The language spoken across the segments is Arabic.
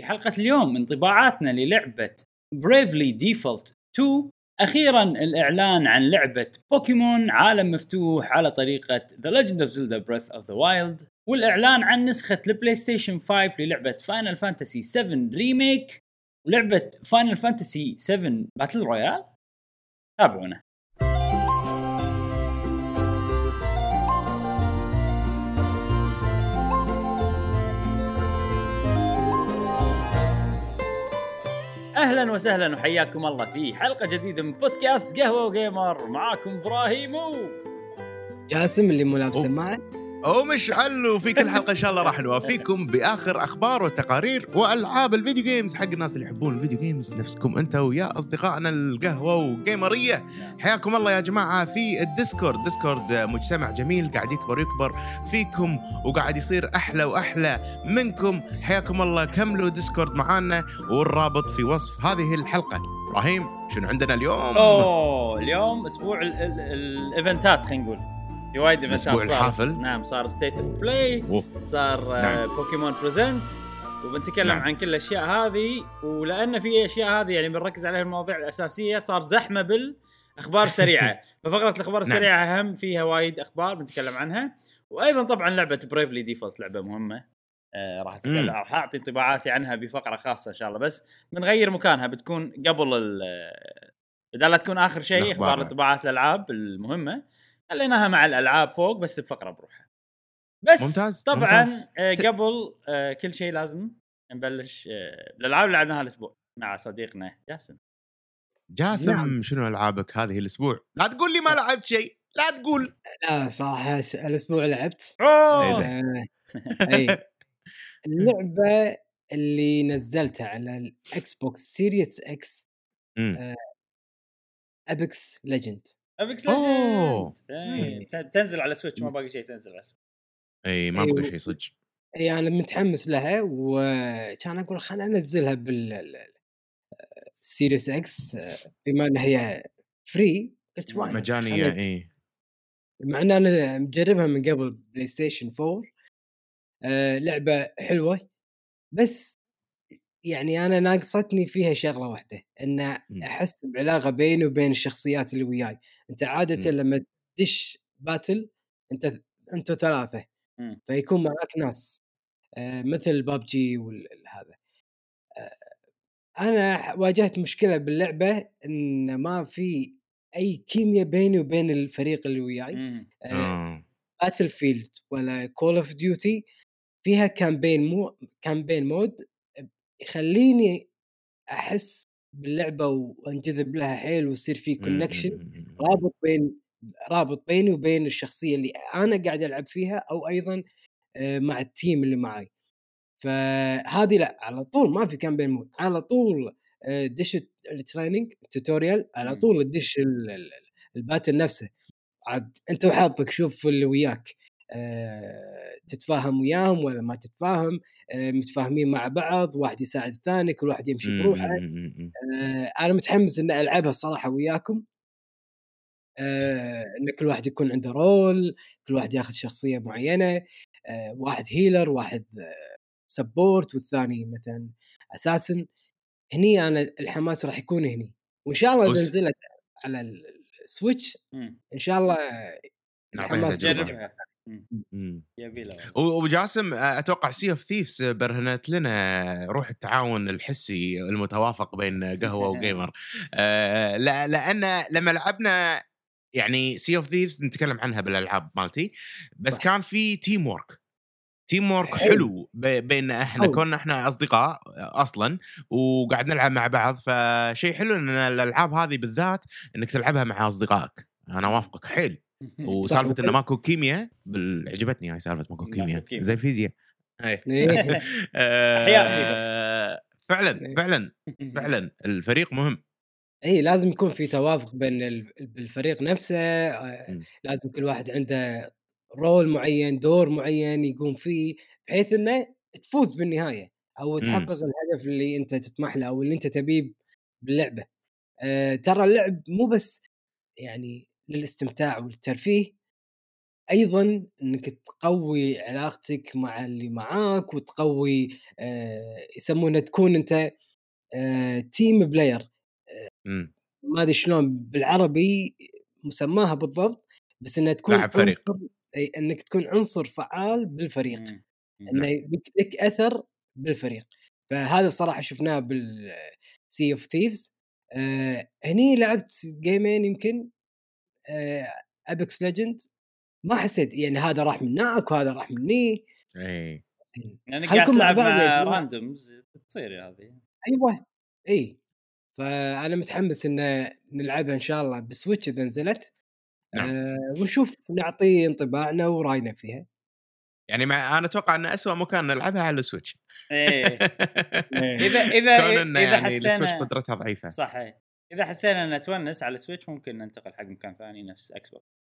في حلقة اليوم انطباعاتنا للعبة Bravely Default 2 أخيرا الإعلان عن لعبة بوكيمون عالم مفتوح على طريقة The Legend of Zelda Breath of the Wild والإعلان عن نسخة ال PlayStation 5 للعبة Final Fantasy 7 Remake ولعبة Final Fantasy 7 battle royale تابعونا. أهلا وسهلا وحياكم الله في حلقة جديدة من بودكاست قهوة وجيمر معاكم إبراهيم و جاسم اللي مو لابس. سماعه ومشعل وفي كل حلقة إن شاء الله راح نوافيكم بآخر أخبار وتقارير وألعاب ال video games حق الناس اللي يحبون ال video games نفسكم أنت ويا أصدقائنا القهوة وجيمريه حياكم الله يا جماعة في ال Discord. Discord مجتمع جميل قاعد يكبر يكبر فيكم وقاعد يصير أحلى وأحلى منكم. حياكم الله كملوا Discord معانا والرابط في وصف هذه الحلقة. إبراهيم شنو عندنا اليوم؟ أوه اليوم أسبوع ال- ال- الإيفنتات خلينا نقول. في وايد ايفنتات صار الحافل. نعم صار State of Play. صار آه، نعم. Pokémon Presents وبنتكلم نعم. عن كل الأشياء هذه ولأن في أشياء هذه يعني بنركز عليها المواضيع الأساسية صار زحمة بالأخبار السريعه ففقرة الأخبار نعم. السريعة هم فيها وايد أخبار بنتكلم عنها وأيضا طبعا لعبة Bravely Default لعبة مهمة آه راح. راح أعطي انطباعاتي عنها بفقرة خاصة إن شاء الله بس بنغير مكانها بتكون قبل ال بدال لا تكون آخر شيء. أخبار انطباعات الألعاب المهمة خليناها مع الألعاب فوق بس بفقرة بروحها بس ممتاز، طبعا ممتاز. آه قبل آه كل شيء لازم نبلش آه الألعاب اللي لعبناها الأسبوع مع صديقنا جاسم جاسم نعم. شنو ألعابك هذه الأسبوع؟ لا تقول لي ما لعبت شيء، لا تقول لا صراحة الأسبوع لعبت أوه زين. آه، اي اللعبة اللي نزلتها على ال Xbox Series X. Apex Legends Apex أوه. Legends تنزل على Switch ما باقي شيء تنزل على Switch إي ما. بقى شيء صدق. إي أنا متحمس لها وكان أقول خليني أنزلها بال Series X بما انها هي free قلت وايد مجانية إي. مع إن أنا مجربها من قبل PlayStation 4 آه لعبة حلوة بس يعني أنا ناقصتني فيها شغلة واحدة إن مم. أحس بعلاقة بيني وبين الشخصيات اللي وياي أنت عاده مم. لما تدش battle أنت أنتوا ثلاثة مم. فيكون معك ناس آه مثل بابجي وهذا آه أنا واجهت مشكلة باللعبة إن ما في أي كيمياء بيني وبين الفريق اللي وياي. آه آه. Battlefield ولا Call of Duty فيها campaign مو campaign mode يخليني أحس باللعبة وأنجذب لها حيل ويصير في connection مم. رابط بين رابط بيني وبين الشخصية اللي أنا قاعد ألعب فيها أو أيضا مع ال team اللي معي فهذه لأ على طول ما في campaign mode على طول دش ال training tutorial على. طول تدش ال- ال battle نفسه عاد أنت وحظك شوف اللي وياك تتفاهم وياهم ولا ما تتفاهم آه، متفاهمين مع بعض واحد يساعد الثاني كل واحد يمشي بروحه مم. آه، أنا متحمس ان ألعبها الصراحة وياكم آه، إن كل واحد يكون عنده role كل واحد ياخذ شخصية معينة آه، واحد healer واحد support والثاني مثلا assassin هني أنا الحماس راح يكون هني وإن شاء الله إذا نزلت على ال- ال Switch. إن شاء الله الحماس. جربها. يبي له. وجاسم أتوقع Sea of Thieves برهنت لنا روح التعاون الحسي المتوافق بين قهوة و Gamer آه، لا لأن لما لعبنا يعني Sea of Thieves نتكلم عنها بالألعاب مالتي بس صح. كان في teamwork teamwork حلو. حلو ب- بين إحنا حلو. كنا إحنا أصدقاء أصلا وقاعد نلعب مع بعض. فشيء حلو إن الألعاب هذه بالذات إنك تلعبها مع أصدقائك. أنا وافقك حيل وسالفة انه ماكو كيمياء بال- عجبتني هاي سالفة ماكو كيمياء. زي الفيزياء إيه. بس. آه، فعلا فعلا فعلا الفريق مهم اي لازم يكون في توافق بين ال- الفريق نفسه آه،. لازم كل واحد عنده رول معين دور معين يقوم فيه بحيث إنه تفوز بالنهاية أو. تحقق الهدف اللي أنت تطمح له أو اللي أنت تبيه باللعبة آه، ترى اللعب مو بس يعني للاستمتاع والترفيه أيضا إنك تقوي علاقتك مع اللي معاك وتقوي آه يسمونه تكون أنت آه team player مم. ما أدري شلون بالعربي مسماها بالضبط بس إنها تكون لاعب فريق. عنصر أي إنك تكون عنصر فعال بالفريق. مم. إنه لك- لك أثر بالفريق. فهذا الصراحة شفناه بال Sea of Thieves هني لعبت جيمين يمكن؟ Apex Legends ما حسيت يعني هذا راح من هناك وهذا راح مني. اي يعني قاعد خلكم مع تلعب بعض مع. randoms تصير هذه أيوه. إي. فأنا متحمس إن نلعبها إن شاء الله ب Switch إذا نزلت. نعم. آه ونشوف نعطي انطباعنا ورأينا فيها. يعني مع أنا أتوقع إن اسوء مكان نلعبها على ال Switch. إيه. إذا إذا كون إذا يعني ال Switch حسينا قدرتها ضعيفة. صح إيه. إذا حسينا ان تونس على Switch ممكن ننتقل حق مكان ثاني نفس Xbox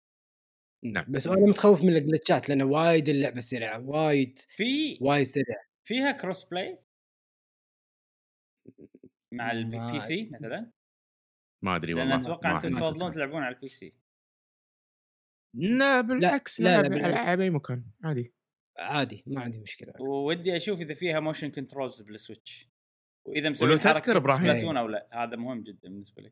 نعم. بس أنا متخوف من الجلتشات لأن وايد اللعبة سريعة وايد في وايد سريعة. فيها cross play مع ال P C مثلا؟ ما أدري والله أتوقع أنتم تفضلون. تلعبون على ال PC لا بالعكس لا، لا، نلعب بالعكس. على أي مكان عادي. عادي ما عندي مشكلة. ودي أشوف إذا فيها motion controls بال Switch. وإذا ولو مسوي تذكر إبراهيم- Splatoon أو لا هذا مهم جدا بالنسبة لي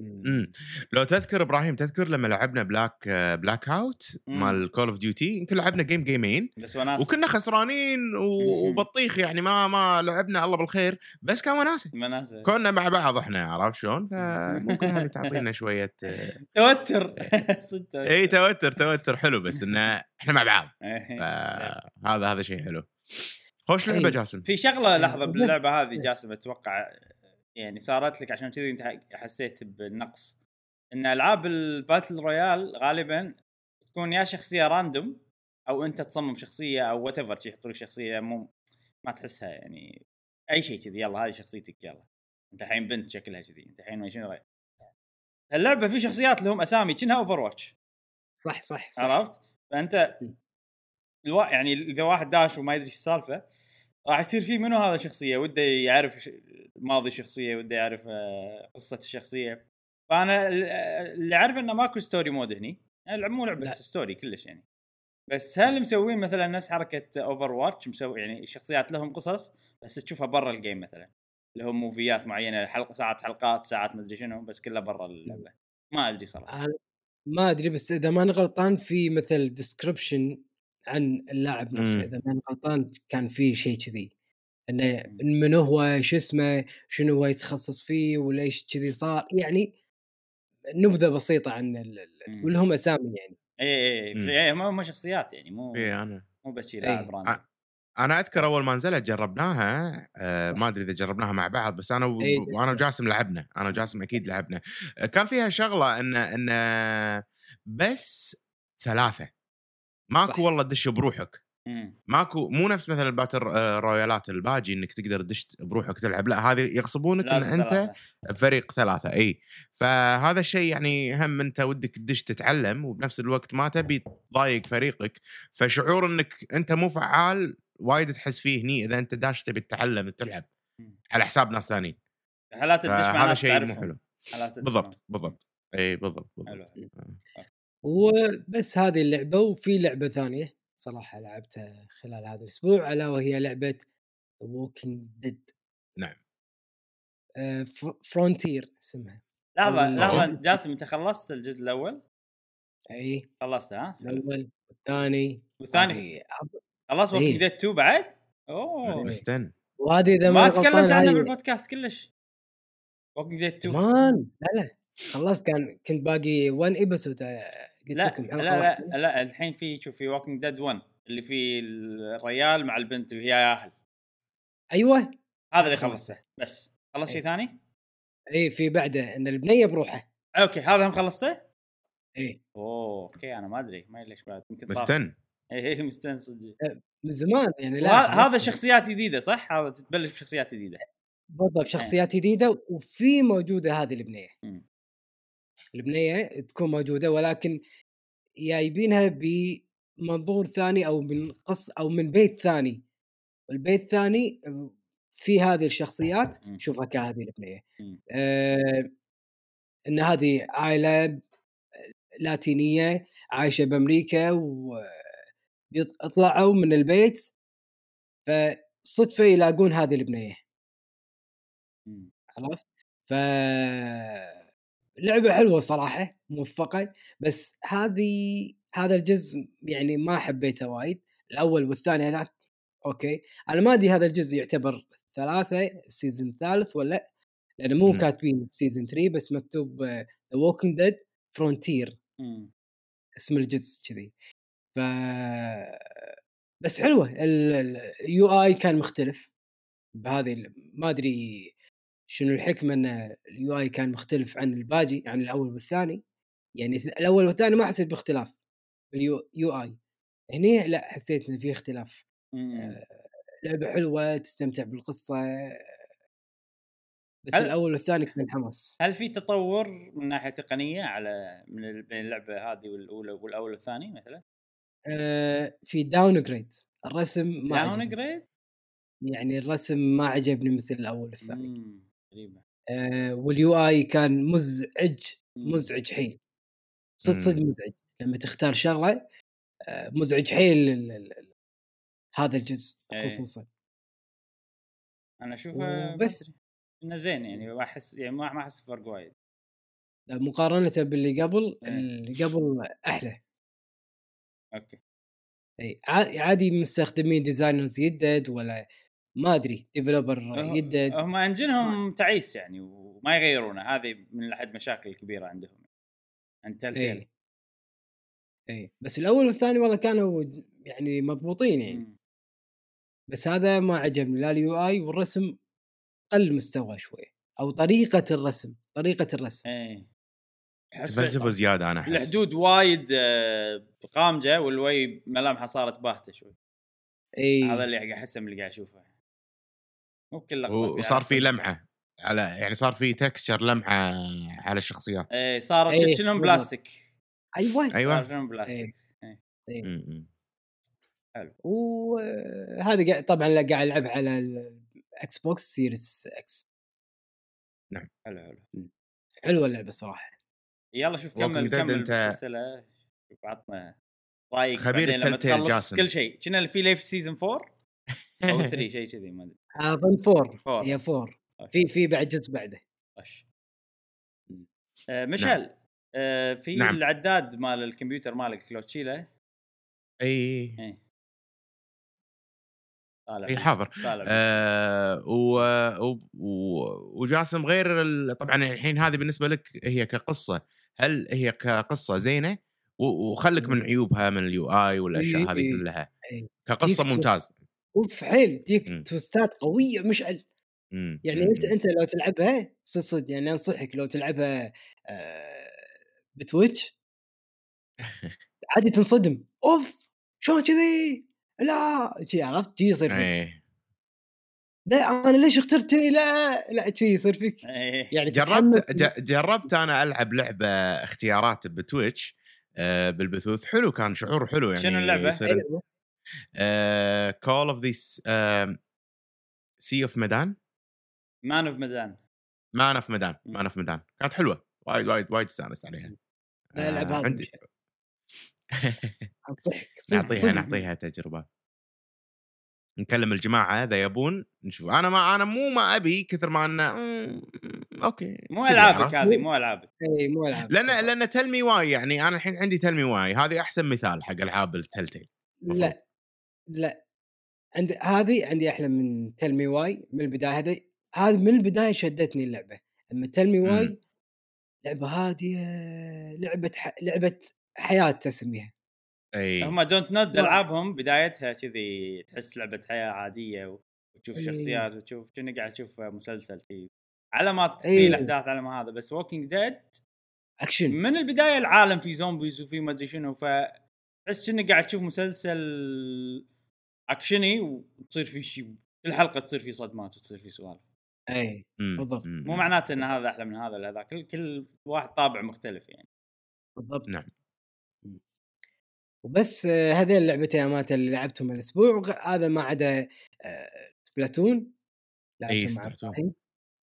إمم. لو تذكر إبراهيم تذكر لما لعبنا Black Blackout مم. مال Call of Duty يمكن لعبنا game جيمين بس وناس وكنا خسرانين و- مم. وبطيخ يعني ما ما لعبنا الله بالخير بس كان وناسة. كنا مع بعض إحنا عرفت شلون؟ فممكن هذه تعطينا شوية آه، توتر. صدق. توتر. اي توتر توتر. حلو بس انه إحنا مع بعض. إيه. فهذا هذا شيء حلو. خوش لعبة أي. جاسم في شغلة لحظة بالضبط. باللعبة هذه جاسم أتوقع يعني صارت لك عشان كذي أنت حسيت بالنقص إن ألعاب ال battle royale غالبا تكون يا شخصية random أو أنت تصمم شخصية أو whatever يحطوا لك شخصية مو ما تحسها يعني أي شيء كذي يلا هذه شخصيتك يلا أنت الحين بنت شكلها كذي أنت الحين ما شنو رأيك؟ اللعبة في شخصيات لهم أسامي كأنها Overwatch صح صح, صح. عرفت؟ فأنت الوا... يعني إذا واحد داش وما يدري إيش السالفة راح يصير في منو هذا الشخصيه وده يعرف ش- ماضي الشخصيه وده يعرف آه، قصة الشخصية. فأنا ال- اللي اعرف إنه ماكو story mode هني. يعني مو لعبة. story كلش يعني. بس هل مسوين مثلا نفس حركة Overwatch مسوي يعني الشخصيات لهم قصص بس تشوفها برا ال game مثلا. لهم موفيات معينة حلقه ساعات حلقات ساعات مدري شنو بس كلها برا اللعبة. ما أدري صراحة. ما أدري بس إذا ماني غلطان في مثل description عن اللاعب نفسه مم. إذا ماني غلطان كان في شيء كذي إنه مم. من هو شو اسمه شنو هو يتخصص فيه وليش كذي صار يعني نبذة بسيطة عن ال- ال- مم. ولهم أسامي يعني اي اي هم هم شخصيات يعني مو اي أنا مو بس شي إي. لاعب random أنا أذكر أول ما نزلت جربناها آه. ما أدري إذا جربناها مع بعض بس أنا و... إي. وأنا وجاسم لعبنا أنا وجاسم أكيد لعبنا كان فيها شغلة إن إن بس ثلاثة ماكو صح. والله تدش بروحك مم. ماكو مو نفس مثلا ال battle آه، royale ات الباجي إنك تقدر تدش بروحك تلعب لا هذه يغصبونك إن أنت ثلاثة. فريق ثلاثة إي فهذا الشيء يعني هم انت ودك تدش تتعلم وبنفس الوقت ما تبي تضايق فريقك فشعور إنك أنت مو فعال وايد تحس فيه هني إذا أنت داش تبي تتعلم تلعب. على حساب ناس ثانيين حالات تدش مع ناس شيء مو. حلو بالضبط. بالضبط إي بالضبط بالضبط حلو حلو. وبس هذه اللعبة وفي لعبة ثانية صراحة لعبتها خلال هذا الأسبوع ألا وهي لعبة Walking Dead New Frontier اسمها لحظه أول لحظه جزء. جاسم أنت خلصت الجزء الأول؟ إي خلصته ها؟ الأول والثاني والثاني إي. Walking Dead 2 بعد؟ أوه مستن وهذه إذا ما تكلمت عنها بالبودكاست كلش Walking Dead 2 كمان لا لا خلاص كان كنت باقي 1 episode قلت لا لكم لا لا, واحدة. لا الحين في شوف في Walking Dead 1 اللي فيه الريال مع البنت وهي أهل أيوه هذا اللي خلصته. بس خلص شيء إي. ثاني؟ اي في بعده إن البنية بروحه okay هذا هم خلصته؟ اي اوه okay أنا ما أدري ما ليش بعد يمكن. مستن اي اي مستانس صدق من زمان يعني لا. هذا شخصيات جديدة صح؟ هذا تتبلش بشخصيات جديدة بالضبط شخصيات جديدة وفي موجودة هذه البنية. البنية تكون موجودة ولكن جايبينها بمنظور ثاني أو من قص أو من بيت ثاني البيت الثاني في هذه الشخصيات. شوفها كهذه البنية. آه إن هذه عائلة لاتينية عايشة بأمريكا ويطلعوا من البيت فصدفة يلاقون هذه البنية. عرفت؟ ف لعبة حلوة صراحة موفقة بس هذه هذا الجزء يعني ما حبيته وايد الأول والثاني هذاك okay أنا ما أدري هذا الجزء يعتبر ثلاثة ال season الثالث ولا لأن مو. كاتبين ال season 3 بس مكتوب The Walking Dead Frontier. اسم الجزء كذي ف بس حلوة ال UI كان مختلف بهذه ما أدري شنو الحكمة إن ال UI كان مختلف عن الباقي عن الأول والثاني يعني الأول والثاني ما حسيت باختلاف بال U UI هني لا حسيت إن في اختلاف مم. لعبة حلوة تستمتع بالقصة بس هل- الأول والثاني كان حماس هل في تطور من ناحية تقنية على من اللعبة هذه والأولى والأول والثاني مثلا؟ آه، في downgrade الرسم ما down. grade؟ يعني الرسم ما عجبني مثل الأول والثاني آه، وال UI كان مزعج مم. مزعج حيل صدق صدق مم. مزعج لما تختار شغلة آه، مزعج حيل ال- ال- ال- هذا الجزء إيه. خصوصا أنا أشوفه أدري. إنه زين يعني ما أحس يعني ما أحس بفرق وايد مقارنة باللي قبل إيه. اللي قبل أحلى okay إي عا- عادي مستخدمين designers يدد ولا ما أدري developer يدد هم engine هم تعيس يعني وما يغيرونه. هذه من أحد مشاكل الكبيره عندهم. عند Telltale اي اي بس الأول والثاني والله كانوا يعني مضبوطين يعني. مم. بس هذا ما عجبني لا ال UI والرسم قل مستوى شوي أو طريقة الرسم طريقة الرسم. إيه. أحس تفلسفوا زيادة أنا أحس. الحدود وايد آه، قامجة والويه ملامحه صارت باهتة شوي. اي هذا اللي احسه من اللي قاعد أشوفه. مو بكل لقطه فيها وصار في. لمعه على يعني صار في texture لمعه على الشخصيات. إيه صارت إيه، شنهم بالضبط. بلاستيك. أيوه. صار أيوه شنهم بلاستيك. إيه. إيه. م- م. وهذا طبعا قاعد ألعب على ال Xbox Series X حلو حلو. حلوة اللعبة صراحة. يلا شوف كمل كمل بالسلسلة. شوف عطنا رايك خبير تخلص جاسم. كل شيء. كنا اللي في ليه في season 4 أو 3 شيء كذي ما أدري. اظن four four. هي four okay. في في بعد جزء بعده. آه مشعل آه في نعم. العداد مال الكمبيوتر مالك لو تشيله؟ إي. إي. بس- حاضر. آه و... و... و... وجاسم غير ال... طبعا الحين هذه بالنسبة لك هي كقصة. هل هي كقصة زينة؟ و... وخلك من عيوبها من ال UI والاشياء هذه. كلها. كقصة ممتاز. اوف حيل تجيك مم. توستات قوية مشعل مم. يعني مم. أنت أنت لو تلعبها صدق يعني أنصحك لو تلعبها آه، بـ Twitch عادي تنصدم. أوف! شلون كذي؟ لا! شي عرفت؟ شي يصير فيك. إيه. لا أنا ليش اخترت كذي؟ لا لا. شي يصير فيك. إيه. يعني جربت. جربت أنا ألعب لعبة اختيارات بـ Twitch آه بالبثوث. حلو كان شعور حلو يعني شنو اللعبة؟ Call of this Sea of Medan Man of Medan Man of Medan. Man of Medan كانت حلوة. وايد وايد وايد استانست عليها. لا العب آه، هذا عندي نعطيها. نعطيها تجربة. نكلم الجماعة إذا يبون نشوف. أنا ما أنا مو ما أبي كثر ما أنه أوكي مو ألعابك؟ هذه مو ألعابك. إي مو العاب لأن لأن Tell Me Why يعني. أنا الحين عندي Tell Me Why هذه أحسن مثال حق ألعاب الـ Telltale لا لا عندي هذه عندي أحلى من Tell Me Why من البداية هذه. هذه من البداية شدتني اللعبة. أما Tell Me Why. لعبة هادية لعبة ح... لعبة حياة تسميها. إي. هم Dontnod ألعابهم بدايتها كذي تحس لعبة حياة عادية وتشوف إيه. شخصيات وتشوف كأنك قاعد تشوف مسلسل شيء على ما تصير. الأحداث على ما هذا. بس Walking Dead action من البداية العالم في zombies وفي ما أدري شنو. فتحس انك قاعد تشوف مسلسل أكشني وتصير في شيء كل حلقة تصير في صدمات وتصير في سوالف. إي. بالضبط. مو معناته إن هذا أحلى من هذا ولا هذا كل كل واحد طابع مختلف يعني. بالضبط. نعم. وبس آه، هذين اللعبتين أمانة اللي لعبتهم الأسبوع هذا ما عدا آه، Splatoon. مع Splatoon.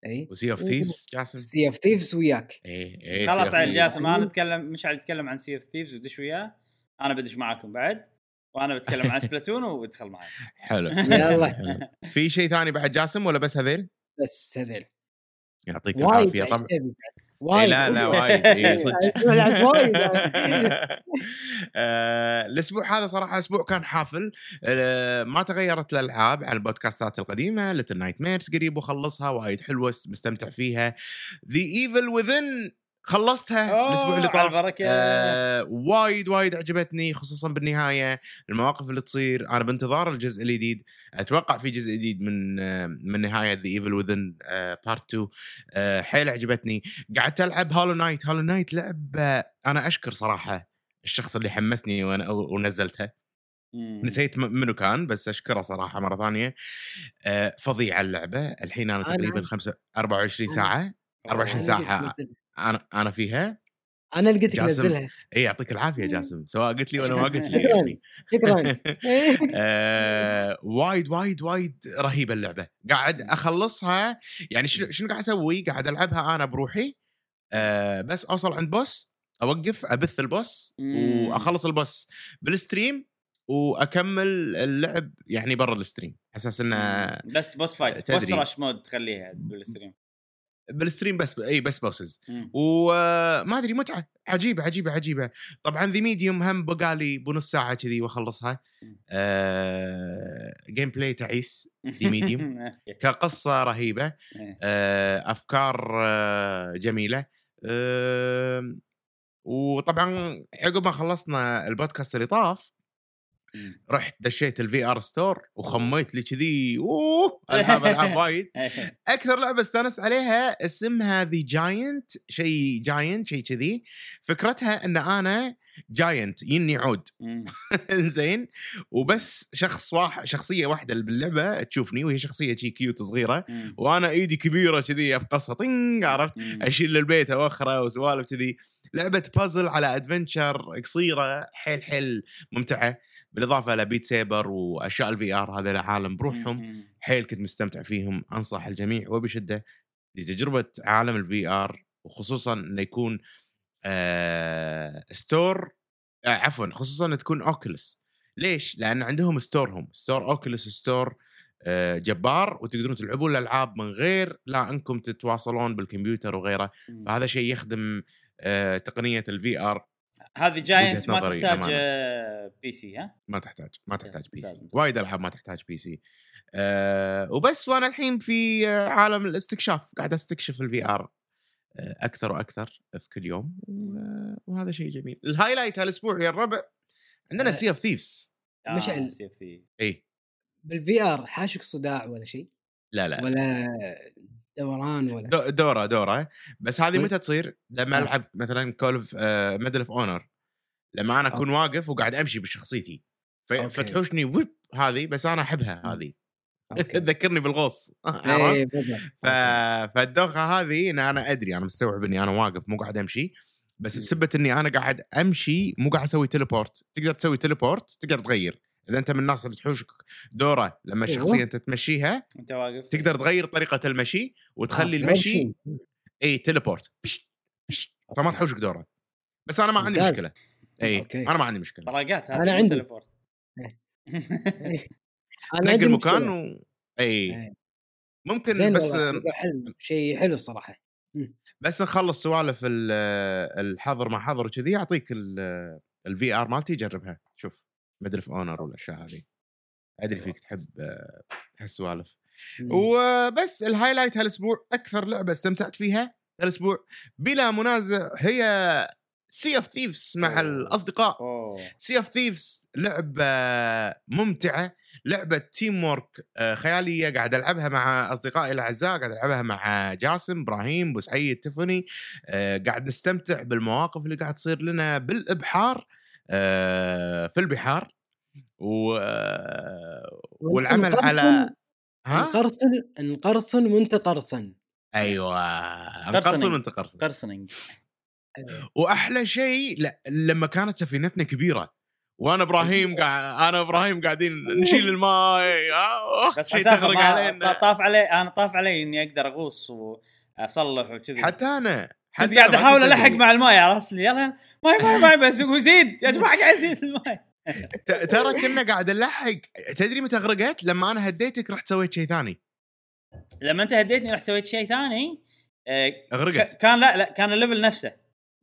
إي. و Sea of Thieves جاسم؟ Sea of Thieves وياك. إي إي خلاص. جاسم أنا بتكلم مشعل يتكلم عن Sea of Thieves ودش وياه. أنا بدش معاكم بعد. وأنا بتكلم عن Splatoon وادخل معي حلو. يلا. في شيء ثاني بعد جاسم ولا بس هذيل؟ بس هذيل. يعطيك العافية طبعا. بعد. إيه وايد. لا لا وايد. إيه صدق. وايد آه، الأسبوع هذا صراحة أسبوع كان حافل. آه، ما تغيرت الألعاب عن البودكاستات القديمة Little Nightmares قريب وخلصها وايد حلوة مستمتع فيها. The Evil Within خلصتها أوه، الأسبوع اللي على طاف. آه وايد وايد عجبتني خصوصا بالنهاية المواقف اللي تصير. أنا بانتظار الجزء الجديد. أتوقع في جزء جديد من آه من نهاية The Evil Within part 2 آه حيل عجبتني. قعدت ألعب Hollow Knight Hollow Knight لعبه أنا أشكر صراحة الشخص اللي حمسني وأنا- ونزلتها. مم. نسيت منو كان بس أشكره صراحة مرة ثانية. آه فظيعة اللعبة. الحين أنا تقريبا خمسة 24 أنا- ساعة. 24 أنا ساعة. أنا أنا فيها أنا لقيتك جاسم. نزلها اي يعطيك العافية جاسم سواء قلت لي ولا ما قلت لي شكراً. يعني. شكرا. آه، وايد وايد وايد رهيبة اللعبة. قاعد أخلصها يعني شنو شنو قاعد أسوي؟ قاعد ألعبها أنا بروحي آه، بس أوصل عند boss أوقف أبث ال boss مم. وأخلص ال boss بال stream وأكمل اللعب يعني برا ال stream. أساس إنه بس boss fight. boss rush mode تخليها بال stream. بال stream بس إي بس bosses. وما أدري متعة عجيبة عجيبة عجيبة طبعا The Medium هم بقالي بنص ساعة كذي وأخلصها آه gameplay تعيس The Medium. كقصة رهيبة إيه. آه أفكار آه جميلة آه وطبعا عقب ما خلصنا البودكاست اللي طاف. رحت دشيت ال VR store وخميت لي كذي أوه العاب العاب وايد. أكثر لعبة استانست عليها اسمها The Giant شيء Giant شيء كذي. فكرتها إن أنا giant يني عود. زين وبس شخص واحد شخصية واحدة اللي باللعبة تشوفني وهي شخصية شي cute صغيرة. وأنا إيدي كبيرة كذي أفقصها طنج عرفت. أشيل البيت أوخرة وسوالف كذي. لعبة بازل على adventure قصيرة حيل حيل ممتعة. بالإضافة ل Beat Saber وأشياء ال VR هذا العالم بروحهم مم. حيل كنت مستمتع فيهم أنصح الجميع وبشدة لتجربة عالم ال VR وخصوصا إنه يكون آه store آه عفوا خصوصا تكون Oculus ليش؟ لأن عندهم store هم store Oculus store آه جبار وتقدرون تلعبون الألعاب من غير لا إنكم تتواصلون بالكمبيوتر وغيره مم. فهذا شيء يخدم آه تقنية ال VR هذه Giant ما تحتاج أمانة. آه، PC ها؟ ما تحتاج ما تحتاج PC. وايد ألعاب ما تحتاج PC أه وبس وأنا الحين في آه، عالم الاستكشاف قاعد أستكشف ال VR أكثر وأكثر في كل يوم وهذا شيء جميل ال highlight هالأسبوع يا الربع عندنا. سي اوف ثيفز مشعل. آه، سي اف ثي اي بالفي ار حاشك صداع ولا شيء لا لا ولا دوران ولا دو- دورة دورة بس هذه طيب. متى تصير؟ لما آه. ألعب مثلا كول اوف ميدل اوف اونر لما أنا أكون واقف وقاعد أمشي بشخصيتي. فتحوشني ويب هذه بس أنا أحبها هذه أوكي. تذكرني بالغوص؟ إيه،. ف... فالدوخة هذه إن أنا أدري أنا مستوعب إني أنا واقف مو قاعد أمشي بس مم. بسبه إني أنا قاعد أمشي مو قاعد أسوي teleport تقدر تسوي teleport تقدر تغير إذا أنت من الناس اللي تحوشك دورة لما. الشخصيه انت تمشيها أنت واقف تقدر تغير طريقة المشي وتخلي آه، المشي version. اي teleport بش بش فما تحوشك دورة بس أنا ما عندي. مشكلة اي okay. أنا ما عندي مشكلة أنا مو عندي. teleport. إيه. أنا عندي تنقل مكان مشكلة. و... اي إيه. ممكن زين بس حلو شيء حلو الصراحة بس نخلص سوالف ال- الحظر ما حظر وكذي اعطيك ال VR مالتي جربها شوف Medal of Honor والاشياء هذه. أدري فيك تحب هالسوالف. وبس ال highlight هالأسبوع أكثر لعبة استمتعت فيها هالأسبوع بلا منازع هي Sea of Thieves مع أوه. الأصدقاء. Sea of Thieves لعبة ممتعة لعبة تيم وورك آه، خيالية قاعد ألعبها مع أصدقائي الأعزاء قاعد ألعبها مع جاسم إبراهيم أبو سعيد تفني آه، قاعد نستمتع بالمواقف اللي قاعد تصير لنا بالإبحار. في البحار و آه، والعمل على ها؟ نقرصن نقرصن وانت قرصن. أيوه قرصني. نقرصن وانت قرصن. قرصنينج. وأحلى شيء لا لما كانت سفينتنا كبيرة وأنا إبراهيم قاعد أنا إبراهيم قاعدين نشيل الماي آه، بس شيء تغرق علينا. طاف علي أنا طاف علي إني أقدر أغوص وأصلح وكذي. حتى أنا. كنت قاعد أحاول ألحق. مع الماي عرفت لي يلا ماي ماي ماي بس هو يزيد. يا جماعة قاعد يزيد الماي. ت- ترى كنا قاعد نلحق. تدري متى غرقت؟ لما أنا هديتك رحت سويت شيء ثاني. لما أنت هديتني رحت سويت شيء ثاني آه، غرقت. كان لا لا كان ال level نفسه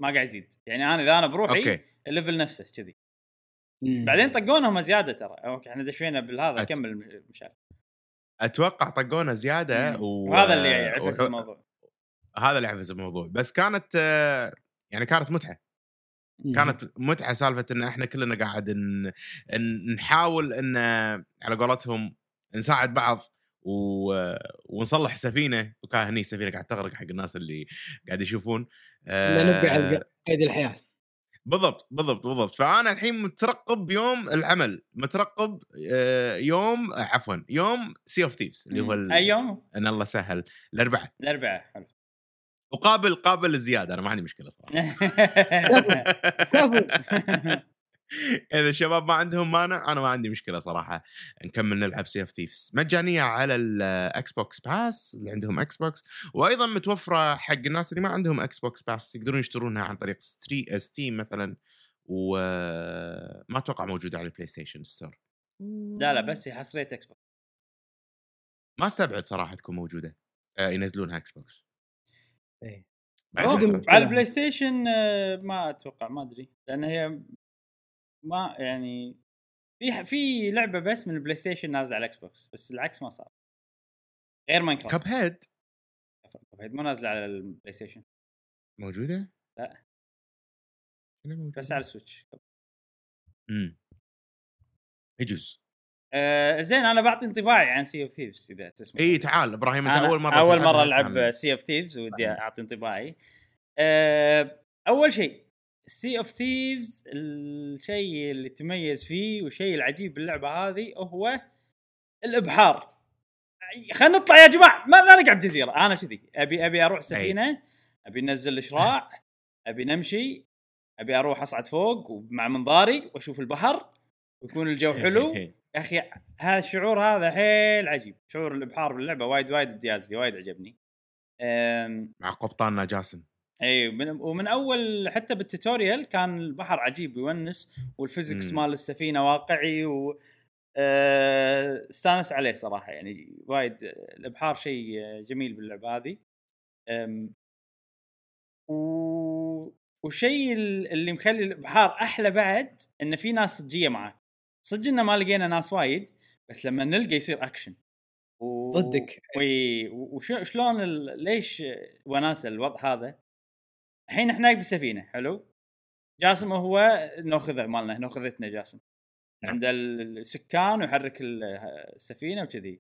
ما قاعد يزيد. يعني أنا إذا أنا بروحي okay. ال level نفسه كذي. بعدين طقونهم زيادة ترى. okay إحنا دشينا بالهذا أت- كمل مشعل أتوقع طقونا زيادة و... وهذا اللي عفس و- الموضوع. هذا اللي عفس الموضوع. بس كانت آه، يعني كانت متعة. مم. كانت متعة سالفة إن إحنا كلنا قاعد ن... ن- نحاول إن على قولتهم نساعد بعض و... ونصلح السفينه وكان هني السفينة قاعد تغرق حق الناس اللي قاعد يشوفون. نبقى على قيد الحياة. بالضبط بالضبط بالضبط. فأنا الحين مترقب يوم العمل. مترقب آه، يوم آه، عفوا يوم Sea of Thieves اللي هو ال- أي يوم؟ إن الله سهل. الأربعاء. الأربعاء حلو. وقابل قابل الزياده أنا ما عندي مشكلة صراحة. إذا الشباب ما عندهم مانع أنا ما عندي مشكلة صراحة. نكمل نلعب Sea of Thieves مجانية على ال Xbox Pass اللي عندهم Xbox وأيضا متوفرة حق الناس اللي ما عندهم Xbox Pass يقدرون يشترونها عن طريق store Steam مثلا وما أتوقع موجودة على ال PlayStation Store لا لا بس هي حصرية Xbox ما استبعد صراحة تكون موجودة. آه ينزلونها Xbox بعد أوه. فترة. على ال Play Station آه، ما أتوقع ما أدري لأن هي ما يعني في في لعبة بس من ال PlayStation نازلة على ال Xbox بس العكس ما صار غير Minecraft Cuphead Cuphead مو نازلة على ال PlayStation موجودة؟ لا. موجودة؟ بس على ال Switch امم يجوز آه زين أنا بعطي انطباعي عن Sea of Thieves إذا تسمع إي تعال إبراهيم أنت أول مرة أول مرة ألعب. Sea of Thieves ودي تعال. أعطي انطباعي. آه أول شيء Sea of Thieves الشيء اللي تميز فيه والشيء العجيب باللعبة هذه هو الابحار خلينا نطلع يا جماعة ما لا نقعد جزيرة أنا كذي. أبي أبي أروح سفينة أبي انزل الاشراع أبي نمشي أبي أروح أصعد فوق ومع منظاري وأشوف البحر ويكون الجو حلو. يا أخي هذا الشعور هذا حيل عجيب. شعور الإبحار باللعبة وايد وايد امتياز لي وايد عجبني. أم، مع قبطاننا جاسم إي من ومن أول حتى بال tutorial كان البحر عجيب يونس وال physics. مال السفينة واقعي و أه، استانس عليه صراحة يعني وايد الإبحار شيء جميل باللعبة هذه. و والشيء اللي مخلي الإبحار أحلى بعد إن في ناس صجيه معك. صدق ما لقينا ناس وايد بس لما نلقى يصير اكشن و... ضدك. وي... وشلون ال... ليش وناسة الوضع هذا؟ الحين إحنا بالسفينة حلو؟ جاسم هو ناخذه مالنا ناخذتنا جاسم. نعم. عند السكان ويحرك ال- السفينة وكذي.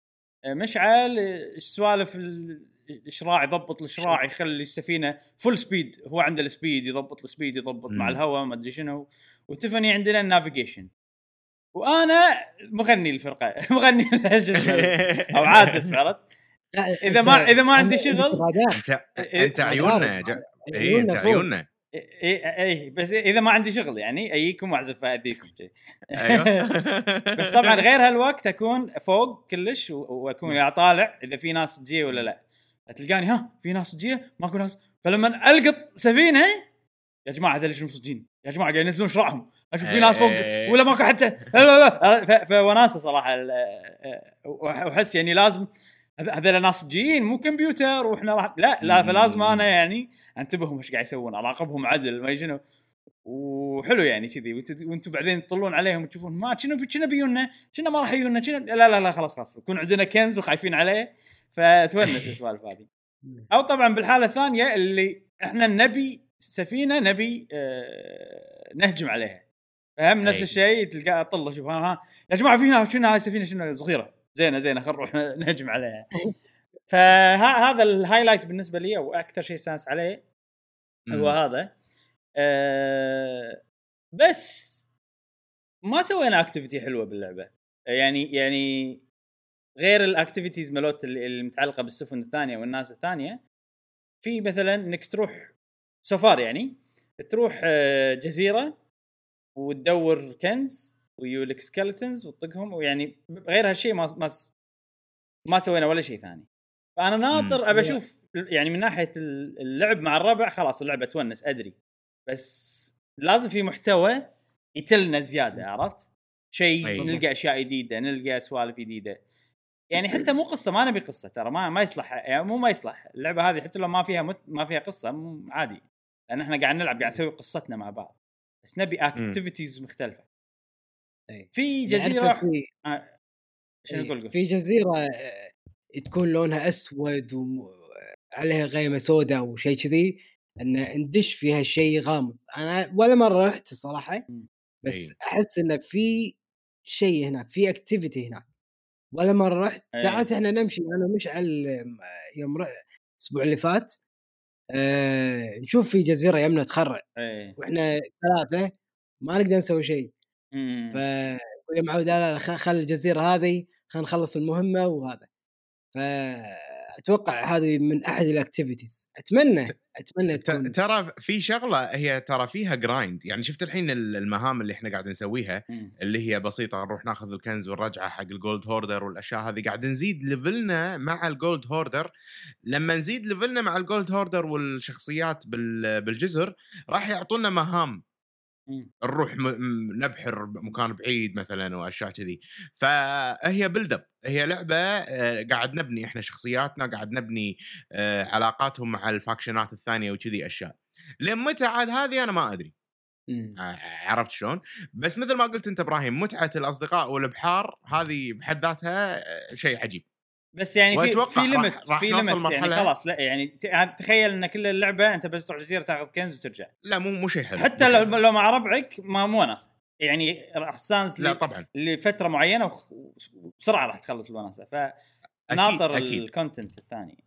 مشعل إيش سوالف ال- الاشراع يضبط الاشراع يخلي السفينة full speed هو عنده ال speed يضبط ال speed يضبط مع. الهواء ما أدري شنو. وتفني عندنا ال navigation وأنا مغني الفرقة. مغني الجزء أو عازف عرفت؟ أنت ما- إذا ما عندي شغل-. أنت انت عيوننا. اي أنت عيوننا اي اي إيه، بس إذا ما عندي شغل يعني اجيكم وأعزف اذيكم شي. أيوه. بس طبعا غير هالوقت أكون فوق كلش وأكون نعم. يا طالع إذا في ناس تجي ولا لا. تلقاني ها في ناس تجي؟ ماكو ناس. فلما ألقط سفينة يا جماعة هذول شنو مصجين يا جماعة قاعد ينزلون شراعهم أشوف في ناس فوق إيه. ولا ماكو حتى فوناسه صراحة واحس يعني لازم هذ- هذول ناس صجيين مو كمبيوتر وإحنا راح لا لا فلازم أنا يعني أنتبههم إيش قاعد يسوون أراقبهم عدل ما شنو. وحلو يعني كذي وانت- وأنتم بعدين تطلون عليهم وتشوفون ما شنو شنو بيونا شنو ما راح يجونا؟ شنو؟ لا لا لا خلاص خلاص يكون عندنا كنز وخايفين عليه فتونس السوالف هذه. أو طبعا بالحالة الثانية اللي إحنا نبي سفينة نبي آه نهجم عليها. فهم نفس أي. الشيء تلقى طله شوف ها, ها. يا جماعة فينا شنو هاي؟ السفينه شنو؟ صغيرة. زينة زينة خل نروح نهجم عليها. فهذا ال highlight بالنسبة لي وأكثر شيء استانس عليه هو هذا. آه بس ما سوينا activity حلوة باللعبة. يعني يعني غير ال activities مالوت اللي اللي متعلقة بالسفن الثانية والناس الثانية في مثلا إنك تروح سفار يعني تروح آه، جزيرة وتدور كنز ويولك skeletons وتطقهم ويعني غير هالشيء ما ما ما سوينا ولا شيء ثاني. فأنا ناطر ابى أشوف يعني من ناحية اللعب مع الربع خلاص اللعبة تونس أدري. بس لازم في محتوى يتلنا زيادة عرفت؟ شيء. نلقى أشياء جديدة نلقى سوالف جديدة. يعني حتى مو قصة ما نبي قصة ترى ما ما يصلح يعني مو ما يصلح. اللعبة هذه حتى لو ما فيها مت ما فيها قصة عادي. لأن إحنا قاعد نلعب قاعد نسوي قصتنا مع بعض. بس نبي activities مختلفة أي. في نعرف جزيرة في آه، شنو إيه، تقول قول؟ في جزيرة آه، تكون لونها أسود وعليها غيمة سوداء وشيء كذي إن ندش فيها شيء غامض أنا ولا مرة رحت الصراحه مم. بس إيه. أحس انه في شيء هناك في activity هناك ولا مرة رحت إيه. ساعات إحنا نمشي أنا مشعل يوم الأسبوع اللي فات آه نشوف في جزيرة يمنا تخرع. إيه. وإحنا ثلاثة ما نقدر نسوي شيء. ف يا معود لا لا خل الجزيرة هذه خلينا نخلص المهمة وهذا. فاتوقع هذه من أحد ال activities أتمنى أتمنى تكون. ترى في شغلة هي ترى فيها grind يعني شفت الحين ال- المهام اللي إحنا قاعد نسويها. اللي هي بسيطة نروح ناخذ الكنز والرجعة حق ال Gold Hoarder والأشياء هذه. قاعد نزيد level نا مع ال Gold Hoarder لما نزيد level نا مع ال Gold Hoarder والشخصيات بال- بالجزر راح يعطونا مهام. مم. نروح م- م- نبحر مكان بعيد مثلا وأشياء كذي. فهي build up هي لعبة آه، قاعد نبني إحنا شخصياتنا قاعد نبني آه، علاقاتهم مع ال faction ات الثانية وكذي أشياء. لين متى عاد هذه أنا ما أدري. مم. عرفت شلون؟ بس مثل ما قلت أنت إبراهيم متعة الأصدقاء والبحار هذه بحد ذاتها آه، شيء عجيب. بس يعني في في limit في limit يعني خلاص لا يعني يعني تخيل إن كل اللعبة أنت بس تروح جزيرة تاخذ كنز وترجع. لا مو مو شيء حلو حتى لو حلو. لو مع ربعك ما مو وناسه يعني راح تستانس لا طبعا. لفترة معينة وبسرعة راح تخلص الوناسه فناطر أكيد. ال content الثاني.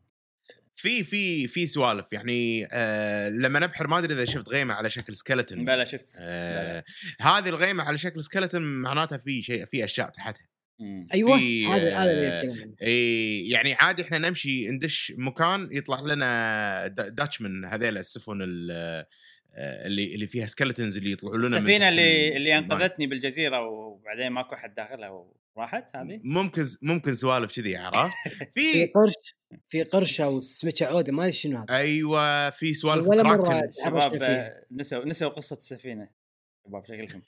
في في في سوالف يعني آه لما نبحر ما أدري إذا شفت غيمة على شكل skeleton بلا شفت. آه هذه الغيمة على شكل skeleton معناتها في شيء في أشياء تحتها. أيوه في، هذا هذا. إي يعني عادي إحنا نمشي ندش مكان يطلع لنا دا- داتشمن هذيل السفن ال- اللي اللي فيها سكeletonز اللي يطلعوا لنا السفينة اللي اللي. أنقذتني بالجزيرة وبعدين ماكو حد داخلها وراحت هذه؟ ممكن ممكن سوالف كذي عرفت؟ في قرش في قرش أو سمكة عودة ما أدري شنو هذا. أيوه في سوالف ولا كراكن شباب. آه، نسوا نسوا قصة السفينة. شباب شكلكم.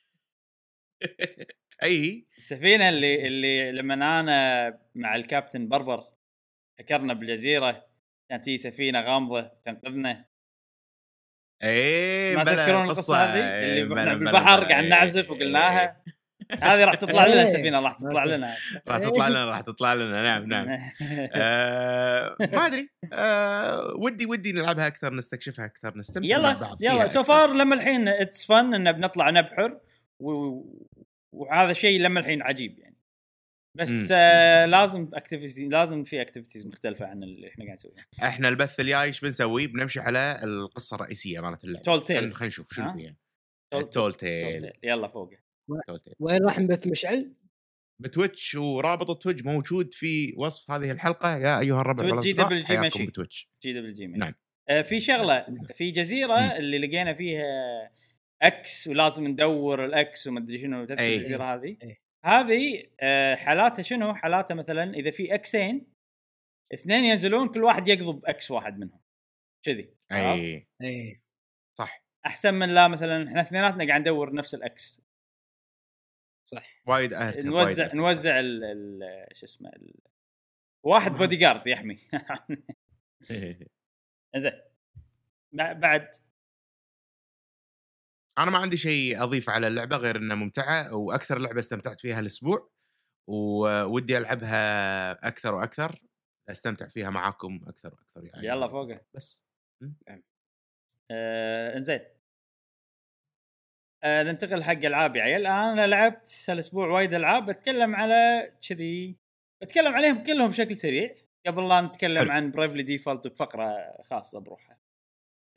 أي. السفينة اللي اللي لما أنا مع الكابتن بربر فكرنا بالجزيرة كانت هي سفينة غامضة تنقذنا. اي ما تذكرون القصة. هذه؟ إيه، اللي إحنا بالبحر. قاعد نعزف إيه، وقلناها. هذه راح تطلع لنا إيه. السفينه راح تطلع لنا. راح تطلع لنا راح تطلع لنا. نعم نعم. آه، ما أدري. آه، ودي ودي نلعبها أكثر نستكشفها أكثر نستمتع مع يلا بعض يلا. سو. فار لما الحين It's fun انه بنطلع نبحر و... وهذا شيء لما الحين عجيب يعني بس مم. آه لازم activity لازم في activities مختلفة عن اللي إحنا قاعد نسويه إحنا البث الجاي إيش بنسوي؟ بنمشي على القصة الرئيسية مالت اللعبة tall tale. خلينا نشوف شنو ها؟ فيها tall- tall tale tall- يلا فوق tall tale وين راح نبث مشعل؟ ب Twitch ورابط ال Twitch موجود في وصف هذه الحلقة يا أيها الربع والأصدقاء GWG حياكم ماشي. ب Twitch G double G نعم. آه في شغلة في جزيرة مم. اللي لقينا فيها X ولازم ندور ال X وما أدري شنو تذكر أي. الجزيرة هذه. أي. هذه آه حالاتها شنو؟ حالاتها مثلا إذا في X ين اثنين ينزلون كل واحد يقضب X واحد منهم. كذي؟ اي اي صح. أحسن من لا مثلا إحنا اثنيناتنا قاعد ندور نفس ال X صح. وايد وايد نوزع أرتب. نوزع ال ال شو اسمه واحد بودي جارد يحمي. زين. بع- بعد أنا ما عندي شيء اضيف على اللعبة غير إنها ممتعة وأكثر لعبة استمتعت فيها الأسبوع وودي ألعبها أكثر وأكثر أستمتع فيها معاكم أكثر وأكثر يعني يلا فوقه. بس. آه إنزين. آه ننتقل حق ألعاب يا عيال. أنا لعبت هالاسبوع وايد ألعاب بتكلم على كذي بتكلم عليهم كلهم بشكل سريع قبل لا نتكلم حلو. عن Bravely Default بفقره خاصة بروحها.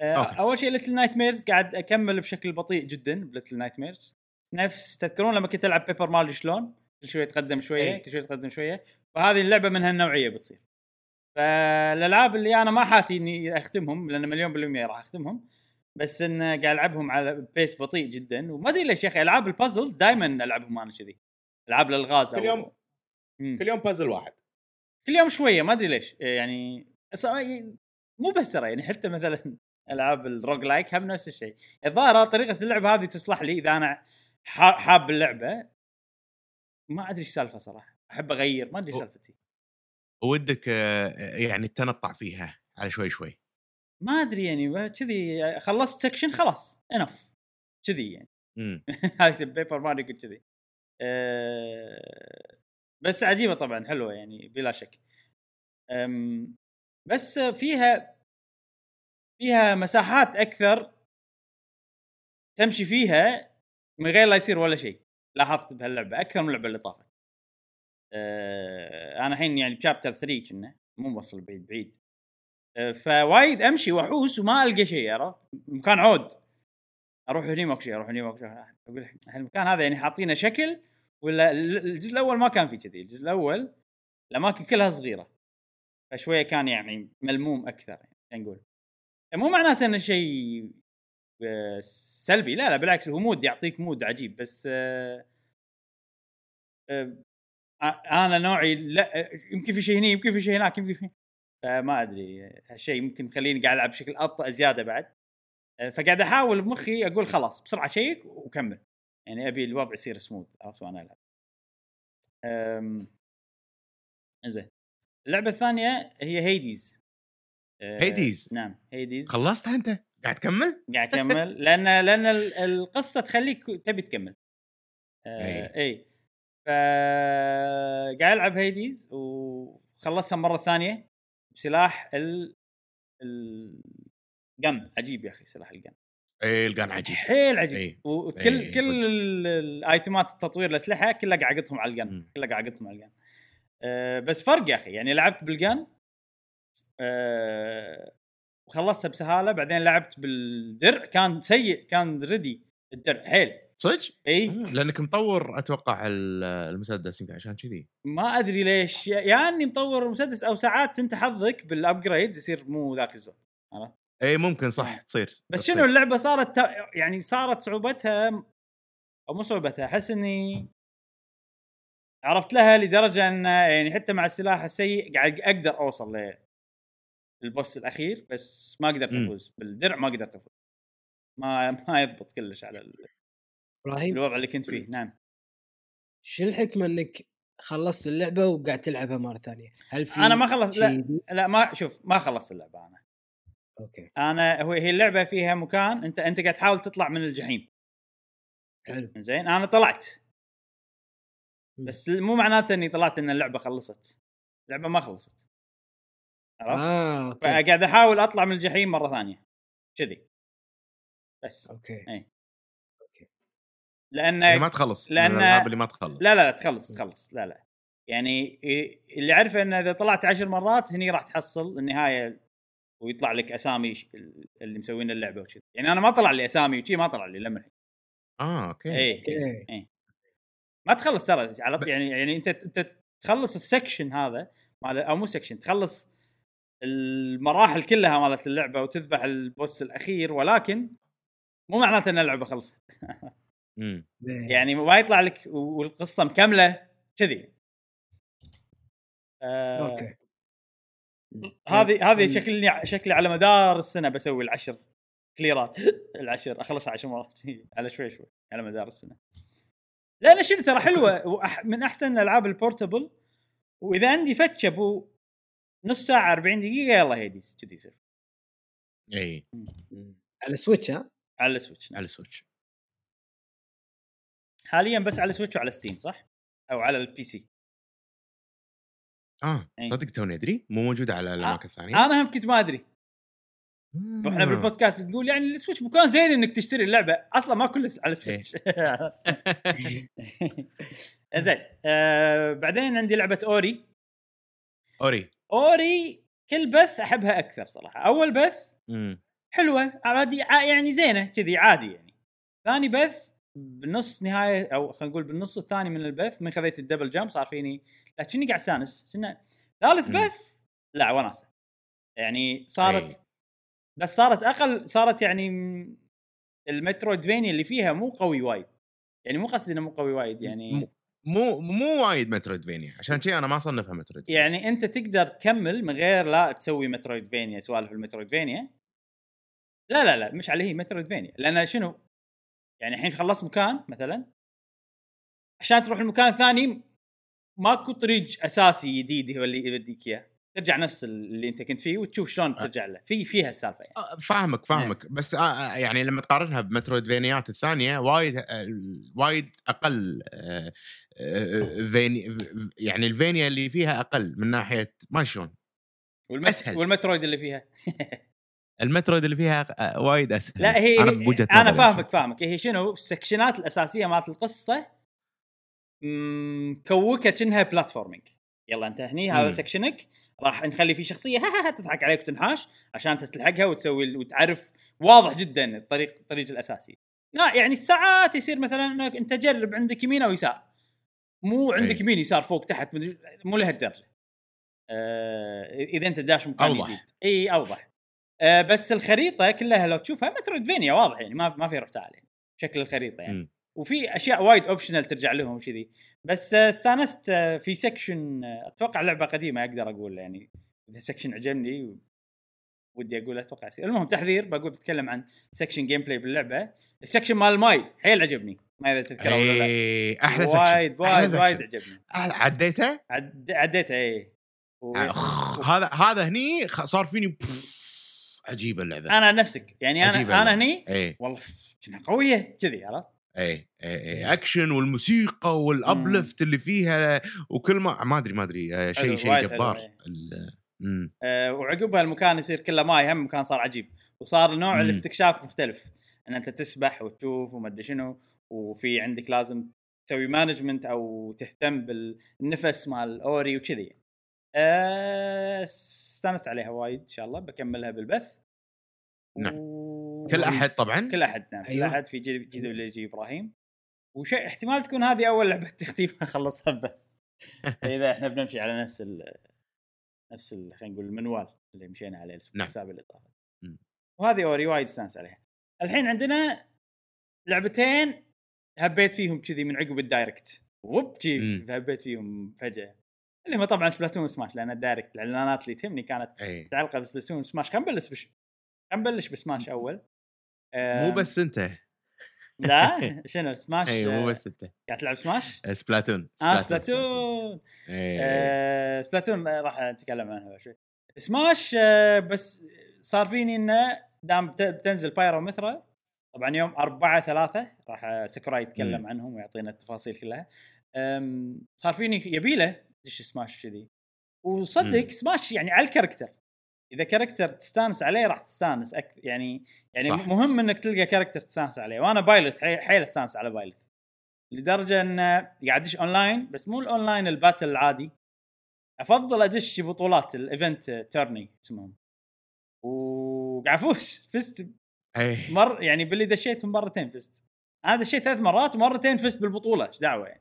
okay. أول شيء Little Nightmares قاعد أكمل بشكل بطيء جدا ب Little Nightmares نفس تذكرون لما كنت ألعب Paper Mario شلون؟ كل شوية تقدم شوية. كل شوية تقدم شوية. فهذه اللعبة من هالنوعية بتصير. فالألعاب اللي أنا ما حاتي إني أختمهم لأن مليون بالمية راح أختمهم بس إن قاعد ألعبهم على pace بطيء جدا. وما أدري ليش يا أخي ألعاب ال puzzles دائما ألعبهم أنا كذي. ألعاب الالغاز كل أو- يوم مم. كل يوم بازل واحد. كل يوم شوية ما أدري ليش. يعني أص- مو بس ترى يعني حتى مثلا ألعاب ال roguelike هم نفس الشيء. الظاهر طريقة اللعب هذه تصلح لي إذا أنا حا- حاب اللعبة. ما أدري إيش السالفه صراحة. أحب أغير ما أدري إيش سالفتي. ودك آه، يعني تنطع فيها على شوي شوي. ما أدري يعني كذي خلصت section خلاص انف كذي يعني. هاي Paper Mario قلت كذي. أه بس عجيبة طبعا حلوة يعني بلا شك. بس فيها فيها مساحات أكثر تمشي فيها من غير لا يصير ولا شيء. لاحظت بهاللعبة أكثر من اللعبه اللي طافت. أه أنا الحين يعني ب chapter 3 كنا مو موصل بعيد بعيد. أه فوايد أمشي وأحوس وما ألقى شيء عرفت؟ مكان عود. أروح هني ماكو شيء أروح هني ماكو شيء. أقول الحين المكان هذا يعني حاطينه شكل ولا ال- الجزء الأول ما كان في كذي. الجزء الأول الأماكن كلها صغيرة. فشوية كان يعني ملموم أكثر يعني نقول. مو معناته إنه شيء آه، سلبي لا لا بالعكس هو mood يعطيك mood عجيب بس آه، آه، أنا نوعي لا يمكن في شيء هني يمكن في شيء هناك يمكن في فما أدري هالشيء ممكن يخليني قاعد ألعب بشكل أبطأ زيادة بعد. آه، فقاعد أحاول بمخي أقول خلاص بسرعة check وكمل يعني أبي الوضع يصير سموث عرفت وأنا ألعب. زين اللعبة الثانية هي Hades Hades؟ نعم Hades خلصتها أنت؟ قاعد تكمل؟ قاعد أكمل. لأن لأن ال- القصة تخليك تبي تكمل. آه اي ف قاعد ألعب Hades وخلصها مرة ثانية بسلاح ال الجن عجيب يا أخي سلاح الجن إيه القان عجيب. حيل عجيب. إي. وكل إي، كل الآيتمات التطوير الأسلحة كلها قاعد أقطهم على الجن. كلها قاعد أقطهم على الجن أه بس فرق يا أخي. يعني لعبت بالجن وخلصتها بسهالة بعدين لعبت بالدرع كان سيء كان ردي الدرع حيل. صدق؟ إي. لأنك مطور أتوقع ال- المسدس يمكن عشان كذي. ما أدري ليش يا يا إني مطور مسدس أو ساعات أنت حظك بالابجريد يصير مو ذاك الزود عرفت؟ إي ممكن صح تصير بس. شنو اللعبة صارت يعني صارت صعوبتها أو مو صعوبتها أحس إني عرفت لها لدرجة ان يعني حتى مع السلاح السيء قاعد أقدر أوصل ل البوس الأخير بس ما قدرت مم. أفوز. بالدرع ما قدرت أفوز. ما ما يضبط كلش على ال- إبراهيم؟ الوضع اللي كنت فيه. نعم. شو الحكمه إنك خلصت اللعبة وقاعد تلعبها مرة ثانية؟ هل في أنا ما خلصت لا؟ لا ما شوف ما خلصت اللعبة أنا. okay. أنا هو هي اللعبة فيها مكان أنت أنت قاعد تحاول تطلع من الجحيم. حلو. زين أنا طلعت. مم. بس مو معناته إني طلعت إن اللعبة خلصت. اللعبة ما خلصت. عرفت؟ آه okay. فقاعد أحاول أطلع من الجحيم مرة ثانية كذي. بس. okay. لأن هي ما تخلص من الألعاب اللي ما تخلص. لا لا لا تخلص تخلص. لا لا. يعني إيه- اللي عارفه انه إذا طلعت عشر مرات هني راح تحصل النهاية ويطلع لك أسامي اللي مسوين اللعبة وكذي. يعني أنا ما طلع لي أسامي وشي ما طلع لي لما آه okay اي okay. ما تخلص ترى على طول يعني يعني أنت انت تخلص ال section هذا مال أو مو section تخلص المراحل كلها مالت اللعبة وتذبح ال boss الأخير ولكن مو معناته إن اللعبة خلصت. إيه. يعني ما يطلع لك والقصة مكملة كذي. آه okay. هذه هذه ال- شكلني شكلي على مدار السنة بسوي العشر clear ات. العشر أخلصها عشر مرات. على شوي شوي على مدار السنة. لأن شنو ترى حلوة وأح- من أحسن الالعاب ال portable وإذا عندي فتش أبو نص ساعة 40 دقيقة يلا Hades كذي يصير إي. على Switch ها؟ على ال Switch نعم. على ال Switch حاليا بس على السويتش وعلى Steam صح؟ أو على ال PC آه. صدق توني أدري مو موجوده على الأماكن الثانية أنا هم كنت ما أدري وإحنا آه. بالبودكاست تقول يعني ال Switch مكان زين إنك تشتري اللعبة أصلا ما كله على ال Switch زين آه بعدين عندي لعبة Ori Ori. Ori كل بث أحبها أكثر صراحة. أول بث مم. حلوة عادي يعني زينة كذي عادي يعني. ثاني بث بنص نهاية أو خلينا نقول بالنص الثاني من البث من خذيت ال double jump صار فيني لكني قاعد استانس كنا ثالث مم. بث لا وناسه يعني صارت بس صارت أقل صارت يعني المترويدفينيا اللي فيها مو قوي وايد. يعني مو قصدي إنه مو قوي وايد يعني مو مو وايد مترويدفينيا عشان كذي أنا ما أصنفها مترويد يعني أنت تقدر تكمل من غير لا تسوي مترويدفينيا سوالف المترويدفينيا. لا لا لا مش عليه هي مترويدفينيا. لأن شنو؟ يعني الحين خلصت مكان مثلا. عشان تروح المكان الثاني ماكو طريق أساسي جديد هو اللي يوديك إياه. ترجع نفس اللي أنت كنت فيه وتشوف شلون ترجع له. في فيها السالفة يعني. فاهمك فاهمك. بس يعني لما تقارنها ب Metroidvania ات الثانية وايد وايد أقل vania يعني ال vania اللي فيها أقل من ناحية ما شلون؟ والمت... أسهل. وال Metroid اللي فيها. ال Metroid اللي فيها آه، وايد أسهل. لا هي أنا بوجهة أنا فاهمك. فاهمك. هي شنو؟ ال section ات الأساسية مالت القصة مكوكه كأنها platforming يلا انت هني هذا. سكشنك. راح نخلي فيه شخصية ها ها ها تضحك عليك وتنحاش عشان انت تلحقها وتسوي وتعرف واضح جدا الطريق الطريق الأساسي. لا يعني ساعات يصير مثلا إنك أنت جرب عندك يمين أو يسار. مو عندك أي. يمين يسار فوق تحت مدري- مو لهالدرجة. آه إذا أنت داش مكان. جديد إي أوضح. آه بس الخريطة كلها لو تشوفها مترويدفينيا واضح يعني ما ما في تعال يعني شكل الخريطة يعني. مم. وفي أشياء وايد optional ترجع لهم وكذي بس آه، استانست آه، في section آه، أتوقع لعبة قديمة أقدر أقول يعني. إذا section عجبني ودي أقول أتوقع يصير. المهم تحذير بقول بتكلم عن section gameplay باللعبة. ال section مال الماي حيل عجبني. ما إذا تذكره ولا لا. اي أحلى section وايد وايد. وايد عجبني. عديته؟ عد... عديتها اي و... أخ، هذا هذا هني صار فيني عجيبه اللعبة. أنا نفسك يعني أنا أنا اللعبة. هني اي والله قوية كذي عرفت؟ اي اي اكشن والموسيقى وال uplift اللي فيها وكل ما ما أدري ما أدري آه، شيء شيء جبار. إيه. ال-. آه وعقبها المكان يصير كله ماي هم مكان صار عجيب. وصار نوع مم. الاستكشاف مختلف. إن أنت تسبح وتشوف وما أدري شنو. وفي عندك لازم تسوي management أو تهتم بالنفس مال Ori وكذي. آه استانست عليها وايد إن شاء الله بكملها بالبث. نعم. و... كل أحد طبعا؟ كل أحد نعم كل أيوة. أحد في GGWG إبراهيم. وشيء احتمال تكون هذه أول لعبة تختيم اخلصها به إذا إحنا بنمشي على نفس ال نفس ال- خلينا نقول المنوال اللي مشينا عليه الأسبوع نعم. السابق اللي طاف. وهذه Ori وايد استانس عليها. الحين عندنا لعبتين هبيت فيهم كذي من عقب ال Direct. وب. هبيت فيهم فجأة. اللي هم طبعا Splatoon و Smash لأن ال Direct الإعلانات اللي تهمني كانت متعلقة ب Splatoon و Smash. خلينا نبلش بش... خلينا نبلش بسماش أول. آه، مو بس أنت. لا شنو سماش؟ إي مو آه، بس أنت. قاعد تلعب سماش؟ Splatoon. آه Splatoon. آه Splatoon آه، راح نتكلم عنها شوي. سماش آه بس صار فيني إنه دام بت- بتنزل Pyra و Mythra طبعا يوم 4 3 راح ساكوراي يتكلم مم. عنهم ويعطينا التفاصيل كلها. صار فيني يبيله دش سماش كذي. وصدق مم. سماش يعني على ال character. إذا character تستانس عليه راح تستانس أكثر يعني يعني صح. مهم إنك تلقى character تستانس عليه. وأنا Byleth حي- حيل أستانس على Byleth لدرجة إن قاعد أدش أونلاين بس مو ال online ال battle العادي. أفضل أدش بطولات ال event tourney اسمهم. وقاعد أفوز. فزت اي مر يعني باللي دشيت مرتين فزت. أنا دشيت ثلاث مرات ومرتين فزت بالبطولة إيش دعوة يعني؟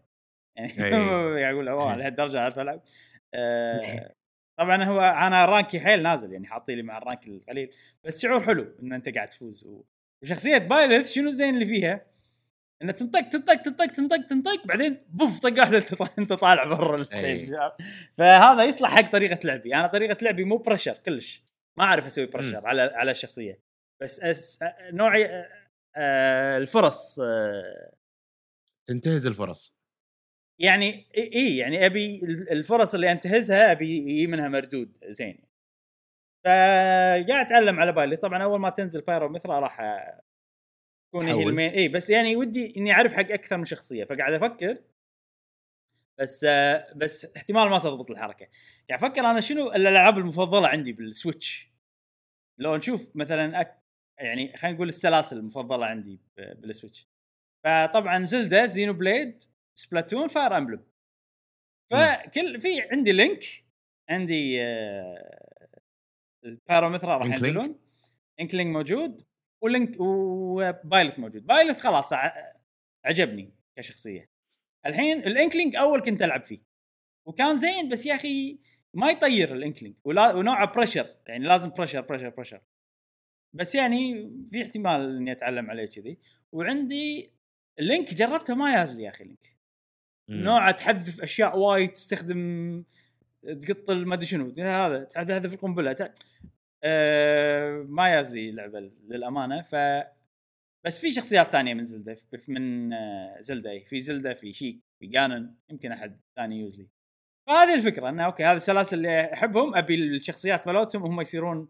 يعني أي. قاعد أقول أوه لهالدرجة اعرف العب آه، طبعا هو أنا rank ي حيل نازل يعني حاطي لي مع ال rank القليل بس شعور حلو إن أنت قاعد تفوز. و... وشخصية Byleth شنو الزين اللي فيها؟ إنه تنطق تنطق تنطق تنطق تنطق بعدين بوف طقه واحدة أنت طا- أنت طالع برا ال stage فهذا يصلح حق طريقة لعبي. أنا طريقة لعبي مو pressure كلش. ما أعرف أسوي pressure على على الشخصية. بس أس... نوعي آه، آه، الفرص آه، تنتهز الفرص. يعني إي يعني أبي الفرص اللي أنتهزها أبي يجي منها مردود زين. فقاعد أتعلم على بالي. طبعا أول ما تنزل Pyra و Mythra راح تكون هي. ال main إي بس يعني ودي إني أعرف حق أكثر من شخصية. فقاعد أفكر. بس بس احتمال ما تضبط الحركة. قاعد أفكر أنا شنو الألعاب المفضلة عندي بال Switch لو نشوف مثلا أك... يعني خلينا نقول السلاسل المفضلة عندي بال Switch. فطبعا Zelda Xenoblade Splatoon Fire Emblem. فكل في عندي Link عندي آه، Pyra و Mythra راح ينزلون. Inkling موجود و Link و Byleth موجود. Byleth خلاص عجبني كشخصية. الحين ال Inkling أول كنت ألعب فيه. وكان زين بس يا أخي ما يطير ال Inkling ولا ونوعه pressure يعني لازم pressure pressure pressure بس يعني في احتمال إني أتعلم عليه كذي. وعندي Link جربته ما ياز لي يا أخي Link. نوعه تحذف أشياء وايد تستخدم تقط ما أدري شنو. هذا تحذف القنبلة. تع- أه ما ياز لي اللعبه للأمانة. ف بس في شخصيات ثانية من Zelda من آه، Zelda. أي. في Zelda في Sheik في Ganon يمكن أحد ثاني يوز لي. فهذه الفكرة. إنه أوكي هذه السلاسل اللي أحبهم. أبي الشخصيات مالتهم هم يصيرون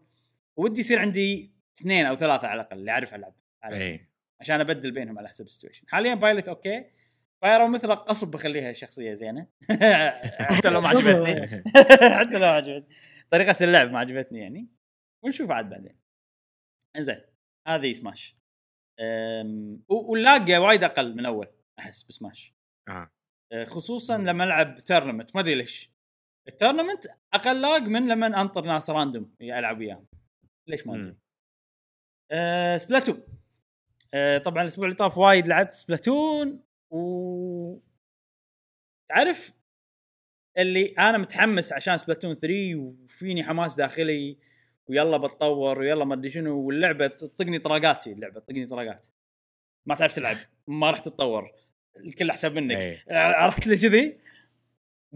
ودي يصير عندي اثنين أو ثلاثة على الأقل اللي أعرف ألعب. إي. عشان أبدل بينهم على حسب ال situation. حاليا Byleth أوكي. Pyra و Mythra غصب بخليها شخصية زينة. حتى لو ما عجبتني. حتى لو ما عجبتني. طريقة اللعب ما عجبتني يعني. ونشوف عاد بعدين. إنزين. هذه سماش أم، و- وال lag وايد أقل من اول أحس بسماش آه. أه، خصوصا لما ألعب tournament ما أدري ليش. ال tournament أقل lag من لما أنطر ناس random العب وياهم. ليش ما أدري. أه Splatoon. أه طبعا الأسبوع اللي طاف وايد لعبت Splatoon و تعرف اللي أنا متحمس عشان Splatoon 3 وفيني حماس داخلي ويلا بتطور ويلا ما أدري شنو واللعبة تطقني طراقات اللعبة تطقني طراقات. ما تعرف تلعب ما راح تتطور. الكل احسن منك. إيه. عرفت لي كذي؟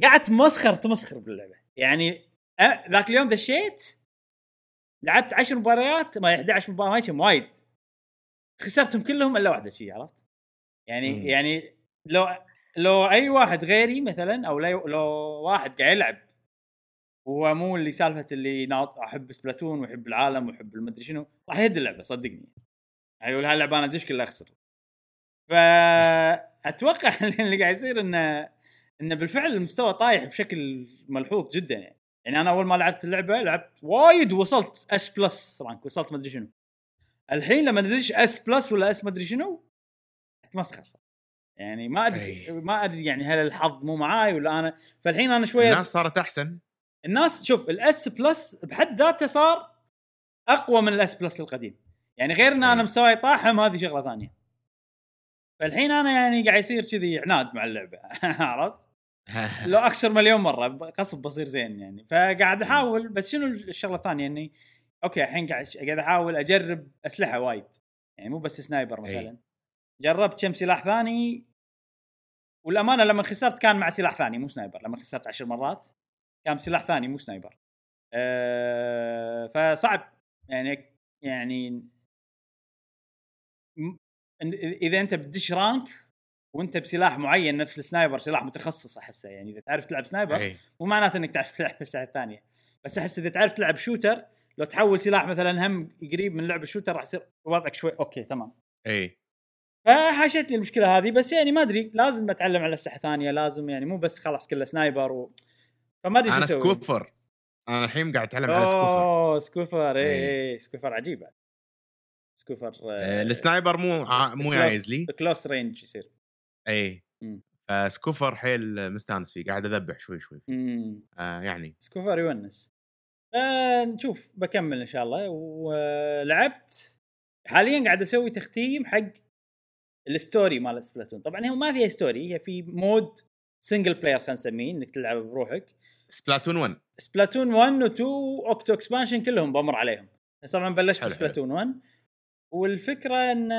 قعدت مسخر تمسخر باللعبة. يعني أ- ذاك اليوم دشيت لعبت 10 مباريات ما 11 مباراة ما كم وايد. خسرتهم كلهم إلا واحدة شي عرفت؟ يعني مم. يعني لو لو أي واحد غيري مثلا أو لو, واحد قاعد يلعب هو مو اللي سالفة اللي ناط أحب سبلاتون وأحب العالم وأحب المدري شنو راح يهد اللعبة صدقني. يعني يقول هاللعبة أنا أدش كلها أخسر. فاتوقع اللي قاعد يصير إنه إنه بالفعل المستوى طايح بشكل ملحوظ جدا يعني. يعني أنا أول ما لعبت اللعبة لعبت وايد وصلت S plus rank وصلت مدري شنو. الحين لما ندش S plus ولا S مدري شنو اتمسخر صار يعني ما أدري. ما أدري يعني هل الحظ مو معاي ولا أنا. فالحين أنا شوية الناس صارت أحسن. الناس شوف ال S plus بحد ذاته صار أقوى من ال S plus القديم. يعني غير إن أنا. مستواي طاح هم هذه شغلة ثانية. فالحين أنا يعني قاعد يصير كذي عناد مع اللعبة. عرفت؟ لو اخسر مليون مرة غصب بصير زين يعني. فقاعد أحاول بس شنو الشغلة الثانية؟ إني أوكي الحين قاعد قاعد أحاول أجرب أسلحة وايد. يعني مو بس sniper. مثلا. جربت كم سلاح ثاني. والأمانة لما خسرت كان مع سلاح ثاني مو sniper. لما خسرت عشر مرات كان بسلاح ثاني مو sniper. أه فصعب. يعني يعني إذا أنت بتدش rank وانت بسلاح معين نفس ال sniper سلاح متخصص أحسه يعني إذا تعرف تلعب sniper اي مو معناته إنك تعرف تلعب أسلحة ثانية بس أحس إذا تعرف تلعب shooter لو تحول سلاح مثلا هم قريب من لعب ال shooter راح يصير وضعك شوي أوكي تمام. اي فحاشتني المشكلة هذه بس يعني ما أدري لازم أتعلم على اسلحه ثانية لازم يعني مو بس خلاص كله sniper و... فما أدري شو أنا Squiffer. أنا الحين قاعد أتعلم على Squiffer. أوه Squiffer اي إيه. اي Squiffer عجيب بعد. Squiffer آه، ال sniper مو ع- مو جايز لي. close range يصير. اي مم. ف Squiffer حيل مستانس فيه قاعد أذبح شوي شوي إمم. آه يعني. Squiffer يونس. آه نشوف بكمل إن شاء الله. ولعبت حاليا قاعد أسوي تختيم حق ال story مال Splatoon. طبعا هو ما فيها story هي في mode single player خلينا نسميه إنك تلعب بروحك. Splatoon 1 Splatoon 1 و 2 Octo Expansion كلهم بمر عليهم. طبعا بلشت. ب Splatoon 1 والفكرة إن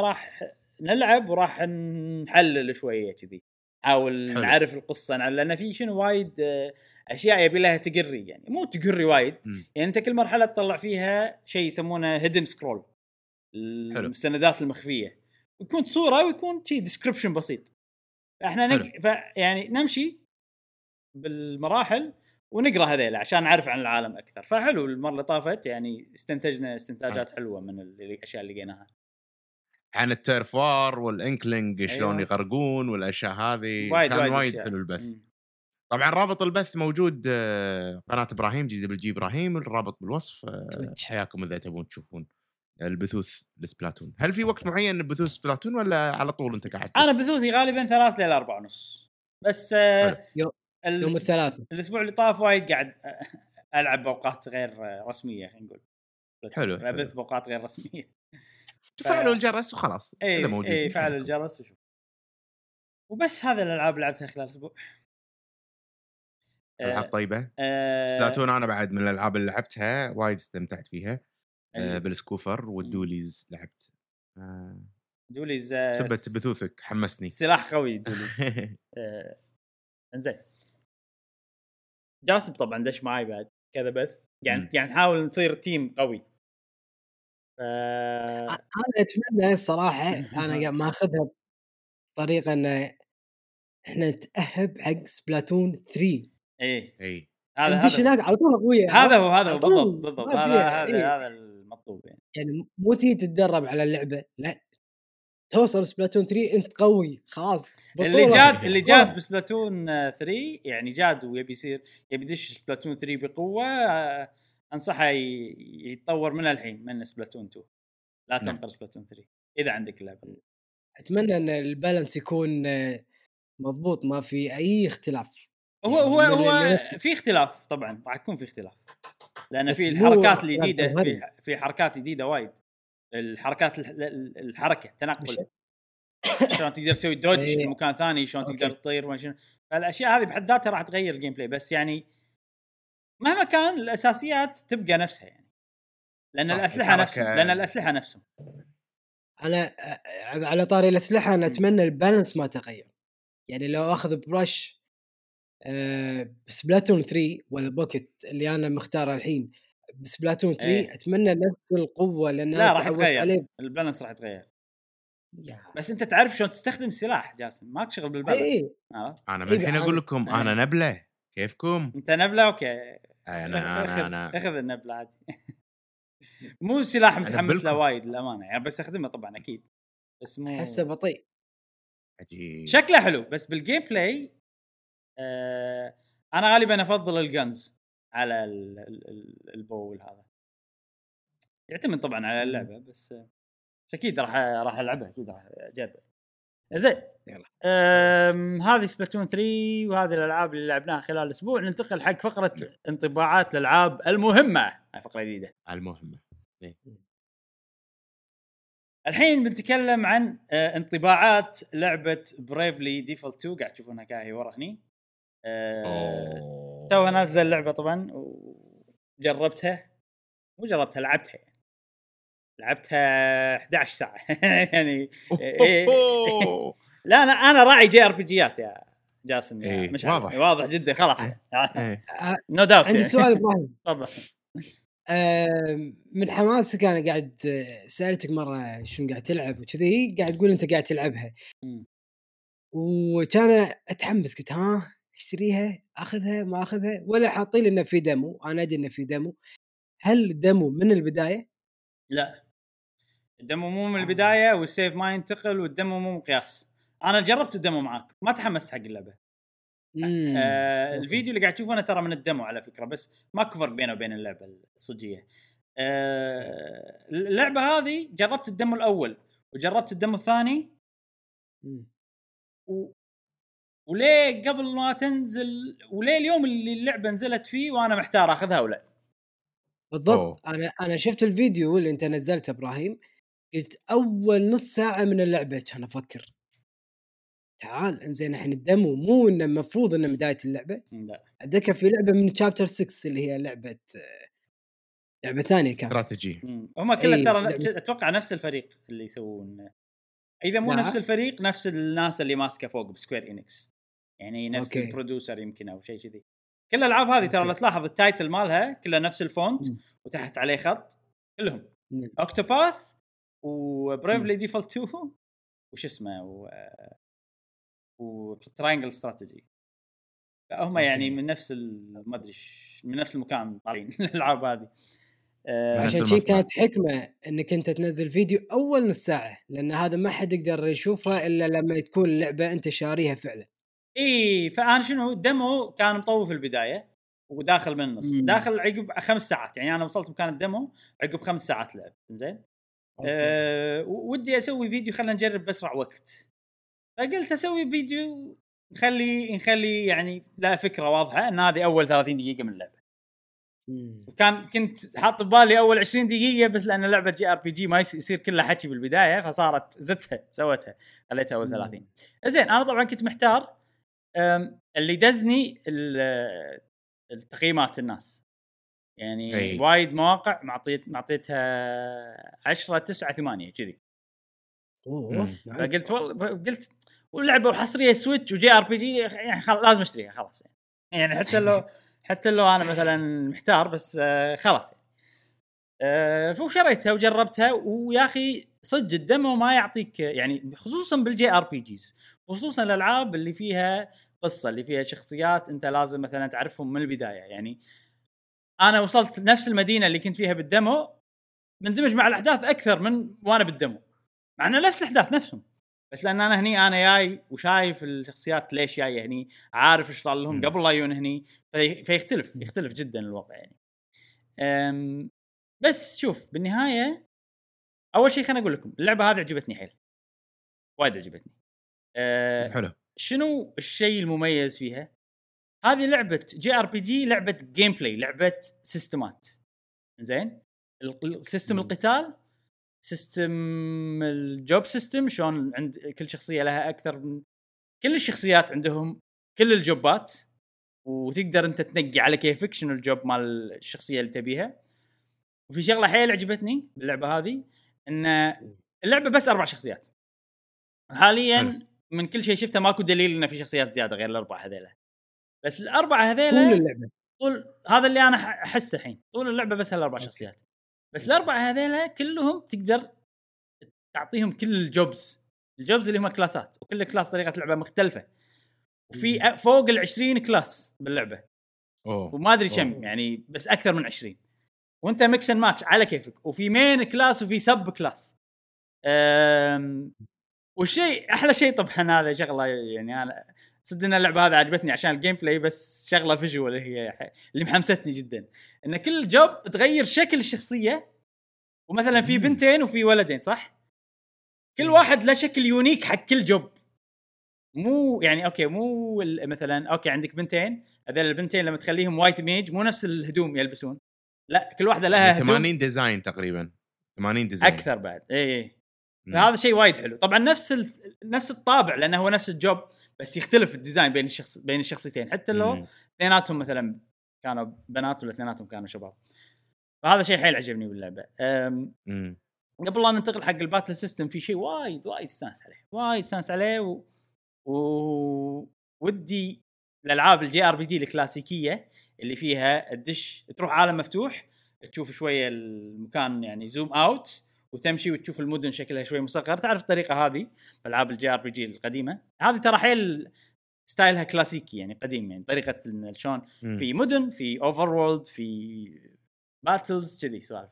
راح نلعب وراح نحلل شوية كذي. نحاول. نعرف القصة لأن في شنو وايد آه، أشياء يبي لها تقري يعني. مو تقري وايد مم. يعني أنت كل مرحلة تطلع فيها شيء يسمونه hidden scroll المستندات المخفية. يكون صورة ويكون شيء description بسيط. إحنا نق... ف... يعني نمشي بالمراحل ونقرأ هذيلا عشان نعرف عن العالم أكثر. فحلو المرة اللي طافت يعني استنتجنا استنتاجات حلوة من ال- الأشياء اللي لقيناها. عن ال Turf War وال Inkling شلون أيوة. يغرقون والأشياء هذه وايد كان وايد. حلو البث مم. طبعا رابط البث موجود آه، قناة إبراهيم G double G إبراهيم الرابط بالوصف آه،. حياكم إذا تبون تشوفون البثوث ل Splatoon هل في وقت معين بثوث Splatoon ولا على طول أنت قاعد أنا بثوثي غالبا ثلاث إلى أربع ونص بس آه. يوم- ال- يوم الثلاثاء الأسبوع اللي طاف وايد قاعد ألعب بأوقات غير رسمية خلينا نقول حلو، حلو. ابث بأوقات غير رسمية تفعلوا الجرس وخلاص إي موجود إي فعل حياكم. الجرس وشوف. وبس هذا الألعاب اللي لعبتها خلال أسبوع. ألعاب طيبة. آه، Splatoon أنا بعد من الألعاب اللي لعبتها وايد استمتعت فيها. آه، بالسكوفر والدوليز لعبت. آه، دوليز آه، سبت بثوثك حمسني. سلاح قوي دوليز. آه، إنزين. جاسم طبعا دش معاي بعد كذا بث يعني مم. يعني نحاول نصير تيم قوي. ف أنا أتمنى الصراحة أنا قاعد ماخذها بطريقة إن إحنا نتأهب حق Splatoon 3 إيه اي هذا هذا هناك على طول قويه هذا هو هذا هو. بالضبط بالضبط هذا هذا إيه. هذا المطلوب يعني يعني مو تيجي تتدرب على اللعبة لا توصل Splatoon 3 أنت قوي خلاص اللي. جاد اللي. جاد ب Splatoon آه، 3 يعني جاد ويبي يصير يبي يدش Splatoon 3 بقوة آه، أنصحه يتطور من الحين من Splatoon 2 لا نعم. تنطر Splatoon 3 إذا عندك اللعبه أتمنى إن ال balance يكون مضبوط ما في أي اختلاف هو هو يعني هو اللي- في اختلاف طبعا راح يكون في اختلاف لأن في الحركات اختلاف الجديدة. في في حركات جديدة وايد الحركات الح- ال- الحركة تنقل شلون تقدر تسوي dodge إيه. لمكان ثاني شلون. تقدر تطير فالأشياء هذه بحد ذاتها راح تغير ال gameplay بس يعني مهما كان الأساسيات تبقى نفسها يعني. لأن صح، الأسلحة نفسهم لأن الأسلحة نفسهم. أنا آه، على طاري الأسلحة أنا أتمنى ال balance ما تغير. يعني لو أخذ brush آه، ب Splatoon 3 ولا bucket اللي أنا مختاره الحين ب Splatoon 3 إيه. أتمنى نفس القوة لأن لا راح يتغير. ال balance راح يتغير. بس أنت تعرف شلون تستخدم السلاح جاسم؟ ماك شغل بال balance اي عرفت؟ أنا من إيه، الحين أقول لكم إيه. أنا نبلة. كيفكم؟ أنت نبلة؟ أوكي. أنا آخذ أنا أنا آخذ النبلة عادي. مو سلاح متحمس له. وايد للأمانة يعني بستخدمه طبعا أكيد. بس مو أحسه بطيء. عجيب. شكله حلو بس بال gameplay آه أنا غالبا أفضل ال guns على ال- ال- ال- ال bow هذا. يعتمد طبعا على اللعبة بس بس أكيد راح راح ألعبها أكيد راح أجربها. زين. يلا. هذه Splatoon 3 وهذه الألعاب اللي لعبناها خلال الأسبوع. ننتقل حق فقرة انطباعات الألعاب المهمة. هاي فقرة جديدة. المهمة. الحين بنتكلم عن آه، انطباعات لعبة Bravely Default 2 قاعد تشوفونها كاهي ورا هني. توها نازلة اللعبة طبعا وجربتها. مو جربتها لعبتها. يعني. لعبتها 11 ساعة. يعني إيه. لا أنا أنا راعي JRPG ات يا جاسم يا إيه، مشعل. واضح. واضح جدا خلاص إيه. no doubt عندي سؤال إبراهيم تفضل آه، من حماسك أنا قاعد آه، سألتك مرة شنو قاعد تلعب وكذي قاعد تقول أنت قاعد تلعبها. وكان أتحمس قلت ها أشتريها أخذها ما أخذها ولا حاطين انه في demo أنا أدري إنه في demo هل الديمو من البداية؟ لا الدمو مو من آه. البداية والسيف ما ينتقل والدمو مو مقياس أنا جربت الدمو معاك ما تحمست حق اللعبة مم. آه. الفيديو اللي قاعد تشوفونه ترى من الدمو على فكرة بس ماكو فرق بينه وبين اللعبة الصجية آه اللعبة هذه جربت الدمو الأول وجربت الدمو الثاني. و... وليه قبل ما تنزل وليه اليوم اللي اللعبة نزلت فيه وأنا محتار آخذها ولا بالضبط أوه. أنا أنا شفت الفيديو اللي أنت نزلته إبراهيم قلت أول نص ساعة من اللعبة كان أفكر تعال انزين الحين ال demo مو انه المفروض انه بداية اللعبة لا اتذكر في لعبة من chapter 6 اللي هي لعبة لعبة ثانية كانت استراتيجي. هم كلها إي، ترى أتوقع نفس الفريق اللي يسوون إذا مو لا. نفس الفريق نفس الناس اللي ماسكة فوق ب Square Enix يعني نفس أوكي. ال producer يمكن أو شيء كذي كل الألعاب هذه ترى. لو تلاحظ ال title مالها كلها نفس ال font مم. وتحت عليه خط كلهم. Octopath و Bravely Default 2 وش اسمه و و Triangle Strategy هم يعني. من نفس ما أدري من نفس المكان طالعين الألعاب هذه آه، عشان شي. كانت حكمة إنك أنت تنزل فيديو أول نص ساعة لأن هذا ما حد يقدر يشوفها إلا لما تكون اللعبه أنت شاريها فعلا إي فأنا شنو ال demo كان مطول في البداية وداخل من النص مم. داخل عقب خمس ساعات يعني أنا وصلت مكان ال demo عقب خمس ساعات لعب زين. أه ودي أسوي فيديو خلينا نجرب بأسرع وقت فقلت أسوي فيديو نخلي نخلي يعني لا فكرة واضحة إن هذه أول 30 دقيقة من اللعبة مم. وكان كنت حاط ببالي أول 20 دقيقة بس لأن لعبه JRPG ما يص- يصير كلها حكي بالبداية فصارت زدتها سويتها خليتها أول مم. 30 زين أنا طبعا كنت محتار اللي دزني ال- التقييمات الناس يعني أي. وايد مواقع معطيت معطيتها 10 9 8 كذي أوه. فقلت والله قلت واللعبه وحصرية Switch و JRPG يعني. لازم أشتريها خلاص يعني, يعني حتى لو حتى لو أنا مثلا محتار بس آه خلاص يعني. آه فشريتها وجربتها ويا أخي صدق ال demo ما يعطيك يعني خصوصا بال JRPGs خصوصا الألعاب اللي فيها قصة اللي فيها شخصيات أنت لازم مثلا تعرفهم من البداية يعني أنا وصلت نفس المدينة اللي كنت فيها بالدمو مندمج مع الأحداث أكثر من وأنا بالدمو مع إنه نفس الأحداث نفسهم بس لأن أنا هني أنا جاي وشايف الشخصيات ليش جاية هني عارف إيش صار لهم. قبل لا يجون هني في فيختلف يختلف جدا الوضع يعني. أم بس شوف بالنهاية أول شيء خليني أقول لكم اللعبة هذه عجبتني حيل. وايد عجبتني. أه حلو. شنو الشيء المميز فيها؟ هذه لعبة JRPG لعبة gameplay لعبة system ات زين؟ ال- ال- system مم. القتال system ال job system شلون عند كل شخصية لها أكثر من كل الشخصيات عندهم كل ال job ات وتقدر أنت تنقي على كيفك شنو ال job مال الشخصية اللي تبيها. وفي شغلة حيل عجبتني باللعبة هذه إن اللعبة بس أربع شخصيات. حاليا. من كل شيء شفته ماكو دليل إنه في شخصيات زيادة غير الأربعة هذيلا. بس الأربعة طول هذيلا اللعبة. طول هذا اللي أنا أحسه الحين. طول اللعبة بس هالأربع. شخصيات. بس الأربعة هذيلا كلهم تقدر تعطيهم كل ال jobs ال jobs اللي هم class ات وكل class طريقة لعبة مختلفة. وفي فوق ال 20 class باللعبة. أوه. وما أدري أوه. كم يعني بس أكثر من 20 وأنت mix and match على كيفك. وفي main class وفي sub class أم والشيء أحلى شيء طبعا هذا شغلة يعني أنا صدق ان اللعبة هذه عجبتني عشان ال gameplay بس شغلة visual هي ح- اللي محمستني جدا. إن كل job تغير شكل الشخصية ومثلا في. بنتين وفي ولدين صح؟ كل واحد له شكل unique حق كل job مو يعني okay مو مثلا okay عندك بنتين هذول البنتين لما تخليهم white mage مو نفس الهدوم يلبسون. لا كل واحدة لها هدوم. 80 design تقريبا. 80 design أكثر بعد. اي اي مم. فهذا شيء وايد حلو. طبعا نفس ال... نفس الطابع لأنه هو نفس ال job بس يختلف ال design بين الشخص بين الشخصيتين. حتى لو. اثنيناتهم مثلا كانوا بنات ولا اثنيناتهم كانوا شباب. فهذا شيء حيل عجبني باللعبة. أم... قبل لا ننتقل حق ال battle system في شيء وايد وايد استانس عليه وايد استانس عليه و... و... ودي الألعاب ال JRPG الكلاسيكية اللي فيها الدش تروح عالم مفتوح تشوف شوية المكان يعني zoom out وتمشي وتشوف المدن شكلها شوي مصغر. تعرف الطريقة هذه بألعاب ال JRPG القديمة؟ هذه ترى حيل style ها كلاسيكي يعني قديم يعني طريقة شلون. في مدن في overworld في battles كذي سوالف.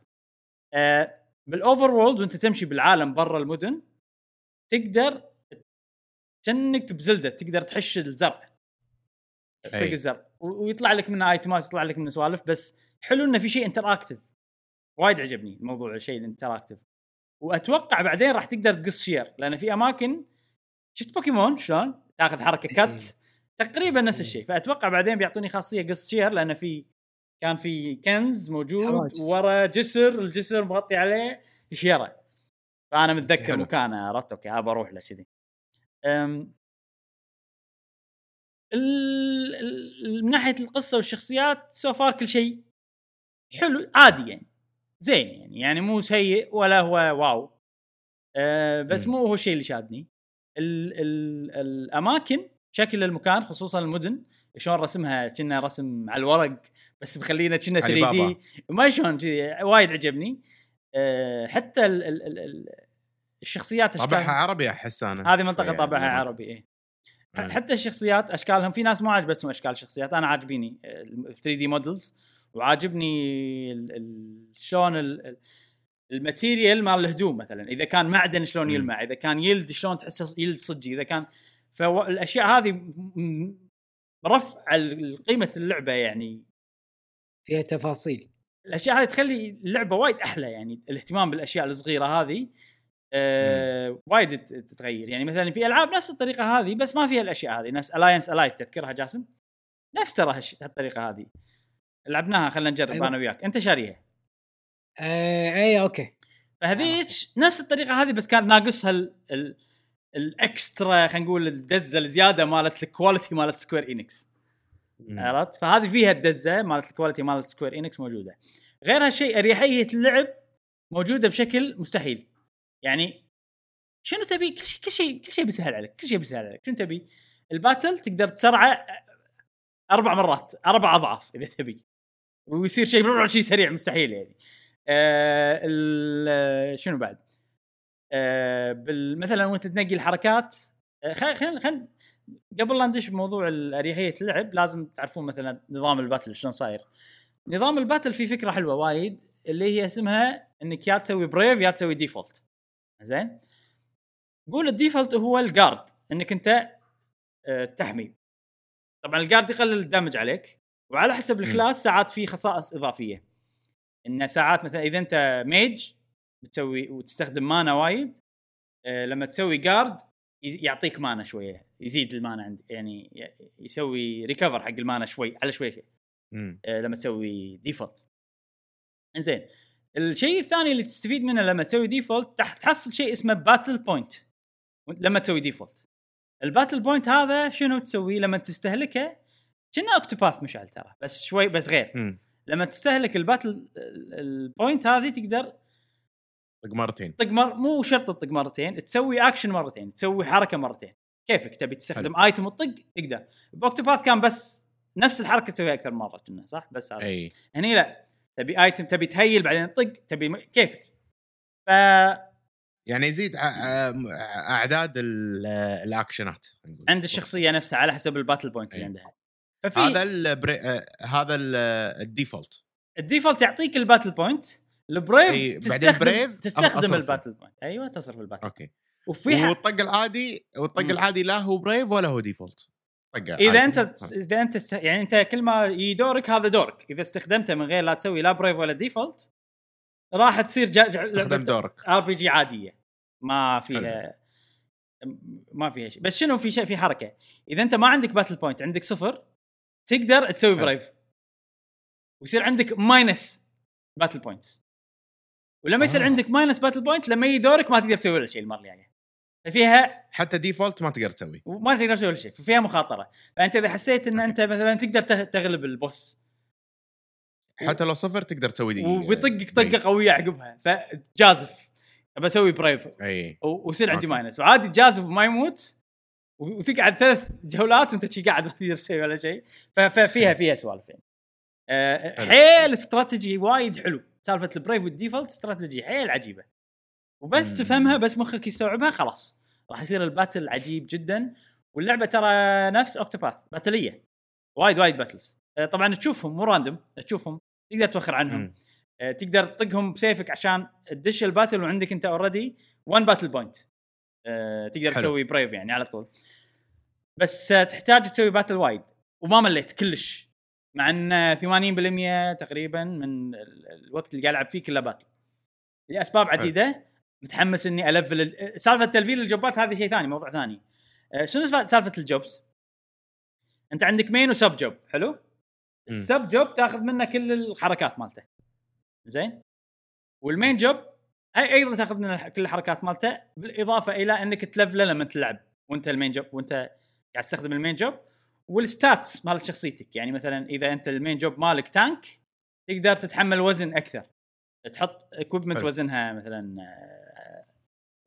آه بال overworld وأنت تمشي بالعالم برا المدن تقدر كأنك ب Zelda تقدر تحش الزرع. أي. الزرع. ويطلع لك منه item ات يطلع لك منه سوالف بس حلو إنه في شيء interactive وايد عجبني الموضوع الشيء ال interactive وأتوقع بعدين راح تقدر تقص شير لأن في أماكن شفت بوكيمون شلون؟ تاخذ حركة cut تقريبا نفس الشيء فأتوقع بعدين بيعطوني خاصية قص شير لأن في كان في كنز موجود. ورا جسر الجسر مغطي عليه شيره فأنا متذكر. مكانه عرفت okay ابى أروح له كذي. من ناحية القصة والشخصيات so far كل شيء حلو عادي يعني. زين يعني يعني مو سيء ولا هو wow. أه بس. مو هو الشيء اللي شادني. ال ال الأماكن شكل المكان خصوصا المدن شلون رسمها؟ كنه رسم على الورق بس مخلينه كنه 3D. ما شلون كذي وايد عجبني. أه حتى ال ال ال ال الشخصيات طابعها عربي أحس أنا هذه منطقة طابعها يعني. عربي مم. حتى الشخصيات أشكالهم في ناس ما عجبتهم أشكال الشخصيات. أنا عاجبيني 3D models وعاجبني شلون ال- ال- ال material مال الهدوم مثلا. إذا كان معدن شلون. يلمع إذا كان يلد شلون تحسه يلد صجي إذا كان فالاشياء هذه رفع قيمة اللعبة يعني. فيها تفاصيل. الأشياء هذه تخلي اللعبة وايد أحلى يعني الاهتمام بالأشياء الصغيرة هذه آه وايد تت- تتغير. يعني مثلا في ألعاب نفس الطريقة هذه بس ما فيها الأشياء هذه. The Alliance Alive تذكرها جاسم؟ نفس ترى هالطريقة هذه. لعبناها خلينا نجرب أيوة. أنا وياك. أنت شاريها؟ آه أي okay. فهذيك نفس الطريقة هذه بس كان ناقصها ال ال ال extra خلينا نقول الدزة الزيادة مالت ال quality مالت Square Enix. عرفت؟ فهذه فيها الدزة مالت ال quality مالت Square Enix موجودة. غير هالشيء أريحية اللعب موجودة بشكل مستحيل. يعني شنو تبي؟ كل شيء كل شيء كل شيء بيسهل عليك كل شيء بيسهل عليك. شنو تبي؟ ال battle تقدر تسرعه أربع مرات أربع أضعاف إذا تبي. ويصير شيء شيء سريع مستحيل يعني. آه ال- شنو بعد؟ آه مثلا وأنت تنقي الحركات آه، خل خل خل قبل لا ندش بموضوع اريحيه اللعب لازم تعرفون مثلا نظام ال battle شلون صاير. نظام ال battle فيه فكرة حلوة وايد اللي هي اسمها إنك يا تسوي brave يا تسوي default زين؟ قول ال default هو ال guard إنك أنت آه، تحمي. طبعا ال guard يقلل ال damage عليك. وعلى حسب ال class ساعات في خصائص إضافية. إن ساعات مثلا إذا أنت mage بتسوي وتستخدم mana وايد آه، لما تسوي guard يعطيك mana شوية يزيد ال mana عندي يعني يسوي recover حق ال mana شوي على شوي. شوي. آه، لما تسوي default إنزين. الشيء الثاني اللي تستفيد منه لما تسوي default تح- تحصل شيء اسمه battle point لما تسوي default ال battle point هذا شنو تسوي؟ لما تستهلكه كنه Octopath مشعل ترى بس شوي بس غير. مم. لما تستهلك ال battle ال- ال point هذه تقدر طق مرتين. تطق مر... مو شرط تطق مرتين تسوي أكشن مرتين تسوي حركة مرتين. كيفك؟ تبي تستخدم item وتطق؟ تقدر. ب Octopath كان بس نفس الحركة تسويها أكثر مرة كنه صح؟ بس هذا. أي. هني لا. تبي ايتم تبي تهيل بعدين تطق تبي م... كيفك؟ ف يعني يزيد أعداد ال- الأكشنات. عند الشخصية نفسها على حسب ال battle point اللي. عندها. ففي هذا ال bra... آه، هذا ال- الديفولت. الديفولت يعطيك الباتل بوينت البريف أي، تستخدم brave تستخدم. ال battle point. أيوه تصرف ال battle okay. وفي ح... والطق العادي والطق. العادي لا هو brave ولا هو default. إذا. أنت إذا أنت است... يعني أنت كل ما يجي دورك هذا دورك. إذا استخدمته من غير لا تسوي لا brave ولا default راح تصير جا... جا... استخدم دورك. RPG عادية. ما فيها ما فيها شيء. بس شنو في شيء في حركة. إذا أنت ما عندك battle point عندك صفر تقدر تسوي. brave ويصير عندك minus battle point ولما يصير آه. عندك minus battle point لما يجي دورك ما تقدر تسوي ولا شيء المرة الجاية. فيها حتى default ما تقدر تسوي. وما تقدر تسوي ولا شيء ففيها مخاطرة. فأنت إذا حسيت إن أنت مثلا تقدر تغلب ال boss. حتى لو صفر تقدر تسوي دي وبيطقك طقة قوية عقبها. فجازف. أبى أسوي brave إي. ويصير عندي. minus وعادي جازف وما يموت. وتقعد ثلاث جولات وانت شي قاعد ما تقدر تسوي ولا شيء ففيها فيها سوالف يعني. آه،. حيل استراتيجي وايد حلو. سالفة ال brave وال default strategy حيل عجيبة. وبس مم. تفهمها بس مخك يستوعبها خلاص. راح يصير ال battle عجيب جدا. واللعبة ترى نفس Octopath باتليه وايد وايد battles آه، طبعا تشوفهم مو random تشوفهم. تقدر توخر عنهم. مم. آه، تقدر تطقهم بسيفك عشان تدش ال battle وعندك انت already 1 battle point تقدر حلو. تسوي brave يعني على طول. بس آه، تحتاج تسوي battle وايد وما مليت كلش. مع إن آه، 80% تقريبا من ال- الوقت اللي قاعد ألعب فيه كله battle لأسباب عديدة. متحمس إني أ level ال- سالفة تلفيل ال job ات هذه شيء ثاني موضوع ثاني. آه، شنو سالفة ال jobs؟ أنت عندك main و sub job حلو؟ ال sub job تاخذ منه كل الحركات مالته. زين؟ وال main job أيضا تأخذ من كل الحركات مالته بالإضافة إلى إنك ت level ه لما تلعب وأنت ال main job وأنت قاعد تستخدم ال main job وال stats مال شخصيتك يعني مثلا إذا أنت ال main job مالك tank تقدر تتحمل وزن أكثر. تحط equipment حلو. وزنها مثلا آه،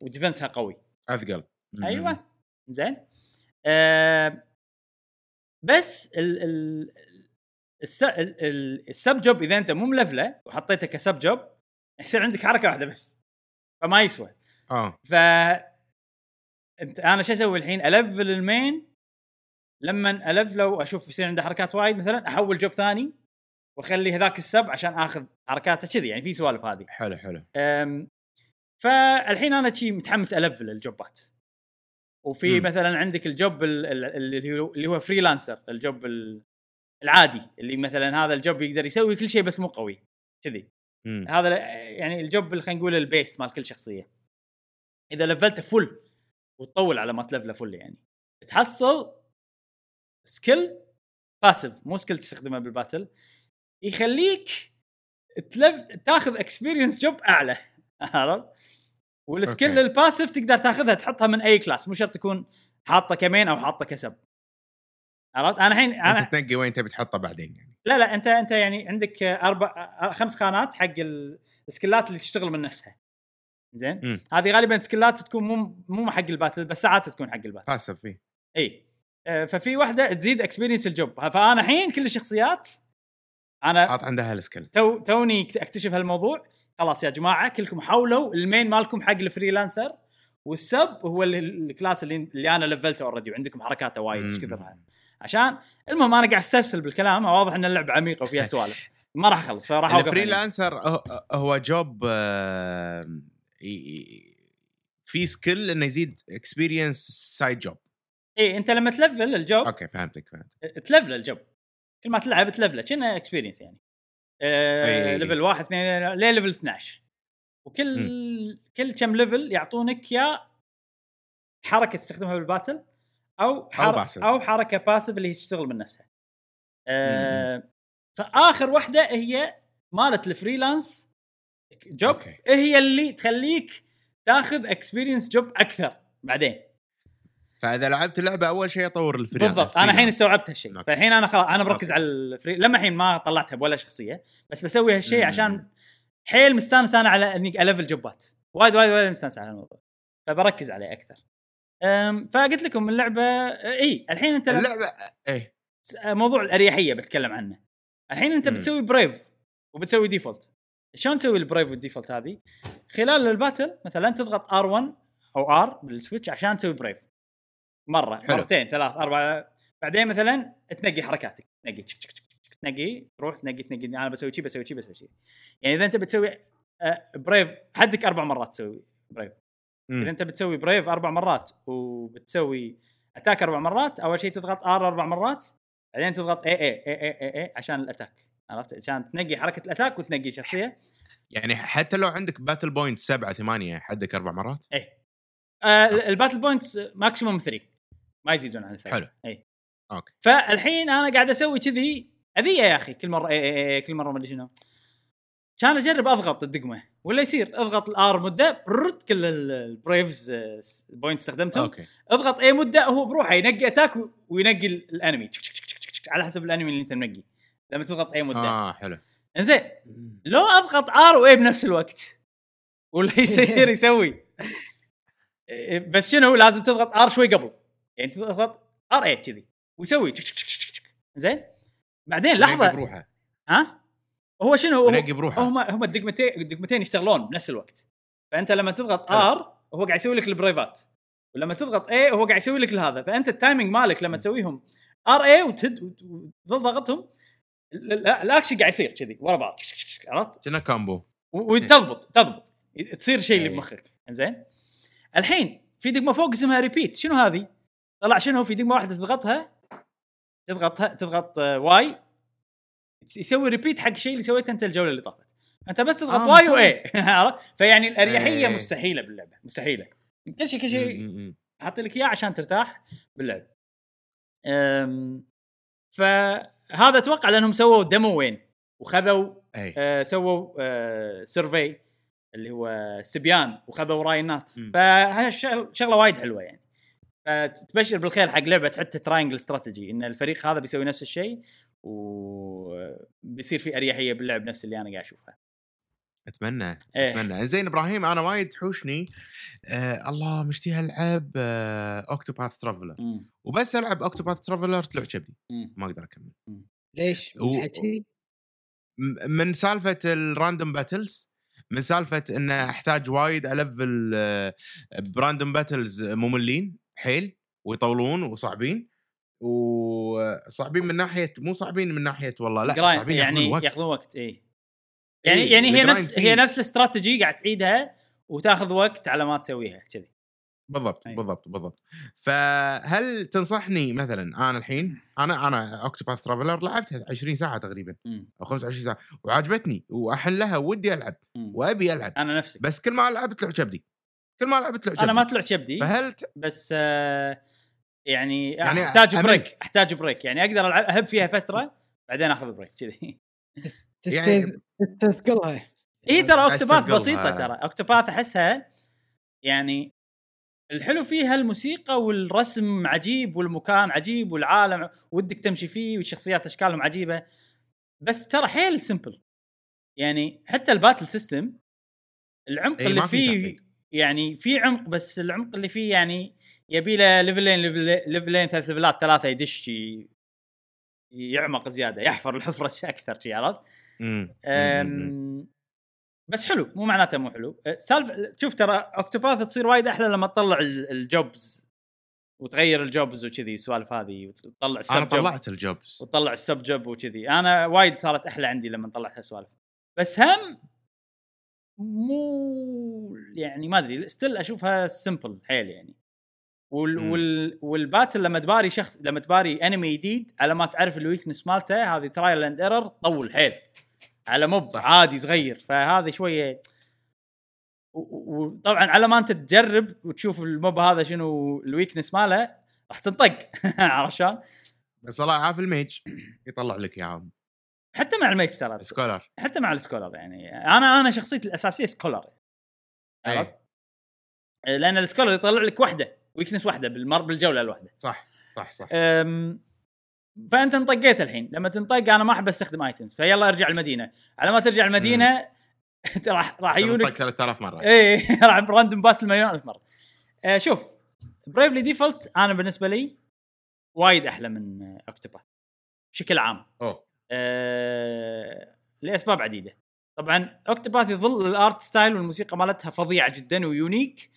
و defense ها قوي. أثقل. أيوه. زين. آه بس ال ال ال sub job إذا أنت مو م level ه وحطيته ك sub job يصير عندك حركة واحدة بس فما يسوى. آه. ف أنت أنا شو أسوي الحين؟ أ level ال main لما أ level ه واشوف يصير عنده حركات وايد مثلا أحول job ثاني وأخلي هذاك ال sub عشان آخذ حركاته كذي يعني في سوالف هذه. حلو حلو. أم، فالحين أنا شي متحمس أ level ال job ات وفي مم. مثلا عندك ال job ال- ال- اللي هو اللي هو freelancer ال job ال- العادي اللي مثلا هذا ال job يقدر يسوي كل شيء بس مو قوي كذي. مم. هذا يعني ال job اللي خلينا نقول ال base مال كل شخصية. إذا level ته full وتطول على ما ت level ه full يعني. تحصل skill passive مو skill تستخدمه بال battle يخليك تلف تاخذ experience job أعلى. عرفت؟ وال skill okay. ال passive تقدر تاخذها تحطها من أي class مو شرط تكون حاطه ك main أو حاطه ك sub. عرفت؟ أنا الحين أنا تنقي وين تبي تحطه بعدين يعني. لا لا أنت أنت يعني عندك أربع خمس خانات حق ال- ال skill ات اللي تشتغل من نفسها. زين. هذه غالبا skill ات تكون مو مو حق ال battle بس ساعات تكون حق ال battle. passive فيه إي. آه، ففي واحدة تزيد experience ال job. فأنا الحين كل الشخصيات أنا حاط عندها ال skill تو توني أكتشف هالموضوع. خلاص يا جماعة كلكم حولوا ال main مالكم حق ال freelancer وال sub هو ال- ال class اللي, اللي أنا level ته already وعندكم حركاته وايد إيش. كثرها؟ عشان المهم أنا قاعد استرسل بالكلام واضح إن اللعبة عميقة وفيها سوالف. ما راح أخلص فراح أوقف هنا. ال freelancer هو- job في skill إنه يزيد experience side job إي أنت لما ت level ال job okay فهمتك فهمت ت level ال job. كل ما تلعب ت level ه كأنه experience يعني. إي. level واحد اثنين ليه level 12 وكل كل كم level يعطونك يا حركة تستخدمها بال battle أو حر... passive. أو حركة passive اللي هي تشتغل من نفسها آه فآخر واحدة هي مالت ال freelance job okay. هي اللي تخليك تاخذ experience job أكثر بعدين فإذا لعبت اللعبه أول شيء أطور ال freelance بالضبط أنا الحين استوعبت هالشيء. فالحين أنا خلاص أنا بركز okay. على ال free لما الحين ما طلعتها بولا شخصية بس بسوي هالشيء. عشان حيل مستانس أنا على إني أ level job ات وايد وايد وايد مستانس على الموضوع فبركز عليه أكثر فقلت لكم اللعبة إي الحين أنت اللعبة إيه. موضوع الأريحية بتكلم عنه. الحين أنت مم. بتسوي brave وبتسوي default شلون تسوي ال brave وال default هذه؟ خلال ال battle مثلا تضغط R1 أو R بالسويتش عشان تسوي brave مرة حلو. مرتين ثلاث أربع بعدين مثلا تنقي حركاتك. تنقي تشك تشك تشك تنقي تروح تنقي تنقي أنا بسوي شي بسوي شي بسوي شي. يعني إذا أنت بتسوي آه، brave حدك أربع مرات تسوي brave إذا. أنت بتسوي brave أربع مرات وبتسوي attack أربع مرات أول شيء تضغط R أربع مرات بعدين تضغط A A A A A, A عشان ال attack عرفت؟ عشان تنقي حركة ال attack وتنقي شخصية. يعني حتى لو عندك battle point سبعة ثمانية حدك أربع مرات؟ إيه. آه ال battle points maximum 3 ما يزيدون عن سبعة. حلو. إي okay. فالحين أنا قاعد أسوي كذي أذية يا أخي كل مرة A A A كل مرة ما أدري شنو. كان أجرب أضغط الدقمة. ولا يصير؟ اضغط ال R مدة برد كل ال- ال braves آه، point استخدمتهم. okay. اضغط A مدة هو بروحه ينقي attack وينقي ال- ال enemy. تشك تشك تشك تشك تشك على حسب ال enemy اللي انت منقي. لما تضغط A مدة. آه حلو. إنزين. لو اضغط R و A بنفس الوقت. ولا يصير يسوي. إيه، بس شنو لازم تضغط R شوي قبل. يعني تضغط R A كذي. ويسوي تشك تشك تشك تشك. زين بعدين لحظة. بروحه. ها؟ هو شنو هو؟ ينقي بروحه. هم هم الدقمتين الدقمتين يشتغلون بنفس الوقت. فأنت لما تضغط. R هو قاعد يسوي لك ال brave ات ولما تضغط A هو قاعد يسوي لك هذا فأنت ال timing مالك لما تسويهم R A وتد وتضغطهم ال- ال- الأكشن قاعد يصير كذي ورا بعض. عرفت؟ كنه combo وتضبط تضبط. تصير شيء اللي إيه. بمخك. زين الحين في دقمة فوق اسمها repeat شنو هذه؟ طلع شنو في دقمة واحدة تضغطها؟ تضغطها تضغط آه، Y يسوي repeat حق الشيء اللي سويته أنت الجولة اللي طافت أنت بس تضغط آه، Y Y؟ فيعني الأريحية إيه. مستحيلة باللعبة مستحيلة كل شيء كل شيء. حاط لك إياه عشان ترتاح باللعب. فهذا أتوقع لأنهم سووا demo وين وخذوا اي آه سووا آه survey اللي هو استبيان وخذوا رأي الناس م. فهذا شغل- شغلة وايد حلوة يعني فتبشر بالخير حق لعبة حتى Triangle Strategy إن الفريق هذا بيسوي نفس الشيء وبيصير في أريحية باللعب نفس اللي أنا قاعد أشوفها. أتمنى إيه أتمنى زين إبراهيم أنا وايد تحوشني آه الله مشتهي العب آه Octopath Traveler مم. وبس ألعب Octopath Traveler طلع كبدي مم. ما أقدر أكمل ليش؟ و- من سالفة ال random battles من سالفة إن أحتاج وايد ألفل آه، ب random battles مملين حيل ويطولون وصعبين وصعبين من ناحية مو صعبين من ناحية والله لا صعبين يعني ياخذون وقت ياخذون وقت اي يعني إيه، يعني هي ال grind نفس فيه. هي نفس الاستراتيجي قاعد تعيدها وتاخذ وقت على ما تسويها كذي بالضبط أي. بالضبط بالضبط فهل تنصحني مثلا أنا الحين أنا أنا Octopath Traveler لعبتها 20 ساعة تقريبا. أو 25 ساعة وعجبتني وأحلها ودي ألعب مم. وأبي ألعب أنا نفسي بس كل ما ألعب طلع كبدي كل ما ألعب طلع كبدي أنا ما طلع كبدي فهل ت... بس آه يعني, يعني يعني احتاج. break أحتاج break يعني أقدر ألعب أهب فيها فترة بعدين أخذ break كذي يعني- تستثقلها إي ترى Octopath. بسيطة ترى Octopath أحسها يعني الحلو فيها الموسيقى والرسم عجيب والمكان عجيب والعالم ودك تمشي فيه والشخصيات أشكالهم عجيبة بس ترى حيل simple يعني حتى ال battle system العمق إي، اللي في فيه تعقيد. يعني في عمق بس العمق اللي فيه يعني يبي له ليفلين ليفلين ليفلين ثلاث ليفلات ثلاثة يدش ي- يعمق زيادة يحفر الحفره أكثر شي عرفت؟ بس حلو مو معناته مو حلو. أه، سالفة شوف ترى Octopath تصير وايد أحلى لما تطلع ال- ال jobs وتغير ال jobs وكذي السوالف هذه وتطلع ال sub أنا طلعت ال jobs وتطلع ال sub job وكذي. أنا وايد صارت أحلى عندي لما طلعت هالسوالف. بس هم مو يعني ما أدري still أشوفها simple حيل يعني. وال مم. وال وال battle لما تباري شخص لما تباري enemy جديد على ما تعرف ال weakness مالته هذه trial and error طول حيل. على mob. عادي صغير. فهذا شوية وطبعا على ما انت تجرب وتشوف ال mob هذا شنو ال weakness ماله راح تنطق. عرفت شلون؟ بس والله عارف ال mage يطلع لك اياهم حتى مع ال mage ترى. scholar حتى مع ال scholar يعني. أنا أنا شخصيتي الأساسية scholar عرفت؟ اي لأن ال scholar يطلع لك واحدة weakness واحدة بالمر بالجولة الواحدة. صح صح صح. أم، فأنت انطقيت الحين. لما تنطق أنا ما أحب أستخدم items فيلا أرجع المدينة. على ما ترجع المدينة راح راح يجونك 3000 مرة. اي راح ب random battle مليون ألف مرة. أه، شوف Bravely Default أنا بالنسبة لي وايد أحلى من Octopath بشكل عام. أوه. أه لأسباب عديدة. طبعا Octopath يظل ال art style والموسيقى مالتها فظيعه جدا و unique.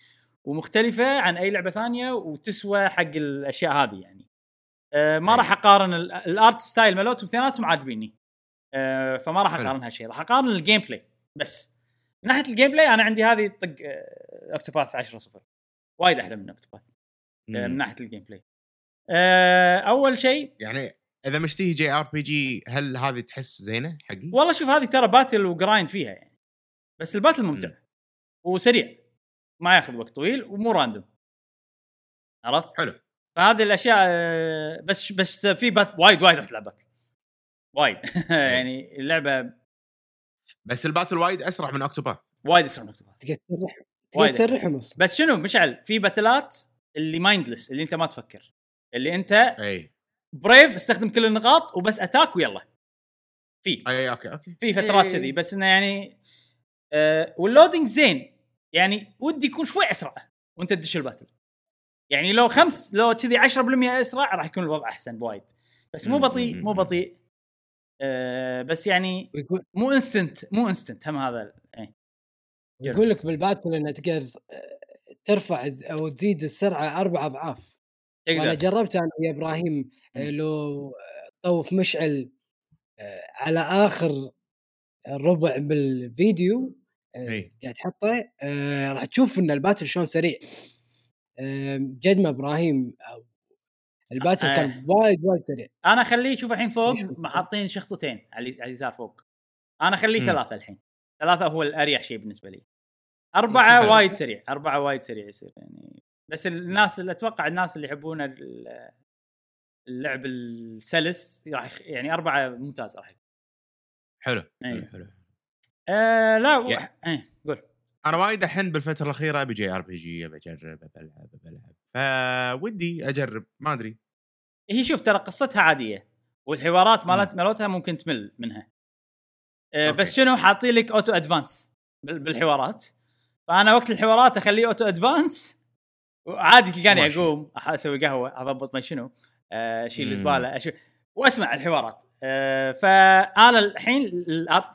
ومختلفة عن أي لعبة ثانية وتسوى حق الأشياء هذه يعني أه ما. راح أقارن ال- ال art style مالتهم اثنيناتهم عاجبيني أه فما راح حلو. أقارنها شيء راح أقارن ال gameplay بس من ناحية ال gameplay أنا عندي هذه طق آه، Octopath 10 0 وايد أحلى من Octopath آه، من. ناحية الجيم بلاي أه أول شيء يعني إذا مشتهي JRPG هل هذه تحس زينة حقي؟ والله شوف هذه ترى battle و grind فيها يعني بس ال battle ممتع مم. وسريع ما ياخذ وقت طويل ومو random. عرفت؟ حلو. فهذه الأشياء آه، بس بس في battle وايد وايد راح تلعب battle وايد يعني اللعبة بس ال battle وايد أسرع من Octopath. وايد أسرع من Octopath. تقدر تسرحهم وايد. تقدر تسرحهم أصلا. بس شنو؟ مشعل في battle ات اللي mindless اللي أنت ما تفكر. اللي أنت اي brave استخدم كل النقاط وبس attack ويلا. في. اي okay okay. في فترات إيه. كذي. بس إنه يعني آه وال loading زين. يعني ودي يكون شوي أسرع وأنت تدش ال battle. يعني لو خمس لو كذي 10% أسرع راح يكون الوضع أحسن بوايد. بس مو بطيء مو. بطيء. آه بس يعني مو instant مو instant هم هذا إيه. يقول لك بال battle انه تقدر ترفع أو تزيد السرعة أربع أضعاف. تقدر. جربت أنا ويا إبراهيم آه، لو طوف مشعل آه، على آخر ربع بالفيديو قاعد تحطه آه، راح تشوف إن ال battle شلون سريع آه، جد ما إبراهيم أو الباتل آه. كان وايد وايد سريع أنا أخليه شوف الحين فوق؟ حاطين شخطتين على اليسار فوق أنا أخليه مم. ثلاثة الحين ثلاثة هو الأريح شيء بالنسبة لي أربعة شوف. وايد سريع أربعة وايد سريع يصير يعني بس الناس اللي أتوقع الناس اللي يحبون ال- اللعب السلس راح يعني أربعة ممتاز راح يكون حلو. حلو حلو آه لا. إيه قول أنا وايد الحين بالفترة الأخيرة أبي JRPG أبي أجرب أبي ألعب أبي ألعب فودي أجرب ما أدري هي شوف ترى قصتها عادية والحوارات مالت مالتها ممكن تمل منها آه okay. بس شنو حاطين لك auto advance بال- بالحوارات فأنا وقت الحوارات أخليه auto advance وعادي تلقاني. أقوم أسوي قهوة أضبط ما شنو آه، اشيل مم. الزبالة واسمع الحوارات. آه، فأنا الحين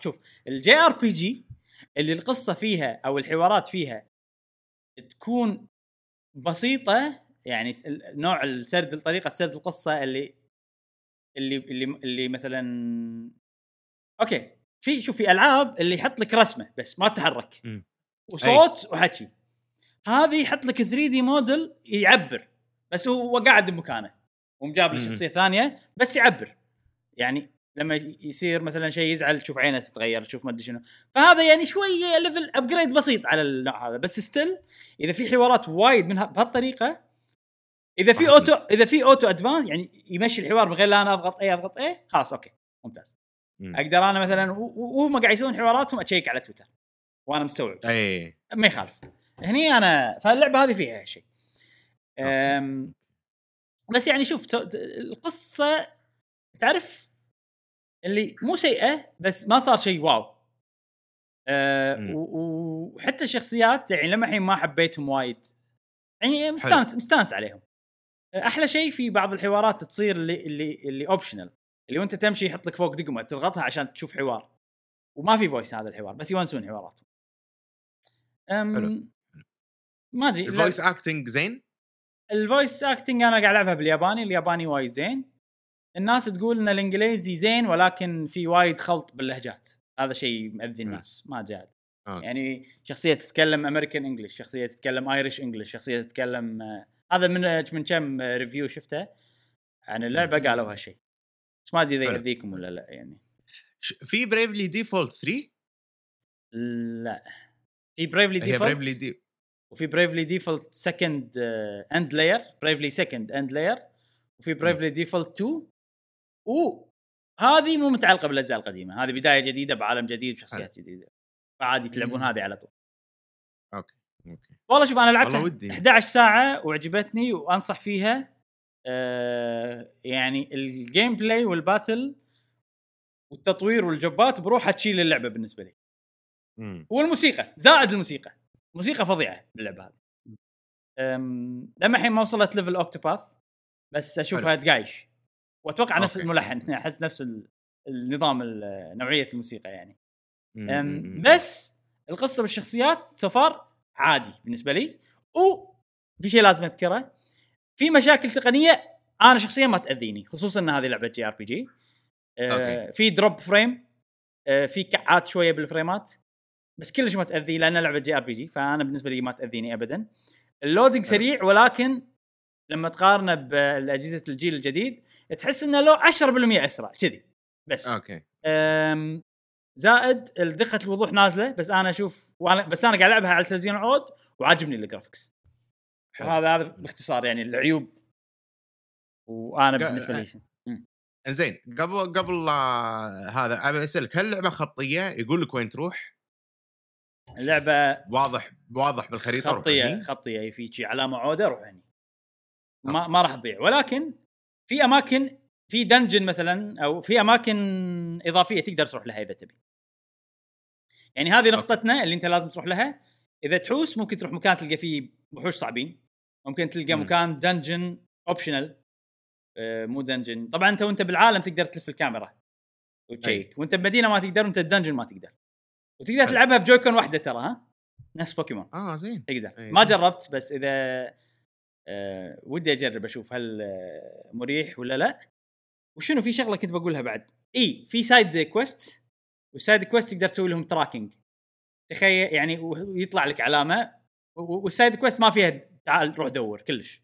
شوف ال JRPG اللي القصة فيها أو الحوارات فيها تكون بسيطة يعني نوع السرد طريقة سرد القصة اللي اللي اللي اللي مثلا okay في شوف في ألعاب اللي يحط لك رسمة بس ما تتحرك. وصوت وحكي. هذه يحط لك 3 دي موديل يعبر بس هو قاعد بمكانه. ومجابل مم. شخصيه ثانية بس يعبر. يعني لما يصير مثلا شيء يزعل تشوف عينه تتغير تشوف ما أدري شنو. فهذا يعني شوية level upgrade بسيط على النوع هذا. بس still إذا في حوارات وايد من بهالطريقة إذا في auto إذا في auto advance يعني يمشي الحوار من غير لا أنا أضغط A أضغط A خلاص okay ممتاز. مم. أقدر أنا مثلا وهم قاعد يسوون حواراتهم اشيك على تويتر وأنا مستوعب. اي ما يخالف. هني أنا فاللعبة هذه فيها شيء. بس يعني شوف القصة تعرف اللي مو سيئة بس ما صار شيء wow. أه وحتى الشخصيات يعني لما الحين ما حبيتهم وايد يعني مستانس مستانس عليهم. أحلى شيء في بعض الحوارات تصير اللي اللي اللي optional اللي وأنت تمشي يحط لك فوق دقمة تضغطها عشان تشوف حوار. وما في voice هذا الحوار بس يونسون حواراتهم. أم حلو. ما أدري ال voice acting زين؟ ال voice acting أنا قاعد ألعبها بالياباني الياباني وايد زين. الناس تقول إن الإنجليزي زين ولكن في وايد خلط باللهجات. هذا شيء مأذي الناس ما أدري. يعني شخصية تتكلم American English شخصية تتكلم Irish English شخصية تتكلم آه، هذا من من كم review شفته؟ عن اللعبة قالوا هالشيء. بس ما أدري إذا. يأذيكم ولا لا يعني. في Bravely Default 3 لا. في Bravely هي Bravely Default دي وفي Bravely Default Second End Layer Bravely Second End Layer وفي Bravely Default 2 وهذه مو متعلقة بالأجزاء القديمة. هذه بداية جديدة بعالم جديد بشخصيات جديدة. فعادي تلعبون. هذه على طول. okay والله شوف أنا ودي. 11 ساعة وعجبتني وأنصح فيها. آه يعني ال gameplay وال battle والتطوير وال job ات بروحها تشيل اللعبة بالنسبة لي. مم. والموسيقى زائد الموسيقى. موسيقى فظيعة باللعبه هذه. لما الحين ما وصلت level Octopath بس أشوفها تقايش وأتوقع نفس. الملحن أحس نفس ال- النظام ال- نوعية الموسيقى يعني. بس القصة بالشخصيات so far عادي بالنسبة لي. وفي شيء لازم أذكره في مشاكل تقنية أنا شخصيا ما تأذيني خصوصا إن هذه لعبة JRPG. okay. في drop frame آه، في كعات شوية بال frame ات. بس كلش ما تأذي لأن لعبه JRPG فأنا بالنسبة لي ما تأذيني ابدا. ال loading سريع ولكن لما تقارنه بالاجهزه الجيل الجديد تحس إنه لو 10% أسرع كذي بس. okay. أم، زائد دقه الوضوح نازلة بس أنا أشوف وأنا بس أنا قاعد ألعبها على التلفزيون العود وعاجبني ال graphics. وهذا هذا باختصار يعني العيوب. وأنا بالنسبة لي زين قبل قبل هذا أبي أسألك هل اللعبة خطية؟ يقول لك وين تروح؟ اللعبة واضح واضح بالخريطة خطيه؟ خطية. في شي علامة عودة روح هني ما ما راح تضيع. ولكن في اماكن في دنجن مثلا أو في أماكن إضافية تقدر تروح لها إذا تبي. يعني هذه نقطتنا اللي أنت لازم تروح لها. إذا تحوس ممكن تروح مكان تلقى فيه وحوش صعبين. ممكن تلقى مم. مكان dungeon optional آه مو dungeon طبعا أنت وأنت بالعالم تقدر تلف الكاميرا. وتشيك وأنت بمدينة ما تقدر وأنت ال dungeon ما تقدر. وتقدر. تلعبها ب Joy-Con واحدة ترى ها؟ نفس بوكيمون. آه زين. تقدر. أي. ما جربت بس إذا آه ودي أجرب أشوف هل آه مريح ولا لا. وشنو في شغلة كنت بقولها بعد. إي في side quest وال side quest تقدر تسوي لهم tracking تخيل يعني ويطلع لك علامة وال side quest ما فيها تعال روح دور كلش.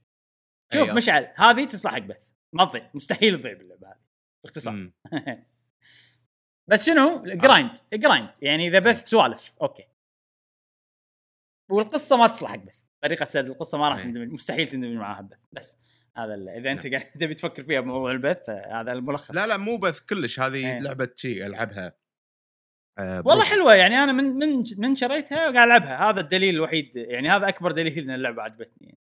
شوف أي، مشعل هذه تصلح حق بث. ما تضيع مستحيل تضيع باللعبة هذه. باختصار. بس شنو؟ grind grind يعني إذا بث سوالف. okay. والقصة ما تصلح حق بث. طريقة سرد القصة ما راح أي. تندمج. مستحيل تندمج معاها بث. بس هذا إذا أنت قاعد تبي تفكر فيها بموضوع البث آه، هذا الملخص. لا لا مو بث كلش. هذه إيه. لعبة شيء ألعبها. آه والله. حلوة. يعني أنا من من من شريتها وقاعد ألعبها. هذا الدليل الوحيد. يعني هذا أكبر دليل ان اللعبة عجبتني يعني.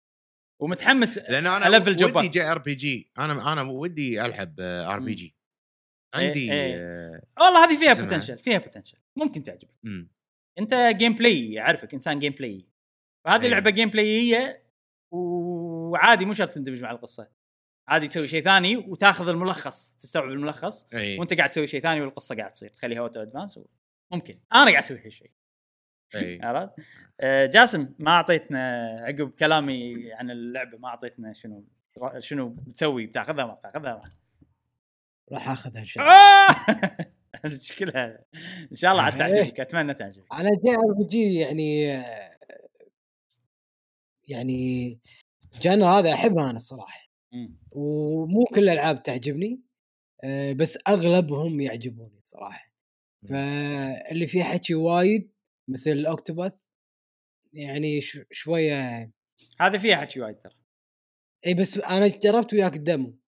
ومتحمس لأن أنا ودي. JRPG. أنا أنا ودي ألعب RPG. عندي إيه. آه، والله هذه فيها. potential فيها potential ممكن تعجبك مم. أنت gameplay اعرفك إنسان gameplay فهذه إيه. لعبة gameplay يه وعادي مو شرط تندمج مع القصة عادي تسوي شيء ثاني وتاخذ الملخص تستوعب الملخص اي وأنت قاعد تسوي شيء ثاني والقصة قاعد تصير تخليها auto advance. ممكن أنا قاعد أسوي هالشيء اي عرفت؟ آه، جاسم ما أعطيتنا عقب كلامي عن اللعبة ما أعطيتنا شنو شنو بتسوي بتاخذها ما بتاخذها. راح آخذها إن شاء الله. آه! مشكلة إن شاء الله عاد تعجبك أتمنى تعجبك. أنا JRPG يعني يعني ال genre هذا احبها أنا الصراحة. ومو كل الألعاب تعجبني آه، بس أغلبهم يعجبوني صراحة. فاللي فيه حكي وايد مثل الـ Octopath يعني شوية هذا فيها حكي وايد ترى. إي بس أنا جربت وياك ال demo.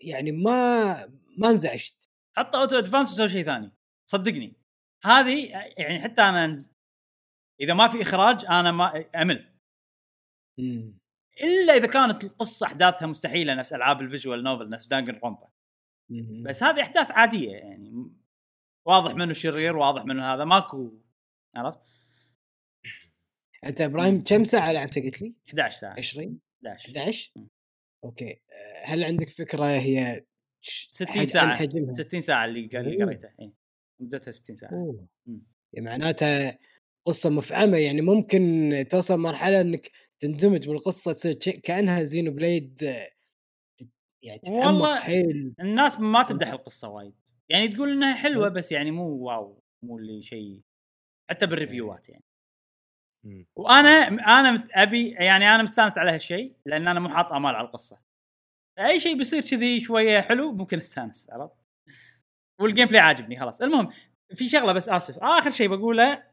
يعني ما ما انزعجت. حط auto advance وسوي شيء ثاني. صدقني. هذه يعني حتى أنا إذا ما في إخراج أنا ما أمل. مم. إلا إذا كانت القصة أحداثها مستحيلة نفس ألعاب ال visual novel نفس Danganronpa. بس هذه أحداث عادية يعني. واضح منه شرير واضح منه هذا. ماكو عرفت؟ أنت إبراهيم كم ساعة لعبت قلت لي؟ 11 ساعة. 20 11 11 مم. okay آه، هل عندك فكرة هي ش- 60 حج- عن ساعة حجمها 60 ساعة اللي اللي. قريتها إيه. مدتها 60 ساعة أوه. مم. يعني معناتها قصة مفعمة يعني ممكن توصل مرحلة إنك تندمج بالقصة تصير كأنها Xenoblade يعني تتعمق والله حيل الناس ما تمدح القصة وايد يعني تقول إنها حلوة بس يعني مو واو مو اللي شيء حتى بال reviewات يعني. وأنا أنا أبي يعني أنا مستانس على هالشيء لأن أنا مو حاط آمال على القصة. أي شيء بيصير كذي شوية حلو ممكن أستانس عرفت؟ وال gameplay عاجبني خلاص. المهم في شغلة بس آسف. آخر شيء بقوله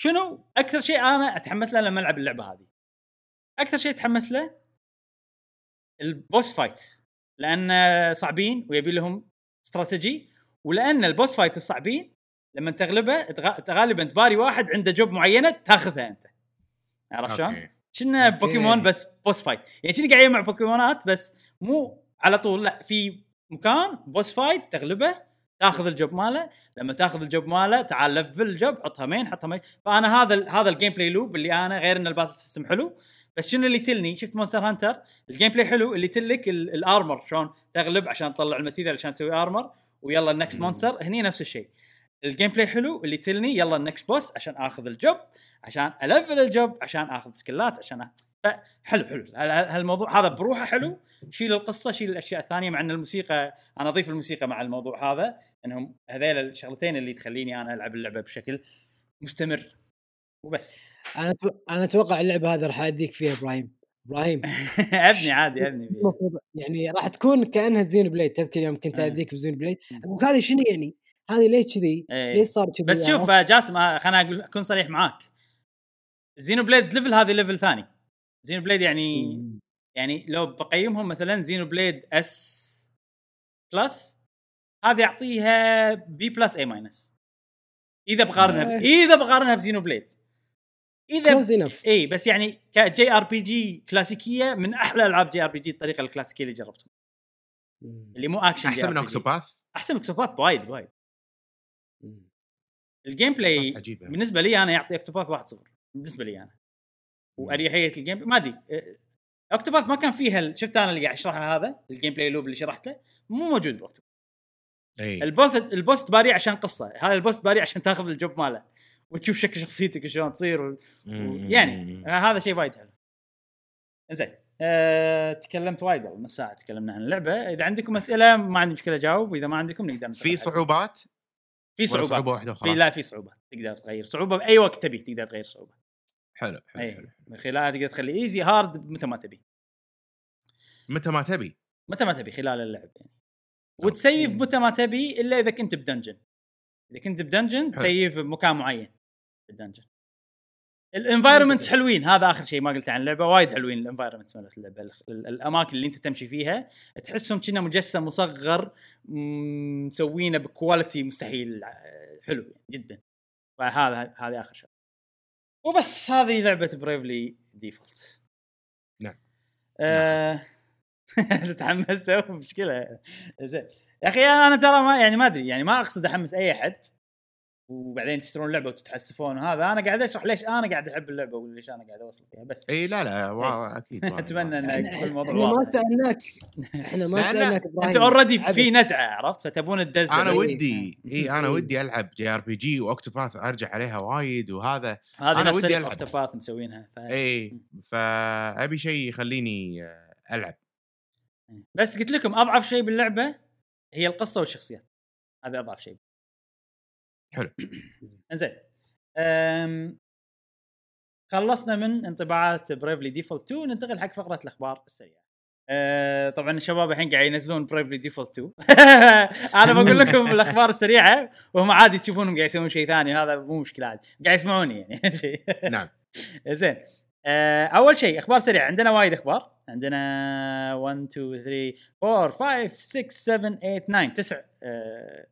شنو أكثر شيء أنا أتحمس له لما ألعب اللعبة هذه؟ أكثر شيء أتحمس له ال boss fight لأن صعبين ويبي لهم استراتيجي ولأن ال boss fight الصعبين لما تغلبه تغ- غالبا تباري واحد عنده job معينة تاخذها أنت. عرفت شلون؟ كنا. بوكيمون بس boss fight. يعني كني قاعد مع بوكيمونات بس مو على طول لا في مكان boss fight تغلبه تاخذ ال job ماله. لما تاخذ ال job ماله تعال لفل ال job حطها مين؟ حطها مين؟ فأنا هذا ال- هذا ال gameplay loop اللي أنا غير إن ال battle system حلو. بس شنو اللي تلني شفت Monster Hunter ال gameplay حلو اللي تلك ال- ال armor شلون تغلب عشان تطلع ال material عشان تسوي armor ويلا ال next monster هني نفس الشيء. ال gameplay حلو اللي تلني يلا ال next boss عشان آخذ ال job عشان ألفل ال job عشان آخذ skillات عشان حلو هال- هالموضوع هذا بروحه حلو؟ شيل القصة شيل الأشياء الثانية مع إن الموسيقى أنا أضيف الموسيقى مع الموضوع هذا إنهم هذيل الشغلتين اللي تخليني أنا ألعب اللعبة بشكل مستمر. وبس. أنا أنا أتوقع اللعبة هذه راح addict فيها إبراهيم. إبراهيم. ابني عادي ابني يعني راح تكون كأنها Xenoblade تذكر يوم كنت. addict ب Xenoblade هذه شنو يعني؟ هذه ليه كذي؟ إيه. ليش صار كذي؟ بس شوف عرفت؟ آه، جاسم آه، خليني أقول أكون صريح معاك Xenoblade level هذه level ثاني Xenoblade يعني مم. يعني لو بقيمهم مثلا Xenoblade S plus هذه أعطيها B plus A minus إذا بقارنها ب... آه. إذا بقارنها ب Xenoblade إذا انف A بس يعني ك JRPG كلاسيكية من أحلى ألعاب JRPG الطريقة الكلاسيكية اللي جربتها اللي مو اكشن أحسن من Octopath أحسن من Octopath بوايد بوايد ال gameplay عجيبه بالنسبة لي أنا يعطي Octopath 1-0 بالنسبة لي أنا. وأريحية ال game ما أدري Octopath ما كان فيها شفت أنا اللي قاعد اشرحه هذا ال gameplay loop اللي شرحته مو موجود ب Octopath اي البوس تباري عشان قصة هذا البوس تباري عشان تاخذ ال job ماله وتشوف شكل شخصيتك شلون تصير و... و... يعني هذا شيء وايد حلو. زين أه... تكلمت وايد والله نص ساعة تكلمنا عن اللعبة إذا عندكم أسئلة ما عندي مشكلة أجاوب وإذا ما عندكم نقدر في. صعوبات؟ في صعوبات صعوبة واحدة في وخلاص؟ لا في صعوبه تقدر تغير صعوبة بأي وقت تبي تقدر تغير صعوبة حلو حلو, حلو. من خلالها تقدر تخلي easy hard متى ما تبي متى ما تبي متى ما تبي خلال اللعب يعني وت save أوكي. متى ما تبي إلا إذا كنت ب dungeon إذا كنت ب dungeon. ت save بمكان معين في ال dungeon ال environments. حلوين. هذا آخر شيء ما قلت عن اللعبة. وايد حلوين ال environments مالت اللعبة. ال- ال- الأماكن اللي أنت تمشي فيها تحسهم كنا مجسم مصغر مسوينه ب quality مستحيل آه، حلو يعني جدا. فهذا هذه آخر شيء. وبس هذه لعبة Bravely Default نعم. آه تحمست مشكلة. زين. يا أخي أنا ترى ما يعني ما أدري يعني ما أقصد أحمس أي أحد. وبعدين تشترون اللعبة وتتحسفون وهذا. أنا قاعد أشرح ليش أنا قاعد أحب اللعبة وليش أنا قاعد أوصل فيها بس. إي لا لا وا- أكيد أتمنى. إن إحنا يكون الموضوع إحنا ما سألناك. إحنا ما سألناك إبراهيم. أنت already. في نزعة عرفت؟ فتبون تدز أنا بس. ودي إي أنا إيه. ودي ألعب JRPG و Octopath أرجع عليها وايد وهذا. هذه أنا نفس ودي. Octopath مسوينها ف... إي فابي شيء يخليني آه، ألعب. بس قلت لكم أضعف شيء باللعبة هي القصة والشخصيات. هذا أضعف شيء حلو. زين أم... خلصنا من انطباعات Bravely Default 2 ننتقل حق فقرة الأخبار السريعة. أه طبعا الشباب الحين قاعد ينزلون Bravely Default 2 أنا بقول لكم الأخبار السريعة وهم عادي تشوفونهم قاعد يسوون شيء ثاني هذا مو مشكلة عادي. قاعد يسمعوني يعني. شيء. نعم. زين آه، أول شيء أخبار سريعة. عندنا وايد أخبار. عندنا 1 2 3 4 5 6 7 8 9 تسع آه،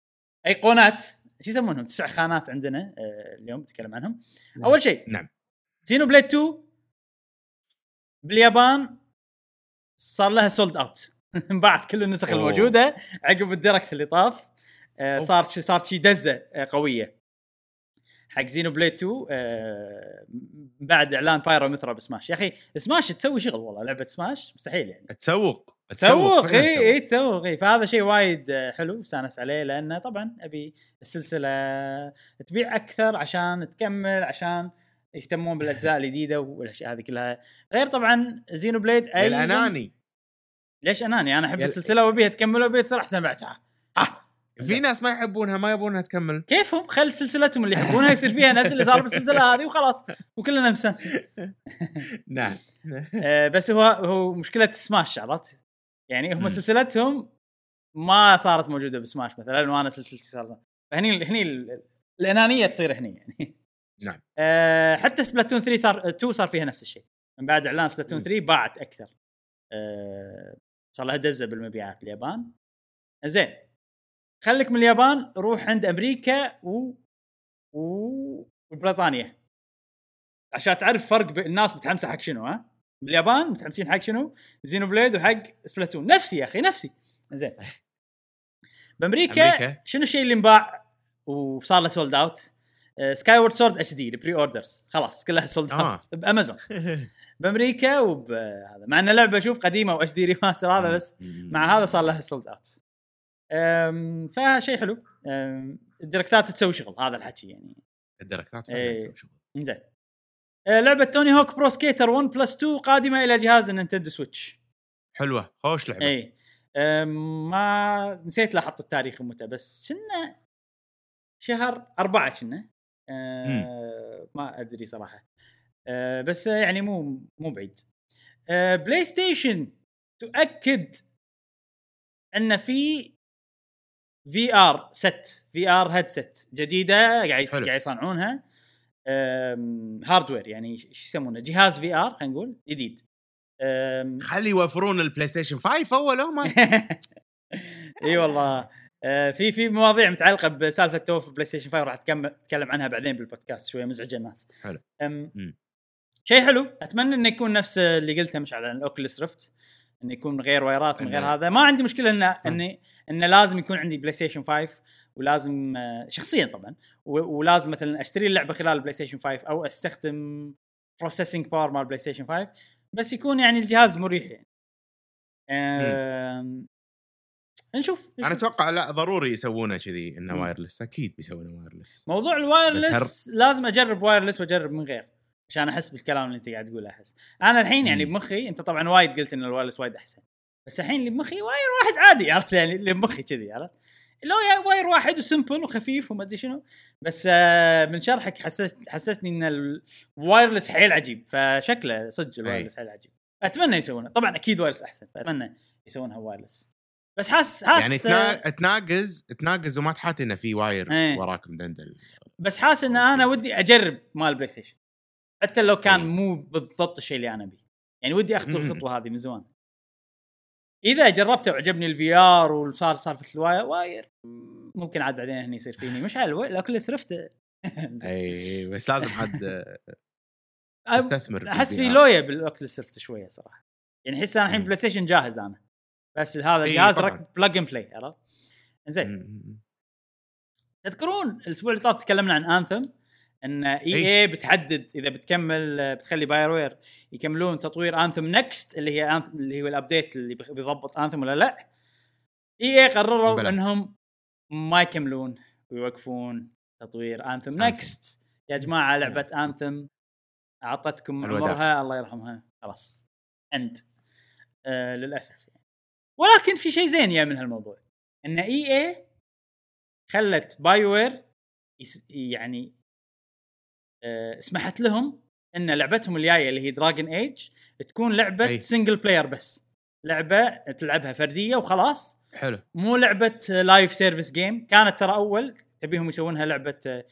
أيقونات. شو يسمونهم تسع خانات عندنا آه، اليوم نتكلم عنهم نعم. أول شيء نعم. Xenoblade 2 باليابان صار لها sold out انباعت كل النسخ أوه. الموجودة عقب ال Direct اللي طاف آه،. صار شي صار شي دزة آه، قوية حق Xenoblade 2 آه، بعد إعلان Pyra و Mythra ب Smash يا أخي سماش تسوي شغل والله لعبة سماش مستحيل يعني تسوق تسوق اي اي تسوق اي فهذا شيء وايد حلو استانس عليه لأنه طبعا أبي السلسلة تبيع أكثر عشان تكمل عشان يهتمون بالأجزاء الجديدة والأشياء هذه كلها. غير طبعا زينو بليد أيضا الاناني ليش أناني؟ أنا أحب السلسلة وأبيها تكمل وأبيها تصير أحسن بعد في ناس ما يحبونها ما يبونها تكمل. كيفهم؟ خل سلسلتهم اللي يحبونها يصير فيها نفس اللي صار بالسلسلة هذه وخلاص وكلنا مستانسين نعم. آه، بس هو هو مشكلة سماش عرفت؟ يعني هم. سلسلتهم ما صارت موجودة بسماش مثلا وأنا سلسلتي صارت فهني هني ال- الأنانية تصير هني يعني. نعم. آه، حتى سبلاتون 3 صار 2 صار فيها نفس الشيء. من بعد إعلان سبلاتون مم. 3 باعت أكثر. آه، صار لها دزة بالمبيعات باليابان. زين خليك من اليابان روح عند أمريكا و و وبريطانيا. عشان تعرف فرق ب- الناس متحمسه حق شنو ها؟ باليابان متحمسين حق شنو؟ Xenoblade وحق Splatoon. نفسي يا أخي نفسي. زين. بأمريكا أمريكا. شنو الشيء اللي انباع وصار له sold out Skyward Sword HD ال pre-orders خلاص كلها sold آه. out بأمازون. بأمريكا وبهذا مع ان اللعبه أشوف قديمة و HD remaster هذا بس مع هذا صار لها sold out فشيء حلو. ال Direct ات تسوي شغل هذا الحكي يعني. ال Direct ات إيه. تسوي شغل. زين آه، لعبة Tony Hawk Pro Skater 1 plus 2 قادمة إلى جهاز ال Nintendo Switch حلوة. خوش لعبة. اي ما نسيت لاحظت التاريخ متى بس كنا شهر أربعة كنا. أه ما أدري صراحة. أه بس يعني مو مو بعيد. أه PlayStation تؤكد إن في VR set VR headset جديدة قاعد. قاعد يصنعونها. هاردوير يعني شو يسمونه؟ جهاز في ار خلينا نقول جديد. خلي يوفرون البلاي ستيشن 5 اول هم إي والله. آه، في في مواضيع متعلقة بسالفة توف بلاي ستيشن 5 راح أتكلم عنها بعدين بالبودكاست شوية مزعجة الناس. حلو. شيء حلو. أتمنى إنه يكون نفس اللي قلته مش على ال Oculus Rift إنه يكون من غير wire ات من غير هذا. ما عندي مشكلة انه اني إنه لازم يكون عندي PlayStation 5 ولازم آه، شخصيا طبعا ولازم مثلا أشتري اللعبة خلال البلاي ستيشن 5 أو أستخدم بروسيسنج باور مال PlayStation 5 بس يكون يعني الجهاز مريح يعني. آم، نشوف أنا. أتوقع لا ضروري يسوونه كذي إنه. wireless أكيد بيسوونه wireless موضوع ال wireless لازم أجرب wireless وأجرب من غير عشان أحس بالكلام اللي أنت قاعد تقوله أحس. أنا الحين يعني. بمخي أنت طبعا وايد قلت إن ال wireless وايد أحسن بس الحين اللي بمخي wire واحد عادي عرفت يعني؟ اللي بمخي كذي عرفت؟ يعني wire واحد و simple وخفيف وما أدري شنو. بس آه، من شرحك حسست حسستني إن ال wireless حيل عجيب. فشكله صدق ال wireless حيل عجيب. أتمنى يسوونه. طبعا أكيد wireless أحسن فأتمنى يسوونها wireless بس حاس حاس يعني تنا... تناقز تناقز وما تحاتي إنه في واير إيه. وراك مدندل. بس حاسس إن أنا ودي أجرب مال بلاي ستيشن. حتى لو كان أي. مو بالضبط الشيء اللي أنا أبيه. يعني ودي أخطو. الخطوة هذه من زمان. إذا جربته وعجبني الفي ار وصار سالفه الواير واير مم، ممكن عاد بعدين هني يصير فيني. مش على لو كل سرفته إي بس لازم عاد أب- تستثمر أحس في. لويا بال Oculus Rift شوية صراحة. يعني أحس أنا الحين. PlayStation جاهز أنا. بس هذا الجهاز طبعاً. plug and play عرفت؟ زين. تذكرون الأسبوع اللي طاف تكلمنا عن Anthem إن E. A بتحدد إذا بتكمل بتخلي BioWare يكملون تطوير Anthem Next اللي هي Anthem اللي هو ال update اللي بيضبط Anthem ولا لا EA قرروا بلى. إنهم ما يكملون ويوقفون تطوير Anthem. Next يا جماعة لعبة Anthem أعطتكم. عمرها الله يرحمها خلاص end آه للأسف يعني. ولكن في شيء زين يا من هالموضوع إن EA خلت BioWare يعني سمحت لهم إن لعبتهم الجاية اللي هي Dragon Age تكون لعبة أي. single player بس. لعبة تلعبها فردية وخلاص. حلو. مو لعبة live service game كانت ترى أول تبيهم يسوونها لعبة آه،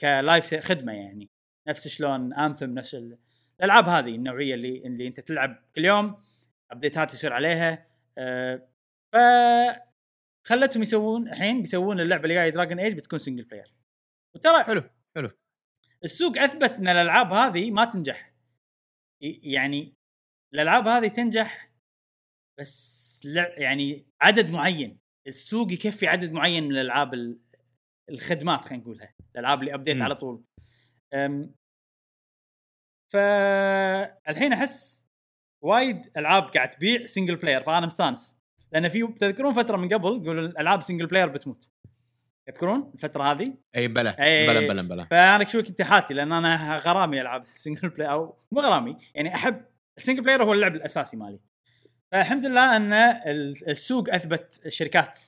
ك live خدمة يعني. نفس شلون Anthem نفس ال- الألعاب هذه النوعية اللي اللي أنت تلعب كل يوم update ات يصير عليها. آه، ف خلتهم يسوون الحين بيسوون اللعبة اللي جاية Dragon Age بتكون single player وترى حلو حلو. السوق أثبت إن الألعاب هذه ما تنجح يعني الألعاب هذه تنجح بس. يعني عدد معين السوق يكفي عدد معين من الألعاب ال- الخدمات خلينا نقولها الألعاب اللي update. على طول أم... فالحين أحس وايد ألعاب قاعد تبيع single player فأنا مستانس لأن في تذكرون فترة من قبل يقولوا الالعاب single player بتموت تذكرون الفترة هذه؟ إي بلا أي. blah blah blah. فأنا شوي كنت حاتي لأن أنا غرامي العاب ال single player أو مو غرامي يعني أحب ال single player هو اللعب الأساسي مالي. فالحمد لله أن ال- السوق أثبت الشركات.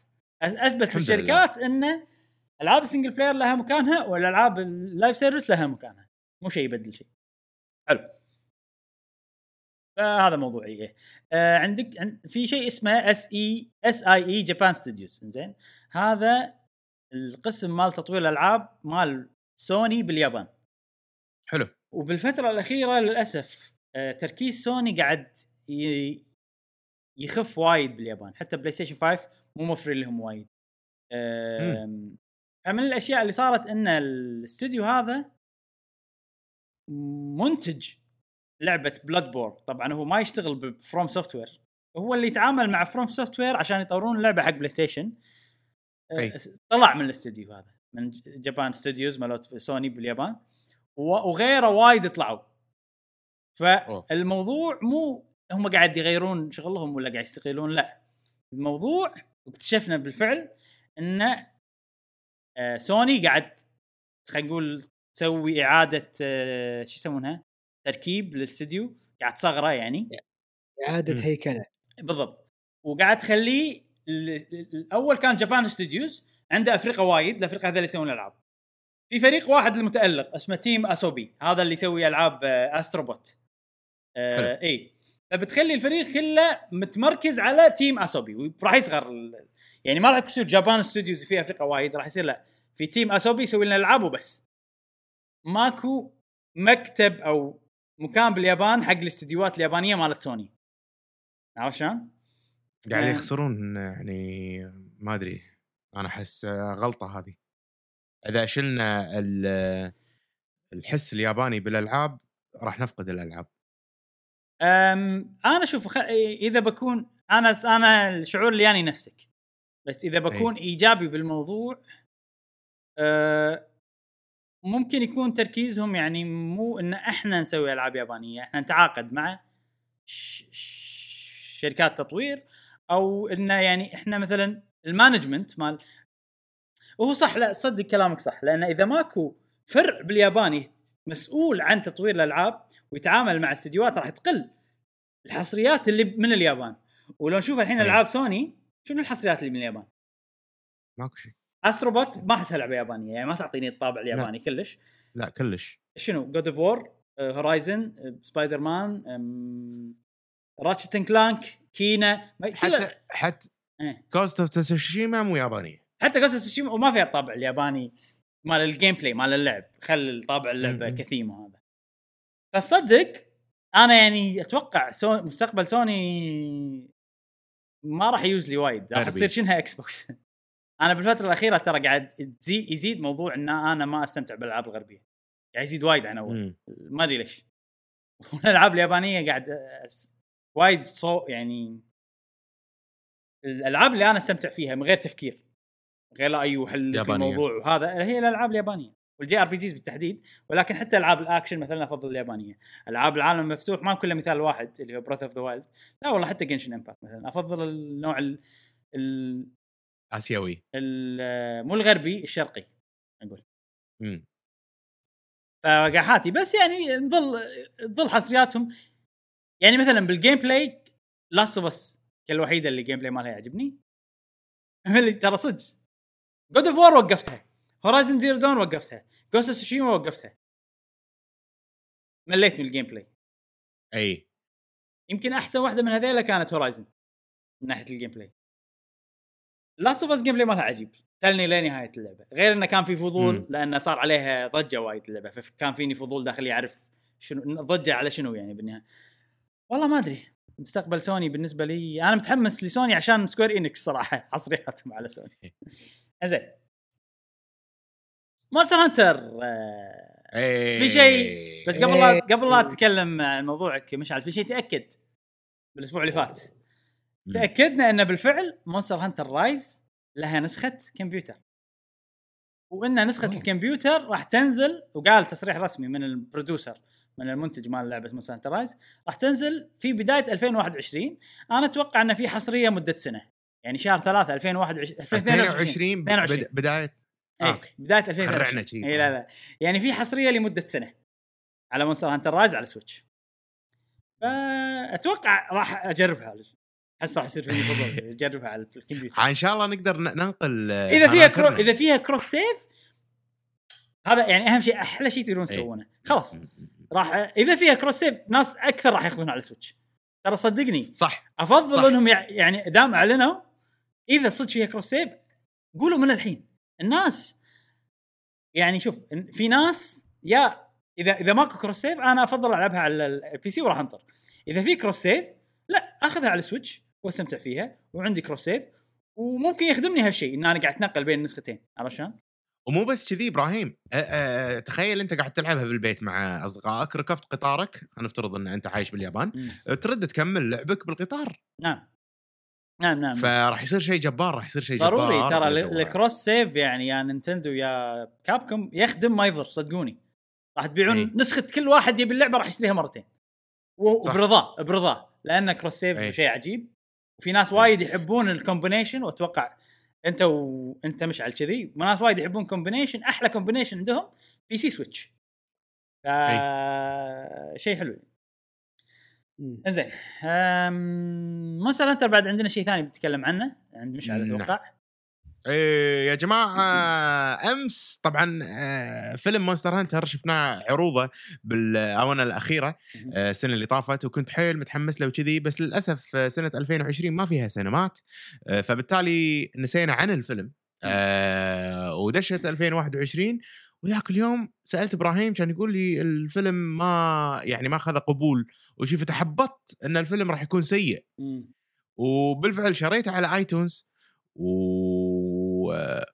أثبت الشركات أن ألعاب ال single player لها مكانها والالعاب ال live service لها مكانها. مو شيء يبدل شيء. حلو. فهذا موضوعي إيه. آه عندك عن- في شيء اسمه SI SIE Japan Studios زين هذا القسم مال تطوير الألعاب مال سوني باليابان. حلو. وبالفترة الأخيرة للأسف آه، تركيز سوني قاعد يخف وايد باليابان. حتى بلاي ستيشن 5 مو موفر لهم وايد. فمن الأشياء اللي صارت إن الاستوديو هذا منتج لعبة Bloodborne طبعا هو ما يشتغل ب FromSoftware هو اللي يتعامل مع FromSoftware عشان يطورون اللعبة حق بلاي ستيشن أي. طلع من الاستوديو هذا من Japan Studios مالت سوني باليابان وغيره وايد طلعوا. فالموضوع مو هم قاعد يغيرون شغلهم ولا قاعد يستقيلون لا الموضوع واكتشفنا بالفعل إن آه، سوني قاعد خلينا نقول تسوي إعادة آه، شو يسمونها تركيب للاستوديو قاعد تصغره يعني إعادة. هيكلة بالضبط وقاعد تخليه الأول كان Japan Studios عنده أفرقة وايد الأفرقة هذول يسوون الألعاب. في فريق واحد المتألق اسمه Team Asobi هذا اللي يسوي ألعاب آه، Astro Bot حلو. آه إي. فبتخلي الفريق كله متمركز على Team Asobi وراح يصغر يعني ما راح يصير Japan Studios في أفرقة وايد راح يصير لا. في Team Asobi يسوي لنا العاب وبس. ماكو مكتب أو مكان باليابان حق الاستديوهات اليابانية مالت سوني عرفت شلون؟ قاعد آه. يخسرون يعني ما أدري أنا أحس غلطة هذه. إذا شلنا ال- الحس الياباني بالألعاب راح نفقد الألعاب. أم أنا أشوف خ... إذا بكون أنا أنا الشعور اللي يعني نفسك. بس إذا بكون إيجابي بالموضوع أه ممكن يكون تركيزهم يعني مو إن إحنا نسوي ألعاب يابانية إحنا نتعاقد مع ش... ش... شركات تطوير أو إنه يعني إحنا مثلا ال management مال وهو صح لا صدق كلامك صح لأن إذا ماكو فرع بالياباني مسؤول عن تطوير الألعاب ويتعامل مع استديوهات راح تقل الحصريات اللي من اليابان. ولو نشوف الحين أي. ألعاب سوني شنو الحصريات اللي من اليابان؟ ماكو شيء. Astro Bot ما احسها لعبه يابانية يعني ما تعطيني الطابع الياباني كلش. لا كلش. شنو؟ God of War Horizon Spider-Man Ratchet Clank Kena حتى حتى. Ghost of Tsushima مو يابانية حتى Ghost Tsushima وما فيها الطابع الياباني مال ال gameplay مال اللعب خل طابع اللعبة. كثيمة هذا فصدق أنا يعني أتوقع سو... مستقبل سوني ما راح يجوز لي وايد راح. تصير شنها إكس بوكس أنا بالفترة الأخيرة ترى قاعد تزيد يزيد موضوع إن أنا ما أستمتع بالألعاب الغربية قاعد يزيد وايد عن أول. ما أدري ليش والألعاب اليابانية قاعد. وايد صو يعني الألعاب اللي أنا أستمتع فيها من غير تفكير غير لا أيوه حل لك يابانية. الموضوع وهذا هي الألعاب اليابانية وال JRPGs بالتحديد ولكن حتى ألعاب الأكشن مثلا أفضل اليابانية ألعاب العالم المفتوح ما كله مثال واحد اللي هو Breath of the Wild لا والله حتى Genshin Impact مثلا أفضل النوع ال... ال... آسيوي ال... مو الغربي الشرقي أقول مم. فقاحاتي بس يعني نظل نظل حصرياتهم يعني مثلا بال gameplay Last of Us الوحيده اللي ال gameplay مالها يعجبني. اللي ترى صدق. God of War وقفتها. Horizon Zero Dawn وقفتها. Ghost Tsushima وقفتها. مليت من ال gameplay أي. يمكن أحسن واحدة من هذيلا كانت Horizon من ناحية ال gameplay Last of Us gameplay مالها عجيب. تلني لنهايه اللعبة. غير إنه كان في فضول. لأنه صار عليها ضجة وايد اللعبة. فكان فيني فضول داخلي اعرف شنو ضجة على شنو يعني بالنهاية. والله ما أدري. مستقبل سوني بالنسبة لي أنا متحمس لسوني عشان Square Enix صراحة حصرياتهم على سوني. زين. Monster Hunter آه، في شيء بس قبل لا إيه. قبل لا اتكلم عن موضوعك مشعل في شيء تأكد؟ بالأسبوع اللي فات. تأكدنا إن بالفعل Monster Hunter Rise لها نسخة كمبيوتر. وإن نسخة. الكمبيوتر راح تنزل وقال تصريح رسمي من ال producer. من المنتج مال لعبة Monster Hunter Rise راح تنزل في بداية 2021 أنا أتوقع ان في حصرية مدة سنة. يعني شهر 3 2021 22 ب- 22. بد- بداية؟ إيه، أوكي. بداية 2020 خرعنا شي. اي لا لا. يعني في حصرية لمدة سنة على Monster Hunter Rise على Switch فأتوقع راح أجربها. احس راح يصير فيني فضول أجربها على الكمبيوتر. إن شاء الله نقدر ننقل آه، إذا فيها. cro... إذا فيها cross save هذا يعني أهم شيء أحلى شيء تقدرون تسوونه. خلاص. راح إذا فيها cross save ناس أكثر راح ياخذونها على Switch ترى صدقني. صح. أفضل صح. إنهم يع- يعني دام أعلنوا إذا صدق فيها cross save قولوا من الحين. الناس يعني شوف في ناس يا إذا إذا ماكو cross save أنا أفضل ألعبها على ال PC وراح أنطر. إذا في cross save لا أخذها على ال Switch وأستمتع فيها وعندي cross save وممكن يخدمني هالشيء إن أنا قاعد أتنقل بين النسختين عرفت شلون؟ ومو بس كذي إبراهيم أه أه تخيل أنت قاعد تلعبها بالبيت مع أصدقائك ركبت قطارك خلينا نفترض إن أنت عايش باليابان. ترد تكمل لعبك بالقطار نعم نعم نعم فراح يصير شيء جبار راح يصير شيء جبار ضروري ترى. ال cross save يعني يا نينتندو يا Capcom يخدم ما يضر صدقوني راح تبيعون إي. نسخة كل واحد يبي اللعبة راح يشتريها مرتين. وبرضاه برضاه لأن cross save إي. شيء عجيب وفي ناس وايد يحبون ال combination وأتوقع انت وانت مشعل كذي. ناس وايد يحبون combination أحلى combination عندهم PC Switch ف شيء حلو. إنزين Monster Hunter بعد عندنا شيء ثاني بنتكلم عنه؟ عند مشعل نعم. أتوقع. إيه يا جماعة أمس طبعا آه، فيلم Monster Hunter شفناه عروضة بالاونه الأخيرة آه، السنة اللي طافت وكنت حيل متحمس له وكذي بس للأسف آه، سنة 2020 ما فيها سينمات آه، فبالتالي نسينا عن الفيلم آه، ودشت 2021 وذاك اليوم سألت إبراهيم كان يقول لي الفيلم ما يعني ما أخذ قبول وشوف تحبطت إن الفيلم راح يكون سيء. وبالفعل شريته على آيتونز و...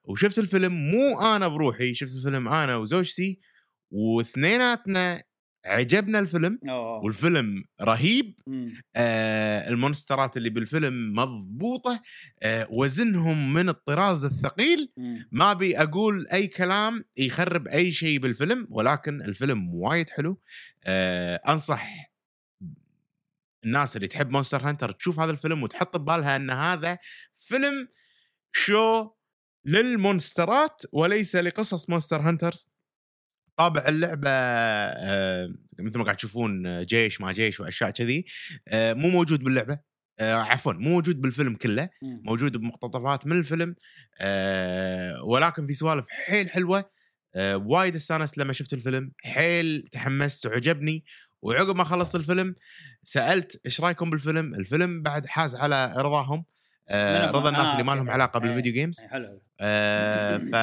وشفت الفيلم مو أنا بروحي شفت الفيلم أنا وزوجتي واثنيناتنا عجبنا الفيلم أوه. والفيلم رهيب مم. آه المونسترات اللي بالفيلم مضبوطة آه وزنهم من الطراز الثقيل مم. ما أبي أقول أي كلام يخرب أي شيء بالفيلم ولكن الفيلم وايد حلو آه أنصح الناس اللي تحب Monster Hunter تشوف هذا الفيلم وتحط ببالها إن هذا فيلم show للمونسترات وليس لقصص Monster Hunters. طابع اللعبة آه، مثل ما قاعد تشوفون آه، جيش ما جيش وأشياء كذي آه، مو موجود باللعبة. عفوا مو موجود بالفيلم كله. موجود بمقتطفات من الفيلم ولكن في سوالف حيل حلوة وايد استانست لما شفت الفيلم حيل تحمست وعجبني وعقب ما خلصت الفيلم سألت إيش رأيكم بالفيلم؟ الفيلم بعد حاز على رضاهم آه؟ رضا الناس آه، اللي ما لهم. علاقة إيه. بال video games إيه، حلو حلو. آه ف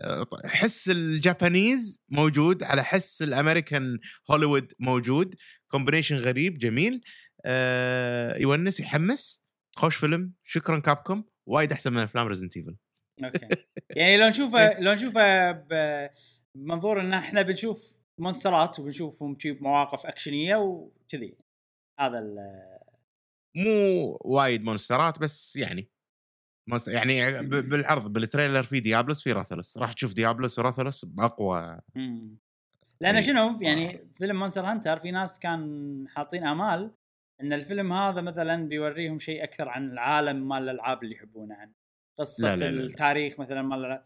آه، حس ال Japanese موجود على حس الأمريكان هوليوود موجود. combination غريب جميل. آه يونس يحمس. خوش فيلم. شكرا Capcom وايد أحسن من أفلام Resident Evil okay. يعني لو نشوفه لو نشوفه بمنظور إن إحنا بنشوف مونسترات وبنشوفهم مواقف أكشنية وكذي. هذا ال- مو وايد مونسترات بس يعني monster يعني ب- بالعرض بال trailer في Diablos في Rathalos راح تشوف Diablos و Rathalos بأقوى مم. لأن أي. شنو يعني فيلم Monster Hunter في ناس كان حاطين آمال إن الفيلم هذا مثلا بيوريهم شيء أكثر عن العالم مال الألعاب اللي يحبونه عن قصة لا، لا، لا،. التاريخ مثلا مال.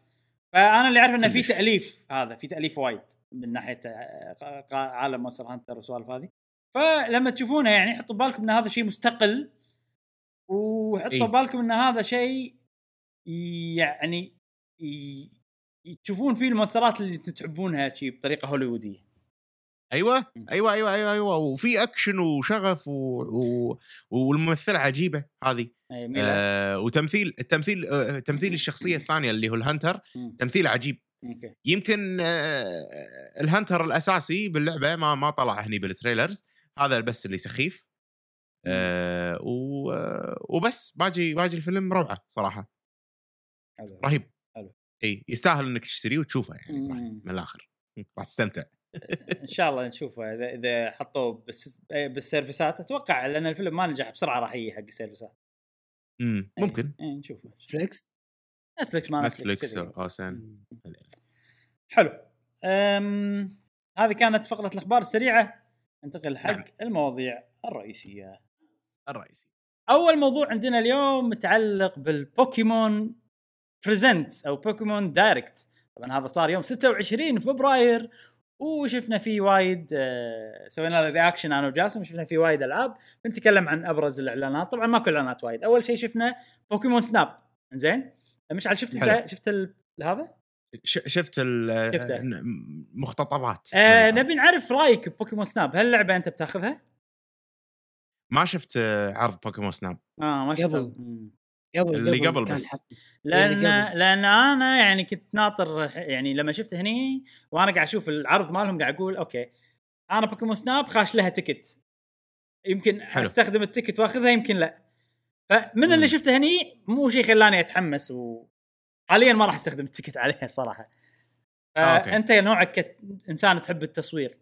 فأنا اللي أعرف إنه في. تأليف هذا في تأليف وايد من ناحية آه، عالم Monster Hunter والسوالف هذه فلما تشوفونه يعني حطوا ببالكم إن هذا شيء مستقل وحطوا إيه. ببالكم إن هذا شيء يعني ي- تشوفون فيه المونسترات اللي تحبونها شي بطريقة هوليوودية. أيوه. أيوه أيوه أيوه أيوه. وفي أكشن وشغف و... و... والممثلة عجيبة هذه. ميلا آه وتمثيل التمثيل آه تمثيل الشخصية الثانية اللي هو ال hunter مم. تمثيل عجيب. okay. يمكن آه ال hunter الأساسي باللعبة ما ما طلع هني بال trailers. هذا بس اللي سخيف. آه و... وبس. باجي باجي الفيلم روعة صراحة. حلو. رهيب. حلو. إي يستاهل إنك تشتريه وتشوفه يعني مم. إبراهيم، من الآخر. راح تستمتع. إن شاء الله نشوفه. إذا إذا حطوه بالس- بال service ات أتوقع لأن الفيلم ما نجح بسرعة راح يجي حق ال service ات. إمم ممكن. إيه نشوفه فليكس نتفلكس ما نتفلكس تدري. أو سان مم. حلو. أم... هذه كانت فقرة الأخبار السريعة. ننتقل حق نعم. المواضيع الرئيسية. الرئيسي أول موضوع عندنا اليوم متعلق بال Pokémon Presents أو Pokémon Direct طبعا هذا صار يوم 26 فبراير وشفنا فيه وايد آه، سوينا له reaction أنا وجاسم شفنا فيه وايد ألعاب بنتكلم عن أبرز الإعلانات. طبعا ماكو إعلانات وايد. أول شيء شفنا Pokémon Snap زين مشعل شفت شفت هذا؟ شفت ال- شفته. ن- مقتطفات آه منها. نبي نعرف رأيك ب Pokémon Snap هل اللعبه أنت بتاخذها؟ ما شفت آه، عرض Pokémon Snap آه ما شفت قبل. قبل اللي قبل بس. لأن. لأن أنا يعني كنت ناطر يعني لما شفت هني وأنا قاعد أشوف العرض مالهم قاعد أقول okay أنا Pokémon Snap خاش لها ticket يمكن حلو. أستخدم ال ticket وأخذها يمكن لا فمن اللي. شفته هني مو شيء خلاني أتحمس وحاليا ما راح أستخدم ال ticket عليها صراحة. آه، okay. فانت نوعك كانسان تحب التصوير.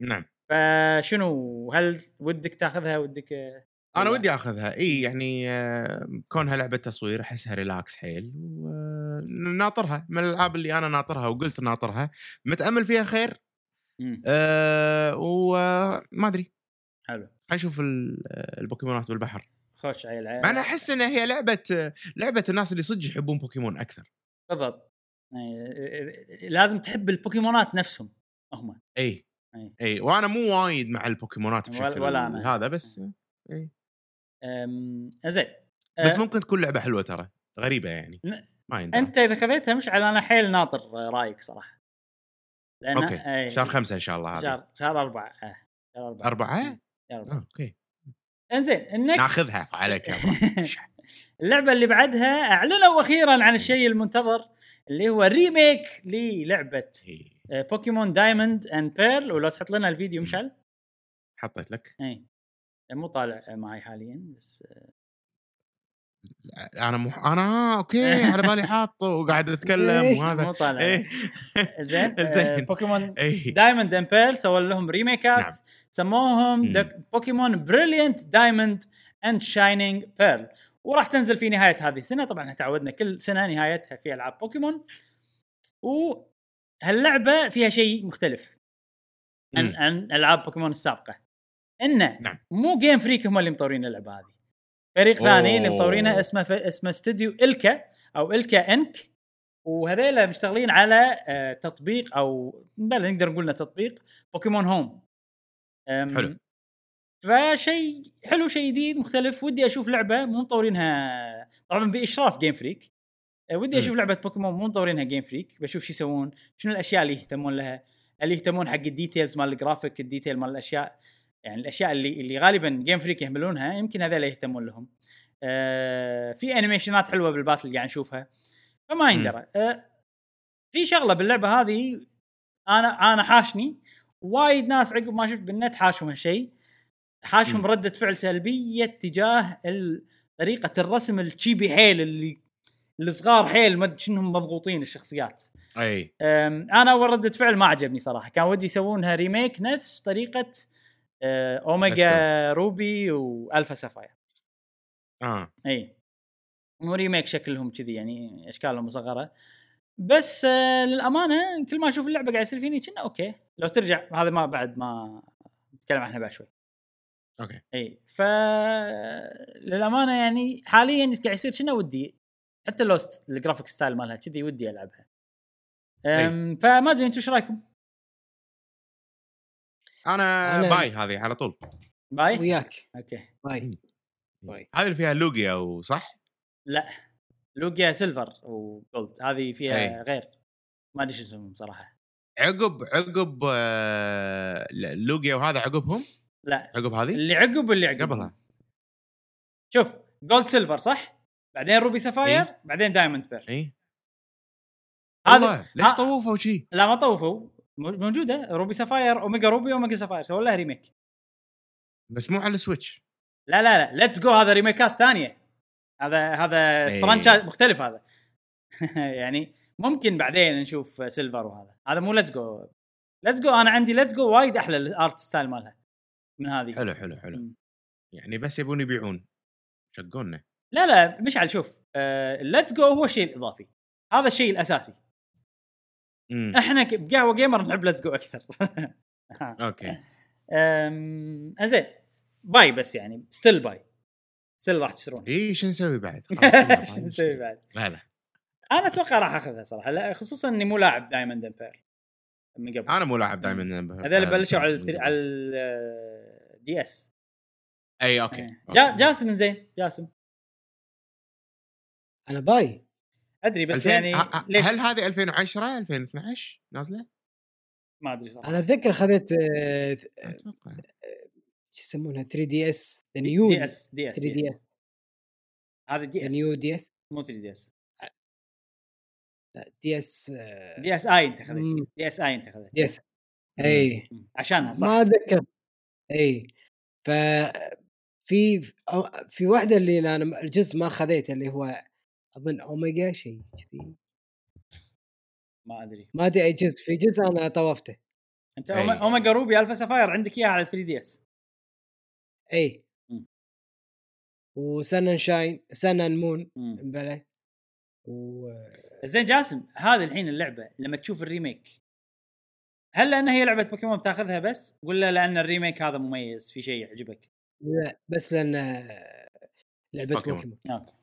نعم. فشنو هل ودك تاخذها ودك أنا والله. ودي أخذها. إي يعني آه، كونها لعبة تصوير أحسها relax حيل وناطرها من الألعاب اللي أنا ناطرها وقلت ناطرها. متأمل فيها خير. أه وما أدري. حلو. حنشوف ال- البوكيمونات بالبحر خوش عيل مع أنا أحس انها هي لعبة لعبة الناس اللي صدق يحبون بوكيمون أكثر. بالضبط. إيه، لازم تحب البوكيمونات نفسهم هم. إي. أي. إي. وأنا مو وايد مع البوكيمونات بشكل ولا أنا. هذا بس إي. أم، زين. بس أه، ممكن تكون لعبة حلوة ترى. غريبة يعني. ن- ما يندرى. أنت إذا خذيتها مشعل أنا حيل ناطر رأيك صراحة. لأن okay. أي، شهر خمسة إن شاء الله هذا. شهر شهر أربعة. آه. شهر أربعة. أربعة؟ شهر أربعة. آه، okay. انزين ال next ناخذها عليك. اللعبة اللي بعدها أعلنوا أخيرا عن الشيء المنتظر اللي هو remake للعبة. آه، Pokémon Diamond and Pearl ولو تحط لنا الفيديو مشعل؟ حطيت لك. اي مو طالع معي حاليا بس أنا مح... أنا okay على بالي حاط وقاعد أتكلم إيه. وهذا مو طالع إيه زين آه، زين. بوكيمون اي Diamond and Pearl سووا لهم ريميكات نعم. سموهم Pokémon Brilliant Diamond and Shining Pearl وراح تنزل في نهاية هذه السنة طبعا إحنا تعودنا كل سنة نهايتها في ألعاب بوكيمون وهاللعبه فيها شيء مختلف عن. عن ألعاب بوكيمون السابقة إنه نعم. مو Game Freak هم اللي مطورين اللعبة هذه فريق ثاني اللي مطورينها أوه. اسمه ف... اسمه استوديو ILCA أو ILCA Inc. وهذيلا مشتغلين على آه، تطبيق أو بل نقدر نقول تطبيق Pokémon Home. حلو. فشيء حلو شيء جديد مختلف. ودي أشوف لعبة مو مطورينها. طبعا بإشراف Game Freak أه، ودي. أشوف لعبة بوكيمون مو مطورينها Game Freak بشوف شو يسوون شنو الأشياء اللي يهتمون لها. اللي يهتمون حق ال details مال ال graphic ال detail مال الأشياء. يعني الأشياء اللي اللي غالبا Game Freak يهملونها يمكن هذول يهتمون لهم. آه في animation ات حلوة بال battle قاعد نشوفها. فما يندرى. آه في شغلة باللعبة هذه أنا أنا حاشني. وايد ناس عقب ما شفت بالنت حاشهم هالشيء. حاشهم. ردة فعل سلبية تجاه طريقة الرسم ال chibi حيل اللي الصغار حيل ما شنهم مضغوطين الشخصيات. أي. أنا أول ردة فعل ما عجبني صراحة. كان ودي يسوونها remake نفس طريقة Omega Ruby و Alpha Sapphire. آه. إي. مو remake شكلهم كذي يعني أشكالهم مصغره بس آه للأمانة كل ما أشوف اللعبة قاعد يصير فيني كنا okay. لو ترجع هذا ما بعد ما نتكلم عنها بعد شوي. okay. إي. ف للأمانة يعني حاليا قاعد يصير كنا ودي حتى لو ست- ال graphic style مالها كذي ودي ألعبها. فما أدري أنتم إيش رأيكم؟ أنا أنا- buy هذه على طول. buy؟ وياك. Okay. Buy. Buy. هذه اللي فيها Lugia وصح؟ لا. Lugia Silver و Gold. هذه فيها أي. غير. ما أدري شو اسمهم صراحة. عقب عقب آه، Lugia وهذا عقبهم؟ لا. عقب هذه؟ اللي عقب واللي عقب قبلها. شوف Gold Silver صح؟ بعدين Ruby Sapphire إيه. بعدين Diamond Pearl. إي. هذا ليش ها- طوفوا شي؟ لا ما طوفوا. موجودة؟ Ruby Sapphire Omega Ruby Omega Sapphire سووا لها remake بس مو على ال Switch لا لا لا. Let's Go هذا remake ات ثانية. هذا هذا إيه. franchise مختلف هذا. يعني ممكن بعدين نشوف Silver وهذا. هذا مو Let's Go Let's Go أنا عندي Let's Go وايد أحلى ال art style مالها. من هذه. حلو حلو حلو. مم. يعني بس يبون يبيعون. شقونا. لا لا. مشعل شوف. Let's Go هو الشيء الإضافي. هذا الشيء الأساسي. امم إحنا بقهوة gamer نحب Let's Go أكثر. okay. أم، زين buy بس يعني still buy. Still راح تشترون. اي شو نسوي بعد؟ شو. نسوي بعد؟ لا لا. أنا أتوقع راح أخذها صراحة لا خصوصا إني مو لاعب Diamond and Pearl من قبل. أنا مو لاعب Diamond هذول بلشوا على ال three- على ال DS اي okay إيه. جا جاسم زين جاسم. أنا buy. أدري بس 2000 يعني ليش؟ هل هذه 2010 2012 نازلة؟ ما أدري صراحة. أنا أتذكر خذيت آه، أتوقع. شو يسمونها 3 دي اس نيو دي اس دي اس 3 دي اس هذا DS new DS مو 3 DS لا DS DSi أنت. خذيت. DSi أنت خذيت. D S إي. عشانها صح. ما أتذكر. إي. ف في في واحدة اللي أنا الجزء ما خذيته اللي هو أظن أوميجا شيء كذي ما أدري ما أدري أي جزء في جزء أنا طوفته أنت أي. Omega Ruby Alpha Sapphire عندك إياها على 3 DS أي مم. و Sunshine Sun Moon. بلى و زين جاسم هذه الحين اللعبة لما تشوف ال remake هل لأن هي لعبة بوكيمون بتاخذها بس ولا لأن ال remake هذا مميز في شيء يعجبك؟ لا بس لأن لعبة Pokémon. Pokémon okay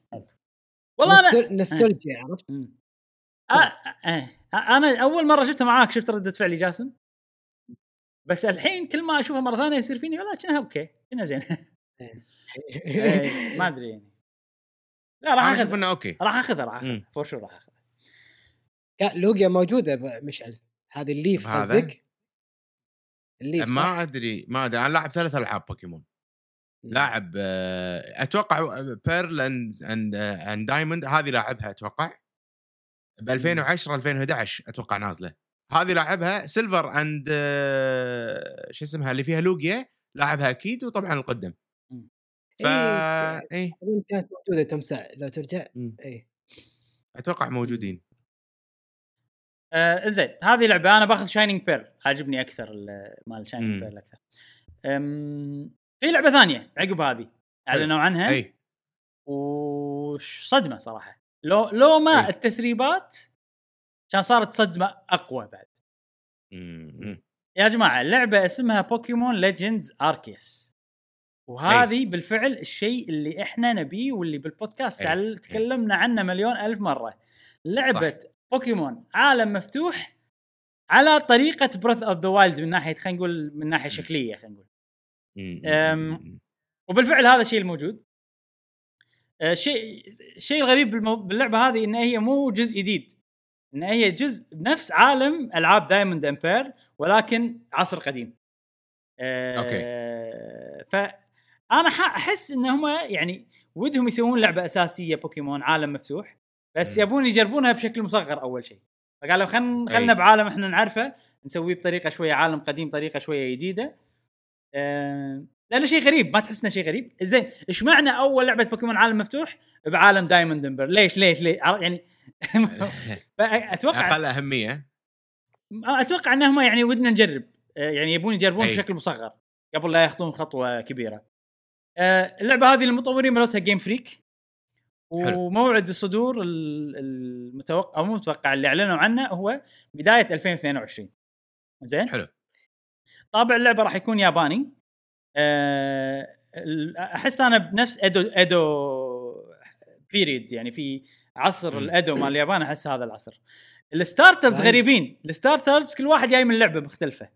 والله أنا nostal- nostalgia عرفت؟ آه آه أنا أول مرة شفتها معاك شفت ردة فعلي جاسم. بس الحين كل ما أشوفها مرة ثانية يصير فيني والله كأنها okay كأنها زين إيه، ما أدري يعني. لا راح أنا أشوف اخذها انه okay. راح أخذها راح أخذها. For sure راح أخذها. كا- Lugia موجودة مشعل. هذه ال Leaf؟ قصدك؟ ال Leaf؟ ما أدري ما أدري. أنا لاعب ثلاث ألعاب بوكيمون لاعب آه، أتوقع Pearl and and and Diamond هذه لاعبها أتوقع. ب 2010 2011 أتوقع نازلة. هذه لاعبها Silver and آه، شو اسمها اللي فيها Lugia لاعبها أكيد وطبعا القدم. ف إيه، اي اظن كانت موجودة تمسع لو ترجع. اي أتوقع موجودين. آه زين هذه لعبة أنا باخذ Shining Pearl عاجبني أكثر ال- مال Shining. Pearl أكثر. في لعبة ثانية عقب هذه. أعلنوا عنها. أي. وصدمه صراحة. لو لو ما أي. التسريبات كان صارت صدمة أقوى بعد. مم. يا جماعة اللعبه اسمها Pokémon Legends Arceus وهذه بالفعل الشيء اللي إحنا نبيه واللي بالبودكاست أي. تكلمنا عنه مليون ألف مرة. لعبة صح. بوكيمون عالم مفتوح على طريقة Breath of the Wild من ناحية خلينا نقول من ناحية شكلية خلينا نقول. وبالفعل هذا الشيء الموجود آه، شيء الشيء الغريب بالمو... باللعبة هذه إن هي مو جزء جديد إن هي جزء نفس عالم ألعاب Diamond and Pearl ولكن عصر قديم آه، أوكي. فانا ح- أحس إن هم يعني ودهم يسوون لعبة أساسية بوكيمون عالم مفتوح بس. يبون يجربونها بشكل مصغر أول شيء فقالوا خلنا أي. خلنا بعالم إحنا نعرفه نسويه بطريقة شوية عالم قديم طريقة شوية جديدة آه، لأنه شيء غريب ما تحس إنه شيء غريب؟ زين إيش معنى أول لعبة بوكيمون عالم مفتوح؟ بعالم Diamond and Pearl ليش ليش ليش؟ يعني أتوقع أقل أهمية. أتوقع انهم يعني ودنا نجرب. آه، يعني يبون يجربون أي. بشكل مصغر قبل لا يخطون خطوة كبيرة. آه، اللعبة هذه المطورين مالتها Game Freak. وموعد الصدور ال- المتوقع أو مو متوقع اللي أعلنوا عنه هو بداية 2022 زين؟ حلو. طابع اللعبة راح يكون ياباني. آه، أحس أنا بنفس ادو ادو period يعني في عصر. الأدو مال اليابان أحس هذا العصر. ال starters طيب. غريبين. ال starters كل واحد جاي من لعبة مختلفة.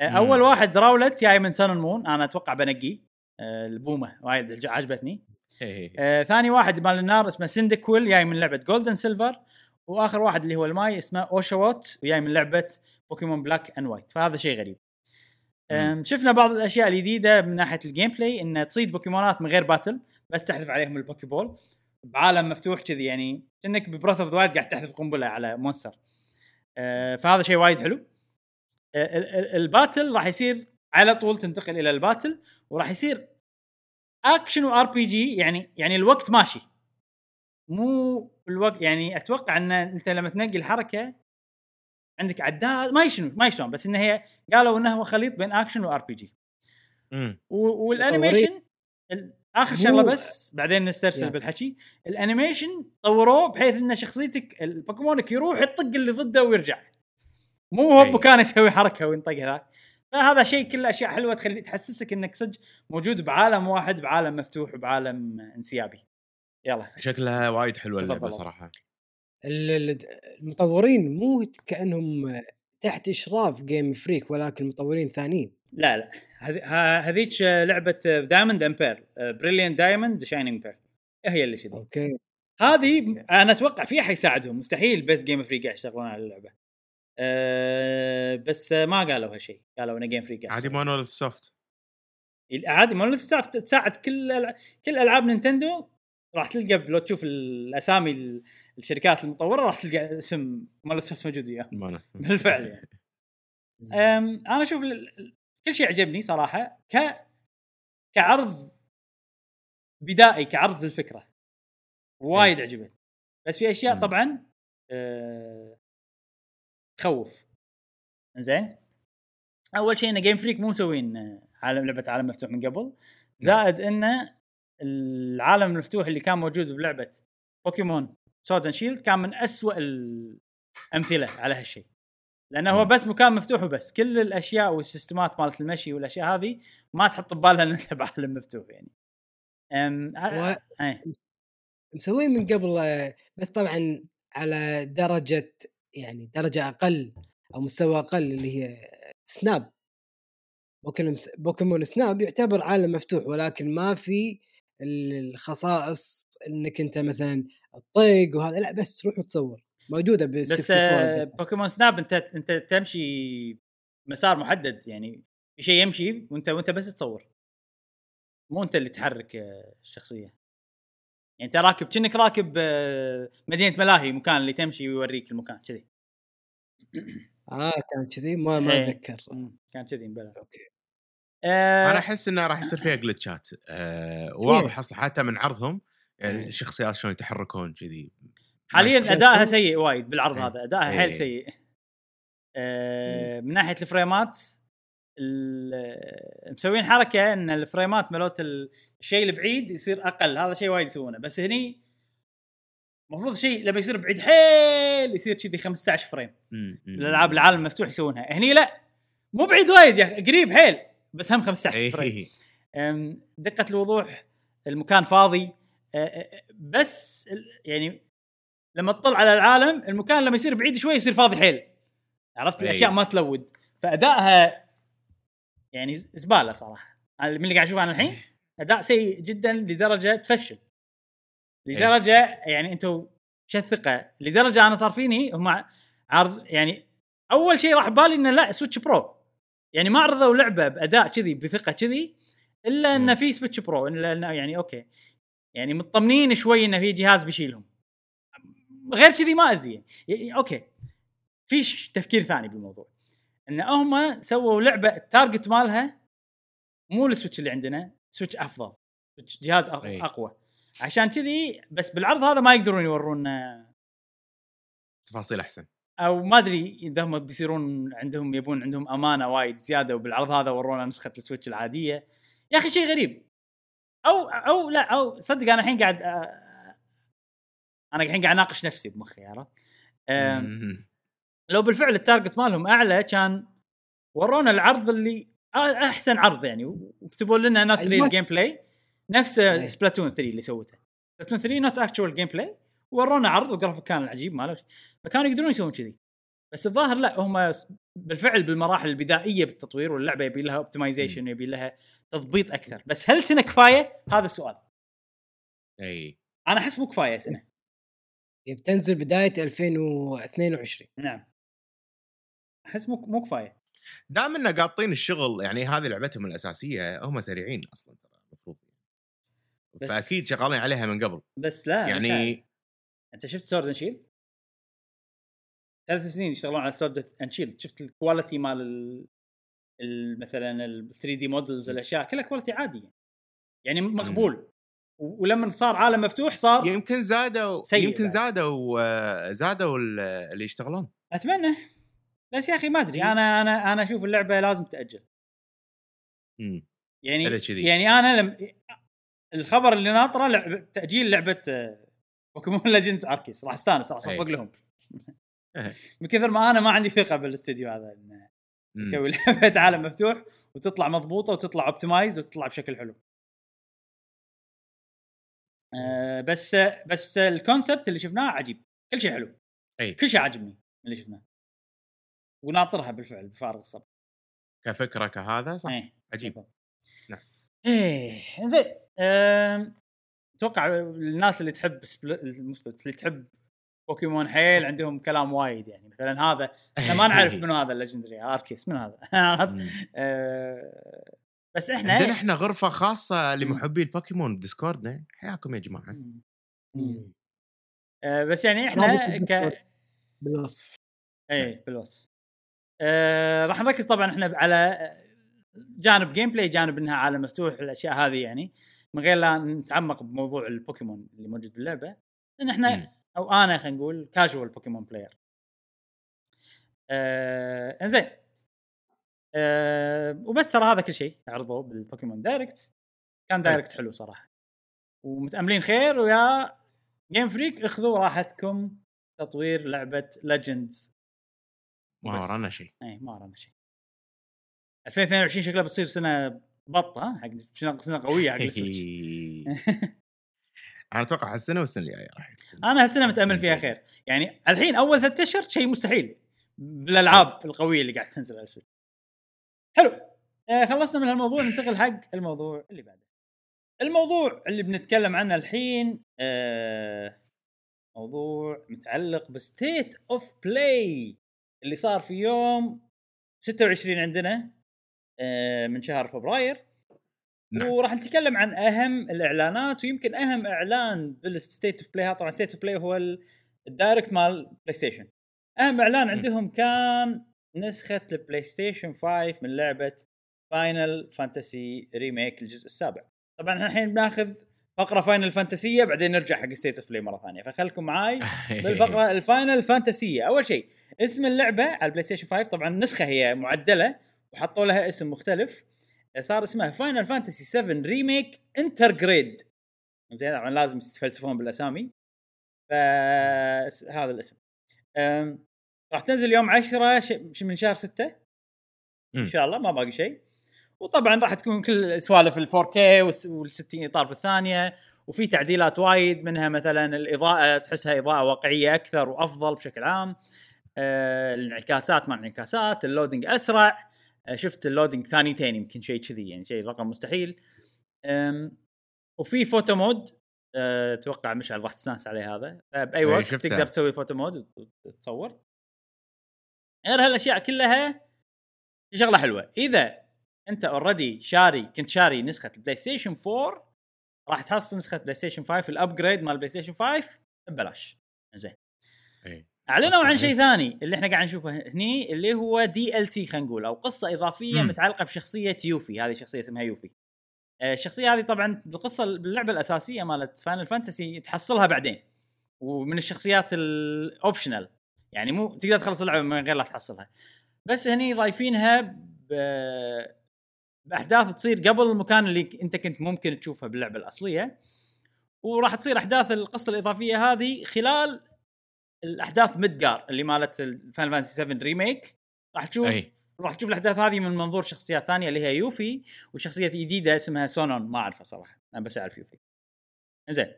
آه،. أول واحد Rowlet جاي من Sun Moon أنا أتوقع بنقيه آه، البومة وايد عجبتني. إيه. آه، ثاني واحد مال النار اسمه Cyndaquil جاي من لعبة Gold and Silver وآخر واحد اللي هو الماي اسمه Oshawott وجاي من لعبة بوكيمون Black and White فهذا شيء غريب. شفنا بعض الأشياء الجديدة من ناحية ال gameplay إنه تصيد بوكيمونات من غير battle بس تحذف عليهم ال Poké Ball بعالم مفتوح كذي يعني كأنك ب Breath of the قاعد تحذف قنبلة على monster. أه، فهذا شيء وايد حلو. أه، ال- ال- ال battle راح يصير على طول تنتقل إلى ال battle وراح يصير action و RPG يعني يعني الوقت ماشي. مو الوقت يعني أتوقع إن أنت لما تنقي الحركه عندك عداد ما شنو ما شلون بس إن هي قالوا إنه هو خليط بين action و RPG. وال animation ال- آخر شغلة بس بعدين نسترسل. بالحكي ال animation طوروه بحيث إن شخصيتك البوكيمونك يروح يطق اللي ضده ويرجع مو هو أي. بمكانه يسوي حركة وينطق هذاك فهذا شيء كله أشياء حلوة تخلي تحسسك إنك صدق موجود بعالم واحد بعالم مفتوح بعالم انسيابي يلا شكلها وايد حلوة. اللعبة صراحة المطورين مو كأنهم تحت إشراف Game Freak ولكن مطورين ثانيين. لا لا. هذيك لعبة Diamond and Pearl Brilliant Diamond Shining Pearl هي اللي كذي أوكي. هذه أوكي. أنا أتوقع فيها حيساعدهم. مستحيل بس Game Freak قاعد يشتغلون على اللعبة. أه بس ما قالوا هالشيء. قالوا إن Game Freak قاعد عادي. Monolith Soft. عادي Monolith Soft تساعد كل كل ألعاب نينتندو راح تلقى لو تشوف الأسامي ال- الشركات المطورة راح تلقى اسم Monolith Soft موجود وياه. Mono. بالفعل يعني. أنا أشوف كل شيء عجبني صراحة ك كعرض بدائي كعرض الفكرة وايد عجبتني بس في أشياء. طبعا أه تخوف. زين أول شيء إن Game Freak مو مسوين آه، عالم لعبة عالم مفتوح من قبل. زائد انه العالم المفتوح اللي كان موجود بلعبة بوكيمون Sword Shield كان من أسوأ الأمثلة على هالشيء. لأنه هو. بس مكان مفتوح وبس. كل الأشياء والسيستمات مالت المشي والأشياء هذه ما تحط ببالها ان انت بعالم مفتوح يعني. أم و- إيه مسوين من قبل بس طبعا على درجة يعني درجة أقل أو مستوى أقل اللي هي Snap بوكيمون Snap يعتبر عالم مفتوح ولكن ما في الخصائص إنك أنت مثلا تطق وهذا لا بس تروح وتصور. موجودة بس 64 عندك. بوكيمون Snap أنت أنت تمشي مسار محدد يعني في شيء يمشي وأنت وأنت بس تصور. مو أنت اللي تحرك آه، الشخصية. يعني أنت راكب كأنك راكب آه، مدينة ملاهي مكان اللي تمشي ويوريك المكان كذي. آه كان كذي؟ ما ما إيه. أتذكر. كان كذي مبلى أوكي. آه أنا أحس إنه راح يصير فيها جلتشات آه واضح حتى من عرضهم يعني إيه. الشخصيات شلون يتحركون كذي. حاليا ادائها سيء وايد بالعرض إيه. هذا ادائها إيه. حيل سيء آه من ناحية الفريمات ال- مسوين حركة إن الفريمات ال- الشيء البعيد يصير أقل هذا شيء وايد يسوونه. بس هني المفروض شيء لما يصير بعيد حيل يصير كذي 15 frame. الألعاب العالم المفتوح يسوونها. هني لا مو بعيد وايد يا أخي قريب حيل بس هم 15 frame. دقة الوضوح المكان فاضي. بس ال- يعني لما تطل على العالم المكان لما يصير بعيد شوي يصير فاضي حيل. عرفت؟ أي. الاشياء ما تلود. فأدائها يعني زبالة صراحة. من اللي قاعد اشوفه أنا الحين أداء سيء جدا لدرجة تفشل. لدرجة يعني أنتم شو الثقة؟ لدرجة أنا صار فيني هم عرض يعني أول شيء راح بالي إنه لا Switch Pro يعني ما عرضوا لعبة بأداء كذي بثقة كذي إلا انه مم. في Switch Pro إلا إنه يعني أوكي. يعني مطمنين شوي إنه في جهاز بيشيلهم. غير كذي ما أدري. يعني أوكي. في تفكير ثاني بالموضوع. إن هم سووا لعبة ال target مالها مو السويتش اللي عندنا سويتش أفضل. سويتش جهاز أي. أقوى. عشان كذي بس بالعرض هذا ما يقدرون يورون تفاصيل أحسن. أو ما أدري إذا هم بيصيرون عندهم يبون عندهم أمانة وايد زيادة وبالعرض هذا ورونا نسخة السويتش العادية. يا أخي شيء غريب. أو أو لا أو صدق أنا الحين قاعد أنا الحين قاعد أناقش نفسي بمخي عرفت؟ لو بالفعل ال target مالهم أعلى كان ورونا العرض اللي أحسن عرض يعني وكتبوا لنا not real. gameplay نفس. سبلاتون 3 اللي سوته سبلاتون 3 not actual gameplay ورونا عرض وجرافيك كان العجيب ماله فكانوا يقدرون يسوون كذي بس الظاهر لا هم بالفعل بالمراحل البدائية بالتطوير واللعبة يبي لها optimization يبي لها تضبيط أكثر. بس هل سنه كفاية؟ هذا السؤال. أي. أنا أحس مو كفاية سنه هي بتنزل بداية 2022 نعم. أحس مو مو كفاية. دام إنه قاطين الشغل يعني هذه لعبتهم الأساسية هم سريعين أصلا ترى المفروض. بس- فأكيد شغالين عليها من قبل. بس لا. يعني أنت شفت Sword and Shield؟ ثلاث سنين يشتغلون على Sword and Shield شفت ال quality مال ال... ال- مثلا ال 3D models الأشياء كلها quality عادي يعني مقبول و- ولما صار عالم مفتوح صار يمكن زادوا سيء يمكن. زادوا آه، زادوا ال- اللي يشتغلون أتمنى بس يا أخي ما أدري إيه. أنا أنا أنا أشوف اللعبة لازم تأجل مم. يعني. يعني أنا لم الخبر اللي ناطره لعب... تأجيل لعبة Pokémon Legends Arceus راح أستأنس راح أصفق أي. لهم إيه. من كثر ما أنا ما عندي ثقة بالاستوديو هذا إنه. يسوي لعبة عالم مفتوح وتطلع مضبوطة وتطلع optimized وتطلع بشكل حلو. آه بس بس ال concept اللي شفناه عجيب. كل شيء حلو. أي. كل شيء عجبني من اللي شفناه. وناطرها بالفعل بفارغ الصبر. كفكرة كهذا صح؟ إيه عجيب. نعم. إيه زين أتوقع الناس اللي تحب سبل- اللي تحب بوكيمون حيل عندهم كلام وايد يعني. مثلا هذا إحنا ما نعرف منو هذا ال legendary Arceus من هذا. آه، بس إحنا عندنا إحنا غرفة خاصة لمحبي البوكيمون بديسكوردنا حياكم يا جماعة. مم. مم. آه، بس يعني إحنا ك بالوصف. اي بالوصف. آه راح نركز طبعا إحنا على جانب gameplay جانب إنها عالم مفتوح الاشياء هذه يعني من غير لا نتعمق بموضوع البوكيمون اللي موجود باللعبة. لأن إحنا مم. أو أنا خلينا نقول casual Pokémon player آه إنزين. آه وبس ترى هذا كل شيء عرضوه بال Pokémon Direct كان Direct حلو صراحة. ومتأملين خير ويا Game Freak اخذوا راحتكم تطوير لعبة Legends ما بس. ورانا شيء. اي ما ورانا شيء. 2022 شكلها بتصير سنة بطة حق سنة قوية حق السويتش أنا أتوقع السنة والسنة الجاية راح. أنا هالسنة متأمل فيها. خير. يعني الحين أول ثلاث أشهر شيء مستحيل بالألعاب القوية اللي قاعد تنزل على السويتش. حلو. آه خلصنا من هالموضوع ننتقل حق الموضوع اللي بعده. الموضوع اللي بنتكلم عنه الحين آه موضوع متعلق ب State of Play اللي صار في يوم 26 عندنا آه من شهر فبراير. نعم. وراح نتكلم عن أهم الإعلانات ويمكن أهم إعلان بال State of Play طبعا State of Play هو ال- ال Direct مال بلاي ستيشن أهم إعلان عندهم كان نسخة البلاي ستيشن 5 من لعبة Final Fantasy Remake الجزء السابع. طبعا إحنا الحين بناخذ فقرة Final Fantasy بعدين نرجع حق State of Play مرة ثانية. فخلكم معاي بالفقرة ال Final Fantasy أول شيء اسم اللعبة على البلاي ستيشن 5 طبعا النسخه هي معدلة وحطوا لها اسم مختلف. صار اسمها Final Fantasy 7 Remake Intergrade زين طبعا لازم تتفلسفون بالأسامي. فهذا الاسم. راح تنزل يوم 10 ش- ش- من شهر 6 إن. شاء الله ما باقي شيء. وطبعا راح تكون كل سوالف ال 4K وال 60 إطار بالثانية. وفي تعديلات وايد منها مثلا الإضاءة تحسها إضاءة واقعية أكثر وأفضل بشكل عام. آه، الانعكاسات مع انعكاسات ال loading أسرع. آه، شفت ال loading ثانيتين يمكن شيء كذي يعني شيء رقم مستحيل. وفي photo mode أه، أتوقع مشعل راح تستانس عليه هذا. باي إيه، وقت. تقدر تسوي photo mode وتصور غير هالأشياء كلها في شغلة حلوة. إذا أنت already شاري كنت شاري نسخة البلاي ستيشن 4 راح تحصل نسخة بلاي ستيشن 5 ال upgrade مال البلاي ستيشن 5 ببلاش. زين. إيه. أعلنوا عن شيء. ثاني اللي إحنا قاعد نشوفه هني اللي هو DLC خلينا نقول أو قصة إضافية مم. متعلقة بشخصية يوفي. هذه شخصية اسمها يوفي. آه، الشخصية هذه طبعا بالقصة باللعبة الأساسية مالت فاينل فانتسي تحصلها بعدين ومن الشخصيات ال optional يعني مو تقدر تخلص اللعبة من غير لا تحصلها. بس هني ضايفينها ب... بأحداث تصير قبل المكان اللي أنت كنت ممكن تشوفها باللعبة الأصلية. وراح تصير أحداث القصة الإضافية هذه خلال الأحداث مدقار اللي مالت فاينل فانتسي 7 ريميك راح تشوف أي. راح تشوف الأحداث هذه من منظور شخصيات ثانية اللي هي يوفي وشخصية جديدة اسمها سونون ما أعرفها صراحة أنا بس أعرف يوفي. زين.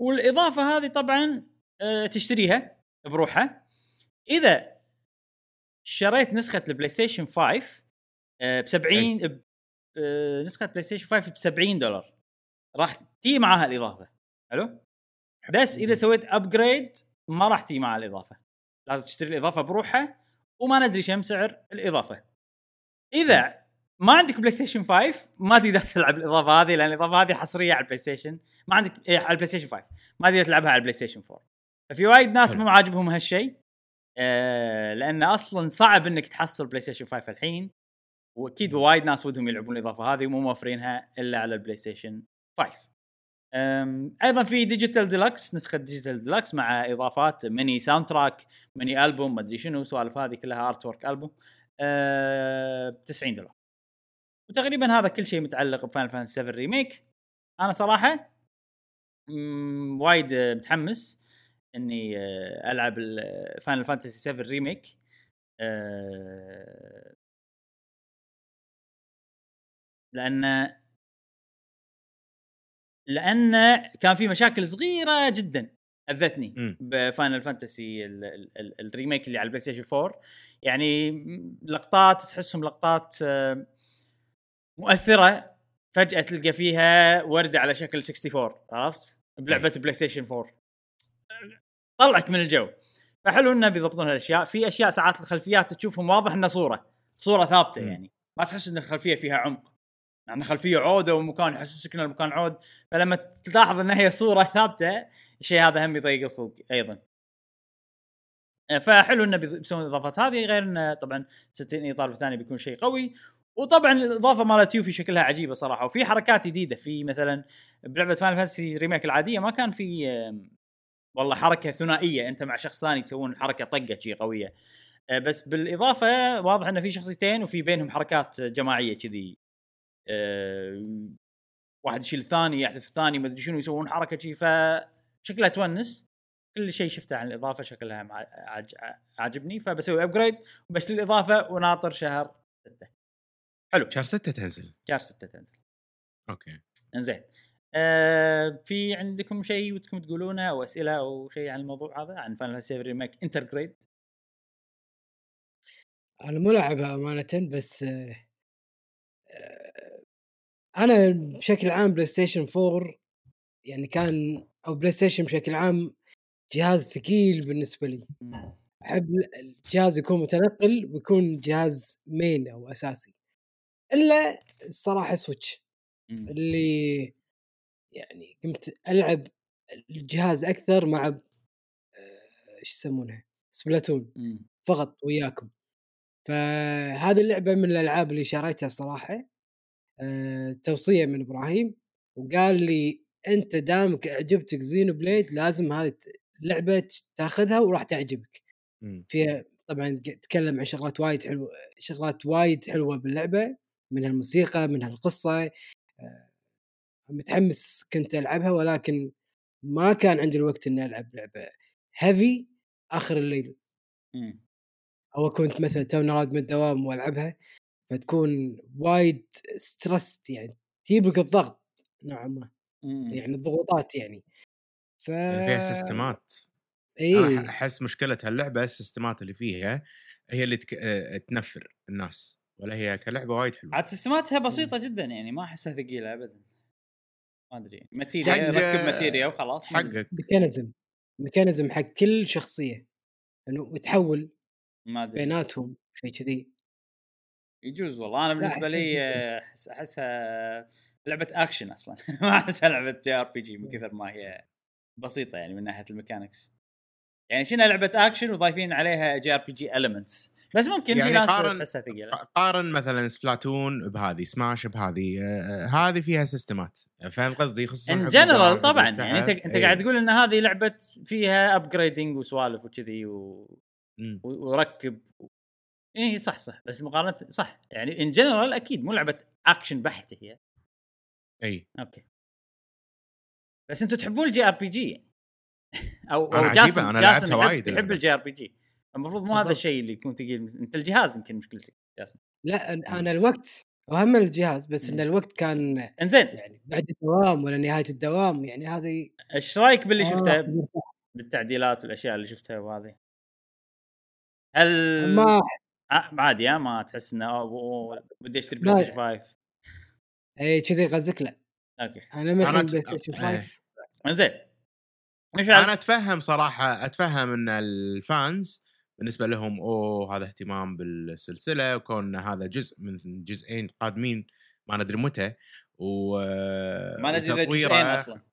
والإضافة هذه طبعا أه تشتريها بروحها. إذا شريت نسخة البلاي ستيشن 5 ب 70 ب... آه، نسخة بلاي ستيشن 5 ب 70 دولار. راح تي معاها الإضافة. حلو؟ بس إذا سويت upgrade ما راح تي مع الإضافة. لازم تشتري الإضافة بروحها وما ندري كم سعر الإضافة. إذا ما عندك بلاي ستيشن 5 ما تقدر تلعب الإضافة هذه لأن الإضافة هذه حصرية على البلاي ستيشن ما عندك إيه على البلاي ستيشن 5 ما تقدر تلعبها على البلاي ستيشن 4 ففي وايد ناس. مو عاجبهم هالشيء. آه لأن أصلا صعب إنك تحصل بلاي ستيشن 5 الحين. وأكيد وايد ناس ودهم يلعبون الإضافة هذه ومو موفرينها إلا على البلاي ستيشن 5 أم، أيضا في digital deluxe نسخة digital deluxe مع إضافات mini soundtrack mini album ما أدري شنو سوالف هذه كلها artwork album ب 90 دولار. وتقريبا هذا كل شيء متعلق بفاينل فانتسي 7 ريميك أنا صراحة مم، وايد متحمس إني آه، ألعب فاينل فانتسي 7 ريميك لأن لأن كان في مشاكل صغيرة جدا أذتني. بفاينل فانتسي ال- ال- ال- الريميك اللي على البلاي ستيشن 4 يعني لقطات تحسهم لقطات آه، مؤثرة. فجأة تلقى فيها وردة على شكل 64 عرفت؟ بلعبة بلاي ستيشن 4 طلعك من الجو. فحلو انه بيضبطون هالأشياء. في أشياء ساعات الخلفيات تشوفهم واضح إنها صورة صورة ثابتة. يعني. ما تحس إن الخلفية فيها عمق. يعني خلفيه عوده ومكان يحسسك ان المكان عود فلما تلاحظ إن هي صورة ثابتة الشيء هذا هم يضيق الخلق أيضا. فحلو إنه بيسوون الاضافات هذه غير إنه طبعا 60 إطار ثاني بيكون شيء قوي. وطبعا الإضافة مالت يوفي شكلها عجيبة صراحة. وفي حركات جديدة. في مثلا بلعبة فاينل فانتسي ريميك العادية ما كان في والله حركة ثنائية. أنت مع شخص ثاني تسوون حركة طقة شي قوية. آه، بس بالإضافة واضح إنه في شخصيتين وفي بينهم حركات جماعية كذي. آه، واحد يشيل الثاني يحذف الثاني ما أدري شنو يسوون حركة شي فشكلها تونس. كل شيء شفته عن الإضافة شكلها عاجبني. فبسوي upgrade وبشتري الإضافة وناطر شهر 6 حلو. شهر 6 تنزل. شهر 6 تنزل. أوكي. إنزين. آه في عندكم شيء ودكم تقولونه أو أسئلة أو شيء عن الموضوع هذا عن فاينل 7 ريميك انترجريد أنا مو لاعبها امانه بس آه، أنا بشكل عام بلاي ستيشن 4 يعني كان أو بلاي ستيشن بشكل عام جهاز ثقيل بالنسبة لي. أحب الجهاز يكون متنقل ويكون جهاز main أو أساسي. إلا الصراحة سويتش اللي يعني قمت ألعب الجهاز أكثر مع آه، إيش يسمونها سبلاتون فقط وياكم. فهذه اللعبة من الألعاب اللي شريتها صراحة أه توصية من إبراهيم وقال لي أنت دامك أعجبتك زينو بليد لازم هذه اللعبه تاخذها وراح تعجبك مم. فيها طبعا تكلم عن شغلات وايد حلوة شغلات وايد حلوة باللعبة منها الموسيقى منها القصة أه متحمس كنت ألعبها ولكن ما كان عندي الوقت إني ألعب لعبة heavy آخر الليل مم. أو كنت مثلا توني راد من الدوام وألعبها فتكون وايد stressed يعني تجيب لك الضغط نوعا ما مم. يعني الضغوطات يعني. ف يعني فيها systemات إي. أحس مشكلة هاللعبة ال systemات اللي فيها هي اللي تك... آه، تنفر الناس ولا هي كلعبة وايد حلوة. عاد systemاتها بسيطة جدا يعني ما أحسها ثقيلة ابدا. ما أدري ماتيريا حق- ركب ماتيريا وخلاص. حقك. mechanism mechanism حق كل شخصية إنه تحول ما أدري. بيناتهم شيء كذي. يجوز والله. أنا بالنسبة لي. آه، أحسها لعبة أكشن أصلا. ما أحسها لعبة JRPG من كثر ما هي بسيطة يعني من ناحية ال mechanics. يعني شنو لعبة أكشن وضايفين عليها JRPG elements بس ممكن يعني في ناس قارن- تحسها ثقيلة. قارن مثلا سبلاتون بهذه سماش بهذه آه، هذه فيها systemات. فاهم قصدي؟ خصوصا in general طبعا. يعني أنت. أنت إيه. قاعد تقول إن هذه لعبة فيها upgrading وسوالف وكذي و... مم. و- وركب إيه صح صح. بس مقارنة صح. يعني in general أكيد مو لعبة اكشن بحتة هي. إي. أوكي. بس أنتم تحبون ال JRPG؟ أو أو جاسم أنا جاسم وايد يحب. ال JRPG. المفروض مو هذا. الشيء اللي يكون ثقيل. أنت الجهاز يمكن مشكلتك جاسم. لا أنا الوقت واهم من الجهاز بس إن. الوقت كان إنزين. يعني بعد الدوام ولا نهاية الدوام يعني هذه إيش رأيك باللي آه، شفته بالتعديلات والاشياء اللي شفتها وهذه. هل ما عادي ها ما تحس إنه بدي اشتري لا. بلاي ستيشن 5 اي كذي غزك لا أوكي. أنا أنا بلاي ستيشن إيه. 5 إنزين. أنا أتفهم صراحة أتفهم إن ال fans بالنسبة لهم أوه هذا اهتمام بالسلسلة وكون هذا جزء من جزئين قادمين ما ندري متى و ما ندري إذا جزئين أصلا.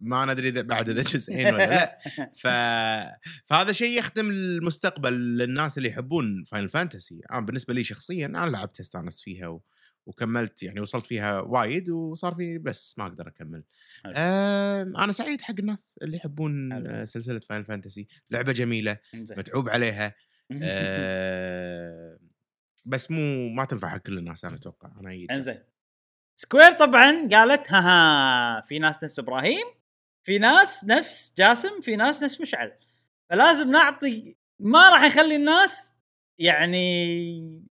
ما ندري إذا بعد إذا جزئين ولا لا. ف... فهذا شيء يخدم المستقبل للناس اللي يحبون فاينل فانتسي أنا بالنسبة لي شخصيا أنا لعبت استانس فيها و... وكملت يعني وصلت فيها وايد وصار في بس ما أقدر أكمل. آه أنا سعيد حق الناس اللي يحبون. آه، سلسلة فاينل فانتسي لعبة جميلة. متعوب عليها. آه بس مو ما تنفع حق كل الناس أنا أتوقع. أنا انزين. سكوير طبعا قالت ها ها في ناس نفس إبراهيم؟ في ناس نفس جاسم في ناس نفس مشعل. فلازم نعطي ما راح نخلي الناس يعني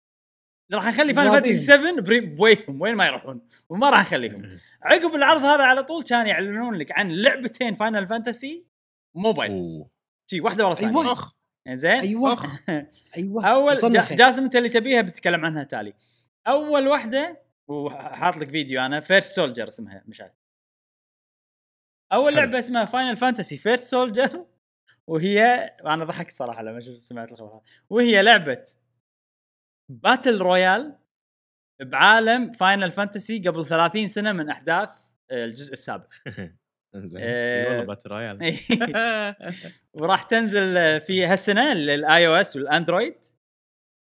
راح نخلي راضين. فانتسي 7 بري- بويهم وين ما يروحون وما راح نخليهم عقب العرض هذا على طول كان يعلنون لك عن لعبتين فاينل فانتسي موبايل. شي واحدة ورا الثانية. اخ زين؟ أيوه. أيوه. أول. جاسم أنت اللي تبيها بتتكلم عنها تالي. أول واحدة وحاط لك فيديو أنا First Soldier اسمها مش عارف أول حلو. لعبة اسمها فاينل فانتسي First Soldier وهي أنا ضحكت صراحة لما شفت سمعت الخبر وهي لعبة battle royale بعالم فاينل فانتسي قبل 30 سنة من أحداث آه، الجزء السابق. زين آه، والله battle royale وراح تنزل في هالسنة لل iOS والأندرويد.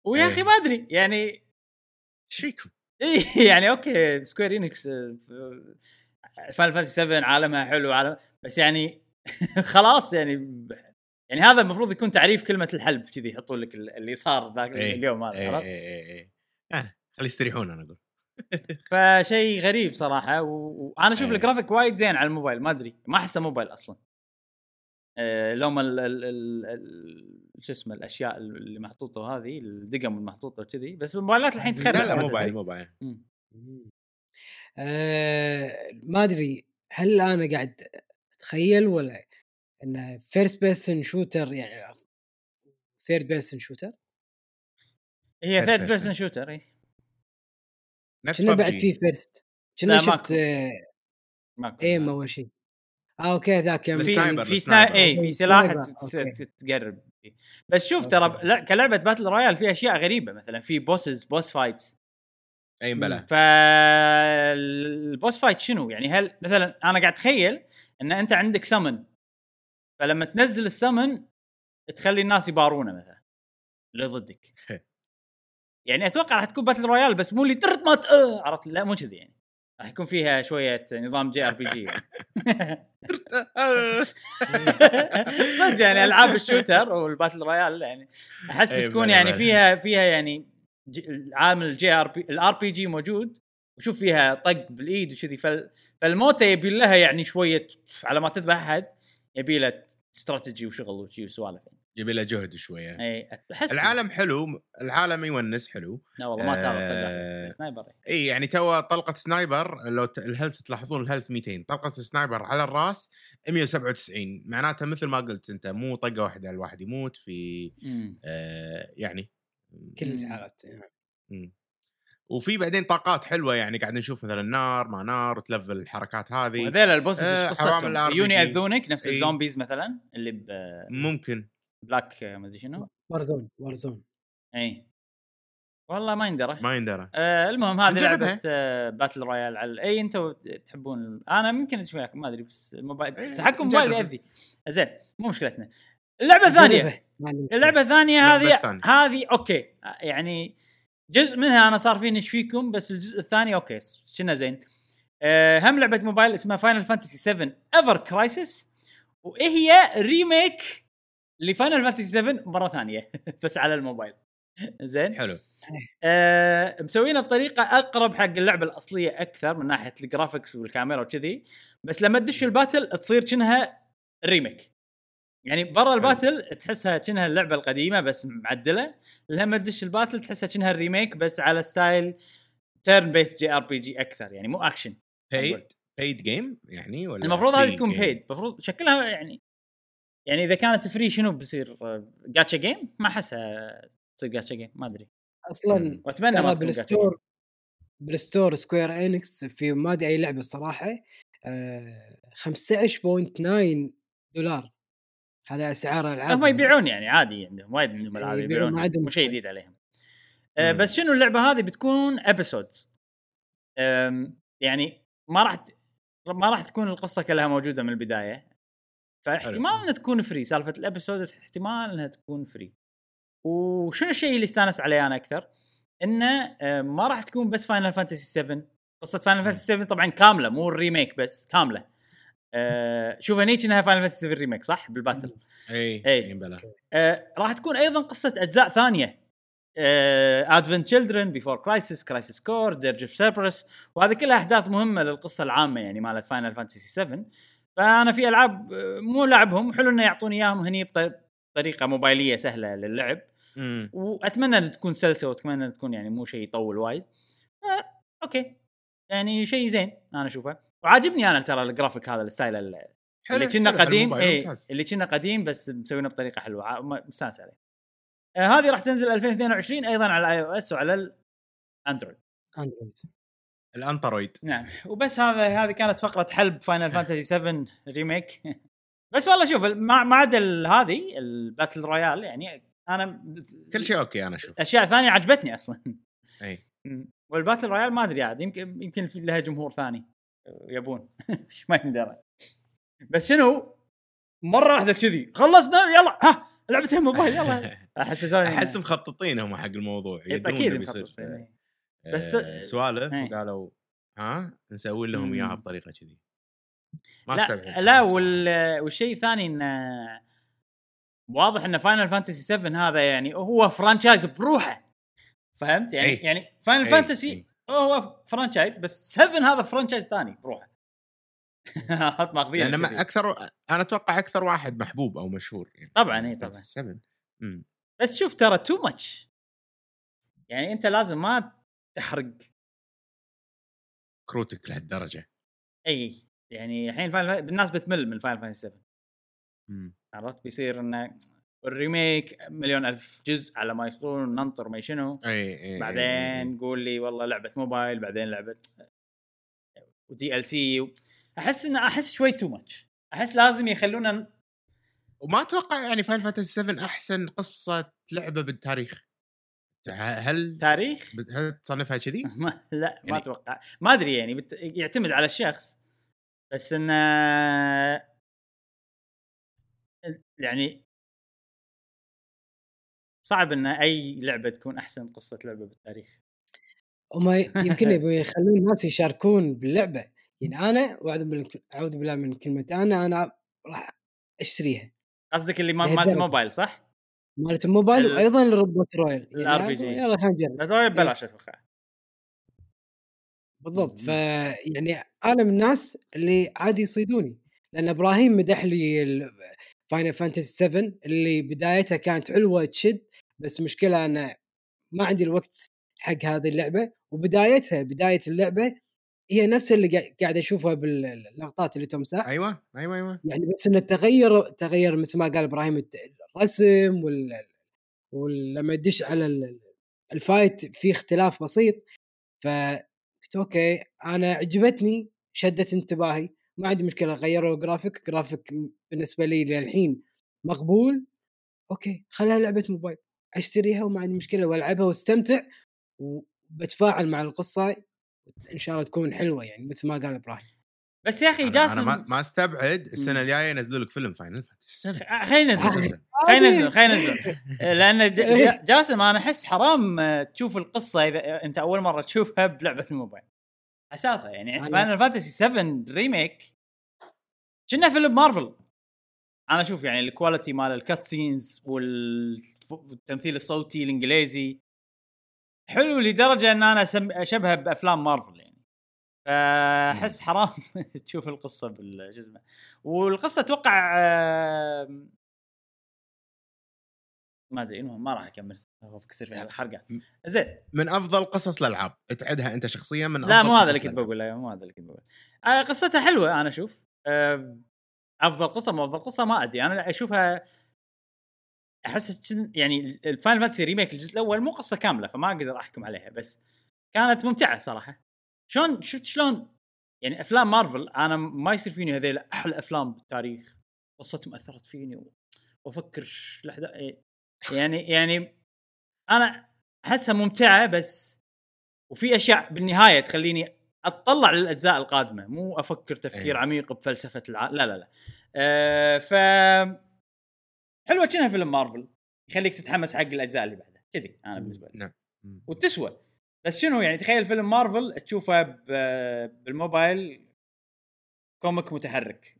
ويا أخي. ما أدري يعني إيش فيكم؟ إي يعني أوكي سكوير إنكس فاينل فانتسي 7 عالمها حلو عالم بس يعني خلاص يعني يعني هذا المفروض يكون تعريف كلمة الحلب كذي يحطون لك اللي صار ذاك إيه. اليوم هذا اي عرفت؟ اي اي يعني خلي يستريحون أنا أقول فشيء غريب صراحة وأنا أشوف إيه. الجرافيك وايد زين على الموبايل ما أدري ما أحسه موبايل أصلا آه، لهم شو اسمه الأشياء اللي محطوطة هذه الدقم المحطوطة وكذي بس الموبايلات الحين تخرب لا لا موبايل. موبايل. آه ما أدري هل أنا قاعد أتخيل ولا إنه first person shooter يعني third person shooter هي Third ثيرد person. بيرسون شوتر إي نفس كنا بعد. في first كنا شفت ماكو. آه ماكو aim اول شيء آه أوكي ذاك يوم في في ال sniper. سنا... إي في سلاح sniper، تقرب. بس شوف ترى كلعبة battle royale في أشياء غريبة مثلا في bosses boss fights أي بلا فال boss fight شنو؟ يعني هل مثلا أنا قاعد أتخيل إن أنت عندك سمن فلما تنزل السمن تخلي الناس يبارونه مثلا اللي ضدك. يعني أتوقع راح تكون battle royale بس مو اللي ترت ما ت- آه، عرفت؟ لا مو كذي يعني. راح يكون فيها شوية نظام JRPG صدق يعني ألعاب ال shooter وال battle royale يعني أحس بتكون يعني. فيها فيها يعني عامل ال JRP ال RPG موجود وشوف فيها طق بالإيد وكذي فال فالموتة يبي لها يعني شوية على ما تذبح أحد يبي له استراتيجي وشغل وشي وسوالف يعني. يبي له جهد شوية إي أحس العالم حلو العالم يونس حلو لا والله ما تعرف آه، sniper إي يعني تو طلقة sniper لو ال health تلاحظون ال health 200 طلقة sniper على الرأس 197 معناتها مثل ما قلت أنت مو طقة واحدة الواحد يموت في مم. آه يعني كل. الحالات مم. وفي بعدين طاقات حلوة يعني قاعد نشوف مثلا نار ما نار وت level الحركات هذه. وهذيل ال bosses آه، إيش عوامل قصتهم؟ يجون يأذونك نفس إي. ال zombies مثلا اللي ممكن. ب Black ما أدري شنو. Warzone Warzone إي. والله ما يندرى. ما يندرى. آه المهم هذه. لعبة آه battle royale على اي أنتم تحبون أنا ممكن أشوف ما أدري بس الموبايل إيه، تحكم موبايل. يأذي. زين مو مشكلتنا. اللعبه الثانية اللعبة الثانية اللعبة هذه الثانية. هذه أوكي يعني جزء منها أنا صار فيني إيش فيكم بس الجزء الثاني أوكي كنا زين. أه هم لعبة موبايل اسمها فاينل فانتسي 7 Ever Crisis وهي remake لفاينل فانتسي 7 مرة ثانية بس على الموبايل. زين؟ حلو. أه مسوينها بطريقة أقرب حق اللعبة الأصلية أكثر من ناحية ال graphics والكاميرا وكذي بس لما تدش ال battle تصير كأنها remake. يعني برا ال battle تحسها كأنها اللعبة القديمة بس معدلة لما تدش ال battle تحسها كأنها ال remake بس على style turn based JRPG أكثر يعني مو action paid paid game يعني ولا المفروض هذه تكون؟ paid المفروض شكلها يعني يعني إذا كانت free شنو بيصير؟ جاتشا جيم ما أحسها تصير جاتشا جيم ما أدري. أصلا وأتمنى ما تكون gacha game بال store بال store سكوير إنكس في ما أدري أي لعبة الصراحة آه 15.9 دولار. هذا أسعار العاب هم يبيعون يعني عادي عندهم وايد عندهم العاب يبيعون، مو شيء. جديد عليهم. آه مم. بس شنو اللعبة هذه بتكون episodes يعني ما راح ت... ما راح تكون القصة كلها موجودة من البداية. فاحتمال. إنها تكون free سالفة ال episode احتمال إنها تكون free وشنو الشيء اللي استانس عليه أنا أكثر؟ إنه آه، ما راح تكون بس Final Fantasy 7 قصة Final Fantasy 7 طبعا كاملة مو ال remake بس كاملة. آه، شوف هنيك إنها Final Fantasy 7 remake صح؟ بال battle. اي. اي بلا. آه، راح تكون أيضا قصة أجزاء ثانية. Advent Children Before Crisis Crisis Core Dirge of Cerberus وهذه كلها أحداث مهمة للقصة العامة يعني مالت Final Fantasy 7 فأنا في ألعاب مو لاعبهم حلو إنه يعطوني إياهم هني بط- بطريقة موبايلية سهلة للعب. مم. وأتمنى ان تكون سلسة وأتمنى ان تكون يعني مو شيء يطول وايد. آه، okay. يعني شيء زين أنا أشوفه. وعاجبني أنا ترى الجرافيك هذا ال style اللي كنا قديم اي. اللي كنا قديم بس مسوينه بطريقة حلوة مستانس عليه. آه هذه راح تنزل 2022 أيضا على ال iOS وعلى ال Android Android ال Android نعم. وبس هذا هذه كانت فقرة حلب Final Fantasy 7 remake. بس والله شوف ما ما عدا هذه ال battle royale يعني أنا كل شيء okay أنا أشوف. أشياء ثانية عجبتني أصلا. إي. وال battle royale ما أدري عاد يمكن يمكن لها جمهور ثاني. يبون. ما يندرى. بس شنو؟ مرة واحدة كذي. خلصنا؟ يلا. ها لعبتين موبايل يلا. حسسوني أحس مخططين هم حق الموضوع. يدرون أكيد إنه بيصير مخطط. إيه. بس بس- سوالف إيه. وقالوا ها نسوي لهم. إياها بطريقة كذي. ما لا لا وال... والشيء الثاني انه واضح إن Final Fantasy 7 هذا يعني هو franchise بروحه. فهمت؟ يعني أي. يعني Final Fantasy. هو franchise بس 7 هذا franchise ثاني. بروحه حط ماخذين لأن الشيء. ما أكثر أنا أتوقع أكثر واحد محبوب أو مشهور يعني. طبعاً، إي، طبعاً. 7 امم بس شوف ترى too much يعني أنت لازم ما تحرق. كروتك لهالدرجة. إي يعني الحين Final الناس بتمل من Final Fantasy 7 مم. عرفت؟ بيصير إنه ال remake مليون ألف جزء على ما يصدرون ننطر ما شنو. أي أي إي، إي. بعدين قول لي والله لعبة موبايل بعدين لعبة و DLC أحس انه أحس شوي too much أحس لازم يخلونا وما أتوقع يعني Final Fantasy 7 أحسن قصة لعبة بالتاريخ. هل تاريخ؟ هل تصنفها كذي؟ لا ما يعني- أتوقع. ما أدري يعني بت... يعتمد على الشخص. بس انه يعني صعب إن أي لعبة تكون أحسن قصة لعبة بالتاريخ. هم يمكن يبغوا يخلون الناس يشاركون باللعبة. يعني أنا وأعوذ بالله أعوذ بالله من كلمة أنا أنا راح أشتريها. قصدك اللي. مالت الموبايل صح؟ مالت الموبايل ال- وأيضا ال battle royale. ال يعني RPG. يلا خلينا نجرب. battle royale ببلاش أتوقع. بالضبط. مم. ف يعني أنا من الناس اللي عادي يصيدوني. لأن إبراهيم مدح لي Final Fantasy 7 اللي بدايتها كانت حلوة تشد بس مشكلة أنا ما عندي الوقت حق هذه اللعبة. وبدايتها بداية اللعبة هي نفس اللي قا- قاعد أشوفها باللقطات اللي تمسح أيوه أيوه أيوه. يعني بس إنه تغير تغير مثل ما قال إبراهيم الرسم وال ولما يدش على ال- ال fight في اختلاف بسيط. فقلت okay أنا عجبتني شدت انتباهي. ما عندي مشكلة غيروا graphic graphic بالنسبة لي للحين مقبول okay خليها لعبة موبايل أشتريها وما عندي مشكلة وألعبها وأستمتع وبتفاعل مع القصة إن شاء الله تكون حلوة يعني مثل ما قال إبراهيم. بس يا أخي أنا, جاسم ما, ما أستبعد. السنة الجاية ينزلوا لك فيلم Final Fantasy 7 خلينا ننزل. خلينا ننزل خلينا ننزل لأن ج- جاسم أنا أحس حرام تشوف القصة إذا أنت أول مرة تشوفها بلعبة الموبايل. اسافه يعني Final Fantasy 7 remake كنا فيلم مارفل أنا أشوف يعني ال quality مال ال cutscenes والتمثيل الصوتي الإنجليزي حلو لدرجة إن أنا أشبهه بأفلام مارفل يعني. فأحس حرام تشوف القصة شو اسمه. والقصة أتوقع ما أدري المهم ما راح أكمل. اخاف يصير فيها. حرقات زين. من أفضل قصص الألعاب. تعدها أنت شخصيا من لا أفضل مو هذا اللي كنت. بقول لا مو هذا اللي كنت بقول آه قصتها حلوة أنا أشوف. آه أفضل قصة مو أفضل قصة ما أدري. أنا أشوفها أحس يعني ال Final Fantasy remake الجزء الأول مو قصة كاملة فما أقدر أحكم عليها بس كانت ممتعة صراحة. شلون شفت شلون؟ يعني أفلام مارفل أنا ما يصير فيني هذيل أحلى أفلام بالتاريخ. قصتهم أثرت فيني وأفكر الاحداث إيه. يعني يعني أنا احسها ممتعة بس وفي أشياء بالنهاية تخليني اتطلع للأجزاء القادمة. مو أفكر تفكير أي. عميق بفلسفة الع... لا لا لا. أه ف حلوة كأنها فيلم مارفل. يخليك تتحمس حق الأجزاء اللي بعدها. كذي أنا بالنسبة لي. نعم. وتسوى. بس شنو يعني؟ تخيل فيلم مارفل تشوفه ب- بالموبايل comic متحرك.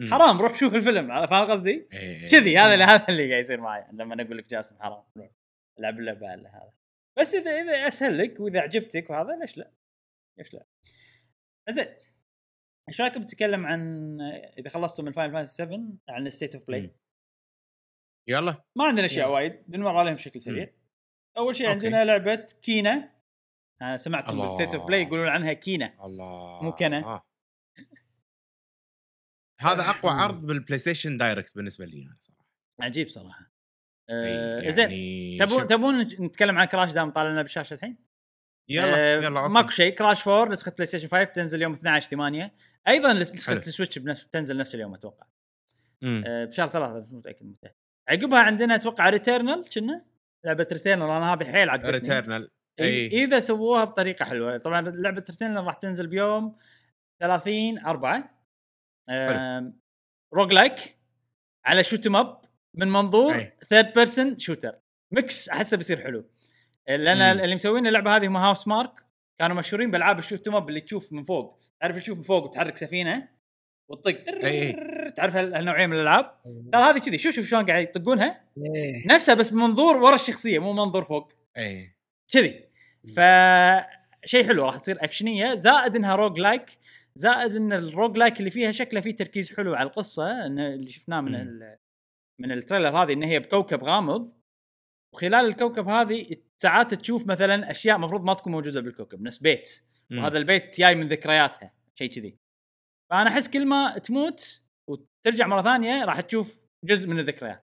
مم. حرام روح شوف الفيلم. فاهم قصدي؟ إيه. كذي هذا اللي هذا اللي قاعد يصير معي لما أقول لك جاسم حرام روح. ألعب اللعبة على هذا بس إذا إذا اسهل لك وإذا عجبتك وهذا ليش لا؟ ليش لا؟ زين إيش رايكم نتكلم عن إذا خلصتوا من Final Fantasy 7 عن State of Play. يلا ما عندنا أشياء. وايد بنمر عليهم بشكل سريع أول شيء okay. عندنا لعبة Kena سمعتم الله. بال State of Play يقولون عنها Kena الله مو كنا. آه. هذا أقوى عرض بال PlayStation Direct بالنسبة لي أنا صراحة عجيب صراحة إيه، آه زين. يعني تبون شوف- تبون نتكلم عن Crash دام طالع لنا بالشاشه الحين؟ يلا آه، يلا okay. ماكو شيء. Crash 4 نسخة PlayStation 5 تنزل يوم 12 8 أيضا نسخة. ال Switch بنفس تنزل نفس اليوم أتوقع. آه، بشهر ثلاثة بس متأكد متى. عقبها عندنا أتوقع Returnal Kena؟ لعبة Returnal أنا هذه حيل عجبتني Returnal إي إذا سووها بطريقة حلوة. طبعا لعبة Returnal راح تنزل بيوم 30 4 roguelike على shoot up من منظور. third person shooter mix أحسه بيصير حلو. لأن مم. اللي مسوين اللعبة هذه هم Housemarque كانوا مشهورين بألعاب ال shoot up اللي تشوف من فوق. تعرف تشوف من فوق وتحرك سفينة؟ وتطق. تعرف هال- هالنوعيه من الألعاب؟ ترى هذه كذي. شوف شوف شلون قاعد يطقونها. إيه. نفسها بس بمنظور ورا الشخصية مو منظور فوق. أي. كذي. ف شيء حلو. راح تصير اكشنيه زائد إنها roguelike زائد إن ال roguelike اللي فيها شكله فيه تركيز حلو على القصة. اللي شفناه من. من ال trailer هذه إن هي بكوكب غامض وخلال الكوكب هذه ساعات تشوف مثلا أشياء مفروض ما تكون موجودة بالكوكب نفس بيت وهذا البيت جاي من ذكرياتها شيء كذي. فأنا أحس كل ما تموت وترجع مرة ثانية راح تشوف جزء من الذكريات.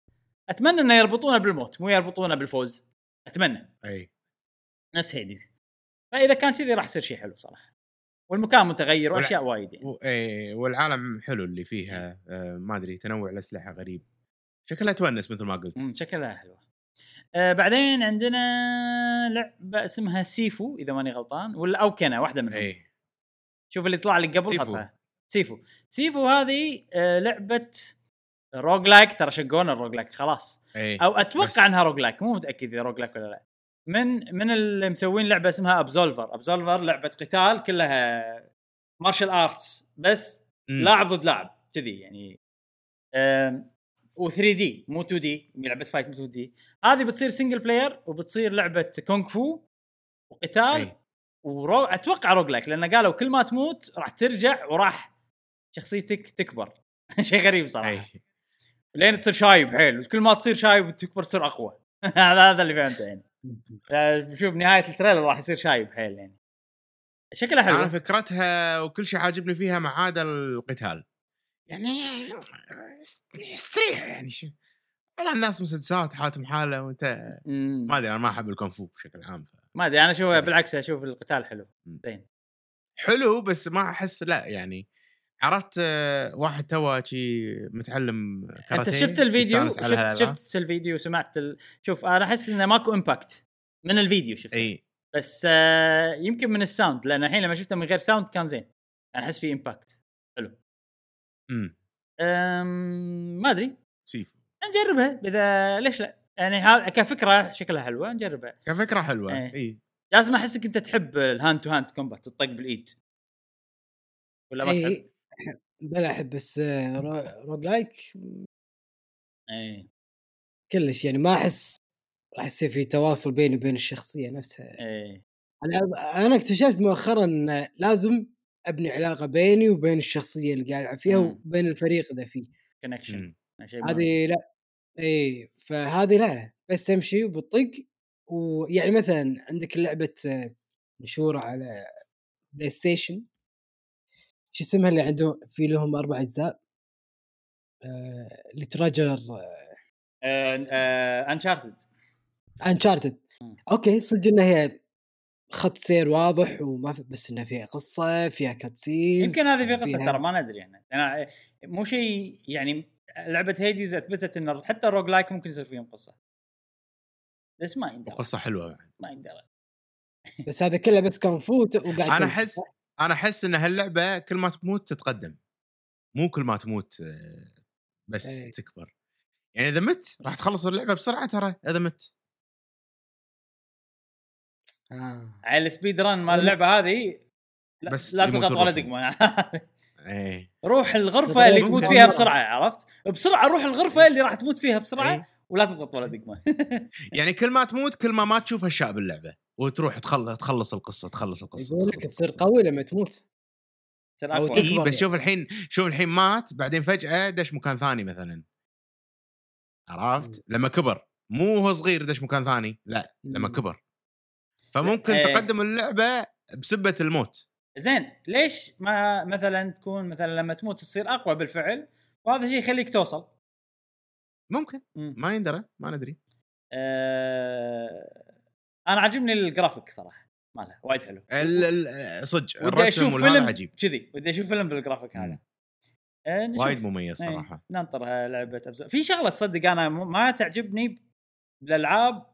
أتمنى إنه يربطونه بالموت مو يربطونه بالفوز أتمنى. أي. نفس Hades فإذا كان كذي راح يصير شيء حلو صراحة. والمكان متغير والع- وأشياء وايد يعني. و- إيه، والعالم حلو اللي فيها آه، ما أدري تنوع الأسلحة غريب. شكلها تونس مثل ما قلت. شكلها حلوة. آه بعدين عندنا لعبة اسمها Sifu إذا ماني غلطان ولا أو Kena واحدة منهم. اي شوف اللي طلع لك قبل Sifu. حطها. Sifu. Sifu هذه آه لعبة roguelike ترى شقونا ال roguelike خلاص. اي أو أتوقع بس. أنها roguelike مو متأكد إذا roguelike ولا لا. من من اللي مسوين لعبة اسمها Absolver Absolver لعبة قتال كلها martial arts بس مم. لاعب ضد لاعب كذي يعني. و 3D مو 2D لعبة fight مو 2D هذه بتصير single player وبتصير لعبة كونغ فو وقتال أي. ورو... أتوقع roguelike لأن قالوا كل ما تموت راح ترجع وراح شخصيتك تكبر. شيء غريب صراحة. إي. لين تصير شايب حيل. كل ما تصير شايب وتكبر تصير أقوى. هذا هذا اللي فهمته يعني. شوف نهاية التريلر راح يصير شايب حيل يعني. شكلها أنا حلو فكرتها وكل شيء عاجبني فيها ما عدا القتال. يعني استريح يعني شو؟ والله الناس مسدسات حالتهم حاله وأنت مم. ما أدري أنا ما أحب الكونغ فو بشكل عام ف... ما أدري أنا أشوف بالعكس أشوف القتال حلو. مم. زين. حلو بس ما أحس لا يعني عرفت واحد توه شي متعلم أنت كاراتيه شفت الفيديو؟ شفت. شفت الفيديو سمعت ال... شوف أنا أحس إنه ماكو impact من الفيديو شفت إي. بس آه يمكن من ال sound لأن الحين لما شفته من غير sound كان زين. أنا أحس في impact إمم. أم... ما أدري. Sifu. نجربها إذا ليش لا؟ يعني ها... كفكرة شكلها حلوة نجربها. كفكرة حلوة إيه. اي لازم احسك انت تحب ال hand to hand combat تطق بالإيد. ولا ما تحب؟ اي أحب- بلا أحب بس آه، رو- roguelike اي كلش يعني ما أحس راح يصير في تواصل بيني وبين الشخصية نفسها. اي أنا أنا اكتشفت مؤخرا لازم أبني علاقة بيني وبين الشخصية اللي قاعد ألعب فيها مم. وبين الفريق ذا فيه connection مم. شيء مهم. هذه لا اي فهذه لا لا بس تمشي وبتطق ويعني مثلا عندك لعبة مشهورة على PlayStation شو اسمها اللي عنده في لهم أربع أجزاء آه، اللي treasure Uncharted Uncharted. okay صدق إنها هي خط سير واضح وما في بس انها فيها قصة فيها cutscenes يمكن هذه في قصة فيها- ترى ما ندري يعني أنا مو شيء يعني لعبة Hades أثبتت إن حتى ال roguelike ممكن يصير فيهم قصة. بس ما يندرى. وقصة حلوة بعد. ما يندرى. بس هذا كله بس كونغ فو وت- وقاعد أنا. أحس أنا أحس إن هاللعبة كل ما تموت تتقدم. مو كل ما تموت آه، بس إيه. تكبر. يعني إذا مت راح تخلص اللعبة بسرعة ترى إذا مت. آه. على ال speedrun مال اللعبة هذه لا, بس لا تضغط ولا. دقمه إيه روح الغرفة اللي. تموت فيها بسرعة عرفت؟ بسرعة روح الغرفة اللي راح تموت فيها بسرعة إيه. ولا تضغط ولا دقمه يعني كل ما تموت كل ما ما تشوف اشياء باللعبة وتروح تخلص تخلص القصة تخلص القصة يقول لك تصير. قوي لما تموت أقوى تكبر. اي يعني. بس شوف الحين شوف الحين مات بعدين فجأة دش مكان ثاني مثلا عرفت؟ لما كبر مو هو صغير دش مكان ثاني لا لما. كبر فممكن إيه. تقدم اللعبة بسبة الموت. زين ليش ما مثلا تكون مثلا لما تموت تصير أقوى بالفعل؟ وهذا الشيء يخليك توصل. ممكن. مم. ما يندرى ما ندري. آه... أنا عاجبني الجرافيك صراحة. مالها وايد حلو. صدق ودي الرسم أشوف فيلم عجيب. كذي ودي أشوف فيلم بالجرافيك هذا. آه. وايد مميز إيه، صراحة. ننطر لعبة أبز... في شغلة تصدق أنا ما تعجبني بالألعاب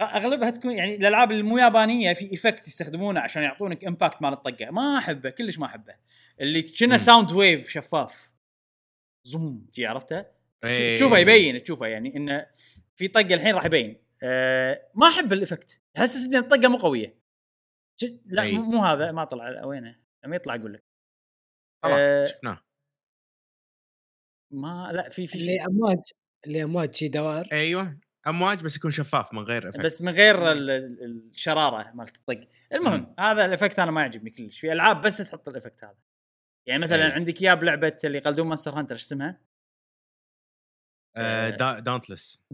أغلبها تكون يعني الألعاب المو يابانية في effect يستخدمونه عشان يعطونك impact مال الطقة. ما أحبه كلش ما أحبه. اللي كنا. sound wave شفاف. زوم جي عرفته؟ إيه. تشوفه يبين تشوفه يعني إنه في طقة الحين راح يبين. أه ما أحب ال effect تحسسني إن الطقة مو قوية. لا أي. مو هذا ما طلع. وينه؟ لما يطلع أقول لك. خلاص آه، شفناه. ما لا في في اللي امواج اللي أمواج شي دوائر أيوه. امواج بس يكون شفاف من غير effect. بس من غير ال- ال- الشرارة مالت الطق. المهم مم. هذا ال effect أنا ما يعجبني كلش. في ألعاب بس تحط ال effect هذا. يعني مثلا أي. عندك إياه بلعبة اللي يقلدون Monster Hunter إيش اسمها؟ آه Dauntless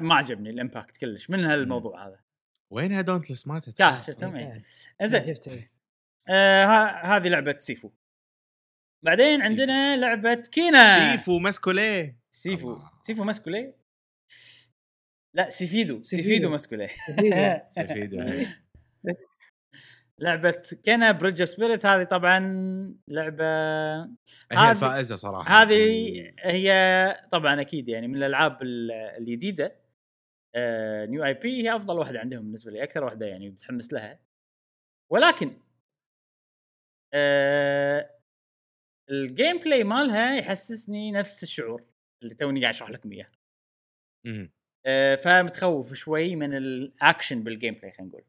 ما عجبني ال impact كلش. من هالموضوع هذا؟ وينها Dauntless شو تسمي إنزين. شفت آه ها- هذه لعبة Sifu. بعدين Sifu. عندنا لعبة Kena. Sifu مسكوليه. Sifu. الله. Sifu مسكولي لا سيفيدو سيفيدو. سيفيدو مسكولي سفيدو لعبة Kena Bridge of Spirits هذه طبعا لعبة هي الفائزه صراحة. هذه هي طبعا أكيد يعني من الألعاب ال- الجديدة. آه، new IP هي أفضل واحدة عندهم بالنسبة لي أكثر واحدة يعني متحمس لها. ولكن آه، ال gameplay مالها يحسسني نفس الشعور اللي توني قاعد أشرح لكم إياه. فمتخوف شوي من ال action بال gameplay خلينا نقول.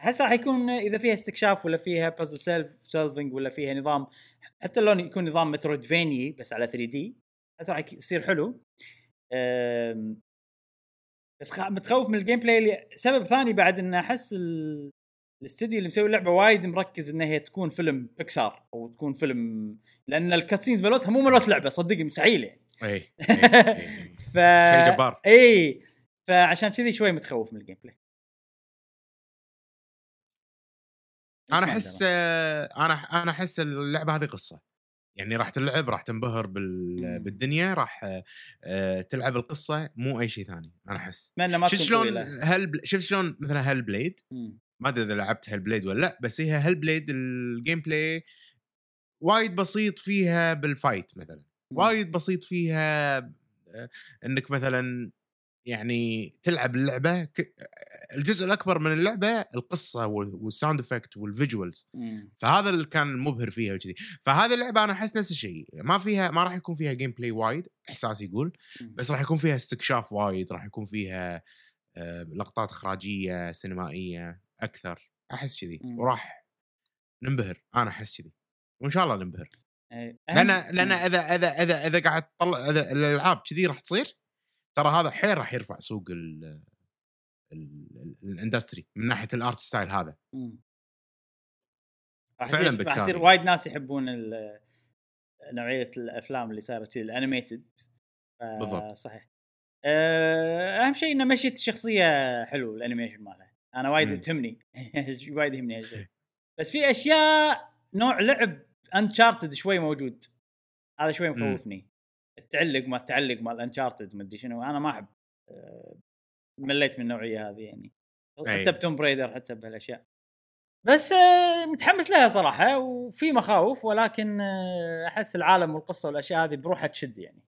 احس راح يكون إذا فيها استكشاف ولا فيها بازل سيلف solving ولا فيها نظام حتى لو يكون نظام metroidvania بس على 3D احس راح يصير حلو. بس متخوف من ال gameplay سبب ثاني بعد إن أحس ال- الاستوديو اللي مسوي اللعبة وايد مركز إن هي تكون فيلم بيكسار أو تكون فيلم لأن ال cutscenes مالتها مو مالت لعبة صدقني مستحيل يعني اي إي، إي. ف شيء جبار. اي فعشان كذي شوي متخوف من ال gameplay أنا أحس. آه، أنا أنا أحس اللعبة هذه قصة. يعني راح تلعب راح تنبهر بال... مم. بالدنيا راح آه، تلعب القصة مو أي شيء ثاني أنا أحس. شفت شلون Hellbl... شفت شلون مثلا Hellblade؟ مم. ما أدري إذا لعبت Hellblade ولا لأ بس هي Hellblade ال gameplay وايد بسيط فيها بال fight مثلا. وايد بسيط فيها آه، إنك مثلا يعني تلعب اللعبة ك... الجزء الأكبر من اللعبة القصة وال- وال sound effect وال visuals. فهذا اللي كان المبهر فيها وكذي فهذه اللعبة أنا أحس نفس الشيء ما فيها ما راح يكون فيها gameplay وايد احساسي يقول مم. بس راح يكون فيها استكشاف وايد راح يكون فيها آه، لقطات إخراجية سينمائية أكثر أحس كذي مم. وراح ننبهر أنا أحس كذي وإن شاء الله ننبهر إيه. لأن لأن إذا إذا إذا إذا قاعد تطلع إذا الألعاب كذي راح تصير ترى هذا حيل راح يرفع سوق ال ال- ال- ال industry من ناحية ال art style هذا مم. فعلاً راح. يصير وايد ناس يحبون نوعية الأفلام اللي صارت كذي ال animated بالضبط. صحيح آه، أهم شيء إنه مشيت الشخصية حلو ال animation مالها أنا وايد. تهمني وايد يهمني هالشيء بس في أشياء نوع لعب Uncharted شوي موجود هذا شوي. مخوفني التعلق ما التعلق مال Uncharted ما أدري شنو. أنا ما أحب آه، مليت من النوعية هذه يعني. أي. حتى ب Tomb Raider حتى بهالأشياء. بس آه، متحمس لها صراحة وفي مخاوف ولكن آه، أحس العالم والقصة والأشياء هذه بروحها تشد يعني.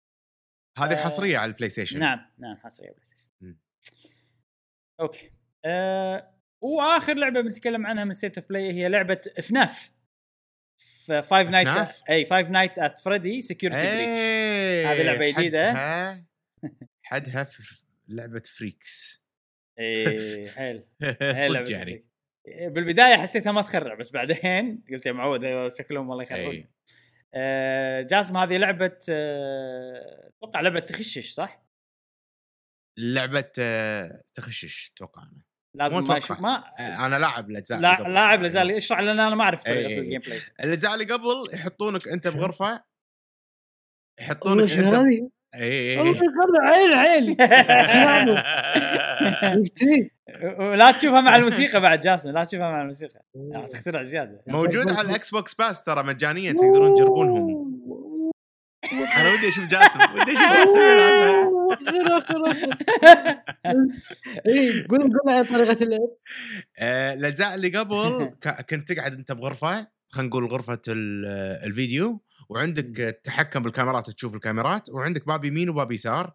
هذه حصرية على ال PlayStation. نعم نعم حصرية PlayStation. مم. Okay. آه وآخر لعبة بنتكلم عنها من State of Play هي لعبة FNAF Five Nights؟ أي Five Nights at Freddy's Security Breach هذه لعبة جديدة. حدها حدها في لعبة freaks اي حيل حيل صدق يعني فريق. بالبداية حسيتها ما تخرع بس بعدين قلت يا معود أيوة، شكلهم والله يخرعون إيه. آه، جاسم هذه لعبة آه، أتوقع لعبة تخشش صح؟ لعبة آه، تخشش أتوقع أنا لازم ما ما آه، أنا لاعب الأجزاء لا. لاعب لازال اشرح لأن أنا ما أعرف طريقة إيه. ال gameplay الأجزاء اللي قبل يحطونك أنت بغرفة يحطونك هذه؟ اي يخرع عيل عيل؟ ولا تشوفها مع الموسيقى بعد جاسم لا تشوفها مع الموسيقى. راح تخترع زيادة. موجود على ال Xbox Pass ترى مجانيا تقدرون تجربونهم. أنا ودي أشوف جاسم ودي أشوف جاسم اي قول قول عن طريقة اللعب. آه، الأجزاء اللي قبل ك- كنت تقعد أنت بغرفة خلينا نقول غرفة ال- الفيديو. وعندك التحكم بالكاميرات تشوف الكاميرات وعندك باب يمين وباب يسار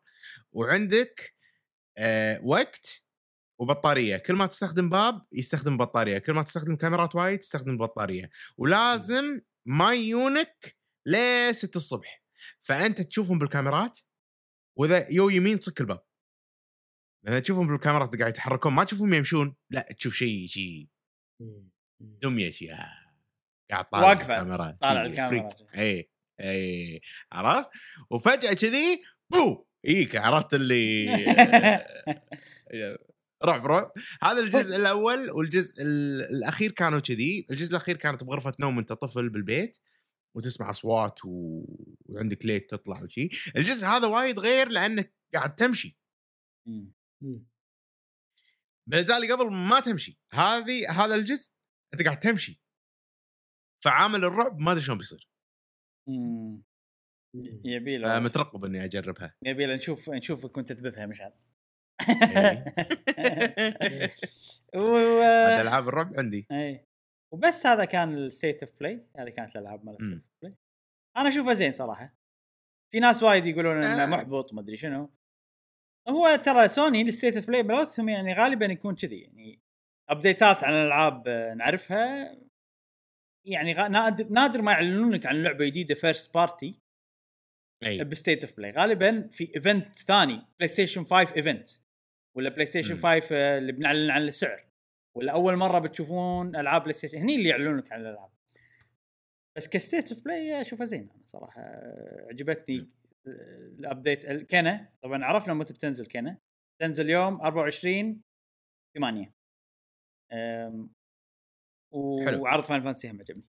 وعندك آه، وقت وبطارية. كل ما تستخدم باب يستخدم بطارية كل ما تستخدم كاميرات وايد تستخدم بطارية. ولازم ما يجونك ل 6 الصبح. فأنت تشوفهم بالكاميرات وإذا يو يمين تصك الباب. لما تشوفهم بالكاميرات قاعد يتحركون ما تشوفهم يمشون لا تشوف شيء شيء دمية شيء آه. قاعد طالع واقفة، الكاميرا طالع الكاميرا. اي اي عرفت؟ وفجأة كذي بو يجيك عرفت اللي رعب رعب هذا الجزء الأول والجزء ال- الأخير كانوا كذي. الجزء الأخير كانت بغرفة نوم انت طفل بالبيت وتسمع أصوات و... وعندك ليت تطلع وشي. الجزء هذا وايد غير لأنك قاعد تمشي. اللي قبل ما تمشي. هذه هذا الجزء أنت قاعد تمشي. فعامل الرعب ما أدري شلون بيصير. مم. يبي آه له مترقب إني أجربها. يبي له نشوف نشوفك وانت تبثها مشعل. إيه. و... هذا ألعاب الرعب عندي. اي وبس هذا كان ال State of Play هذه كانت الألعاب مالت of Play أنا اشوفه زين صراحة. في ناس وايد يقولون إنه آه. محبط ما أدري شنو. هو ترى سوني ال State of Play مالتهم يعني غالبا يكون كذي يعني update ات عن الالعاب نعرفها. يعني نادر نادر ما يعلنون لك عن لعبة جديدة first party أي. ب State of Play غالبا في event ثاني PlayStation 5 event ولا PlayStation مم. 5 آه، اللي بنعلن عن السعر. ولا أول مرة بتشوفون ألعاب PlayStation هني اللي يعلنون لك عن الألعاب. بس ك State of Play أشوفها زين أنا صراحة. عجبتني آه، ال update ال Kena طبعا عرفنا متى بتنزل Kena تنزل يوم 24 8 أم، و- حلو. وعرض Final Fantasy هم عجبني.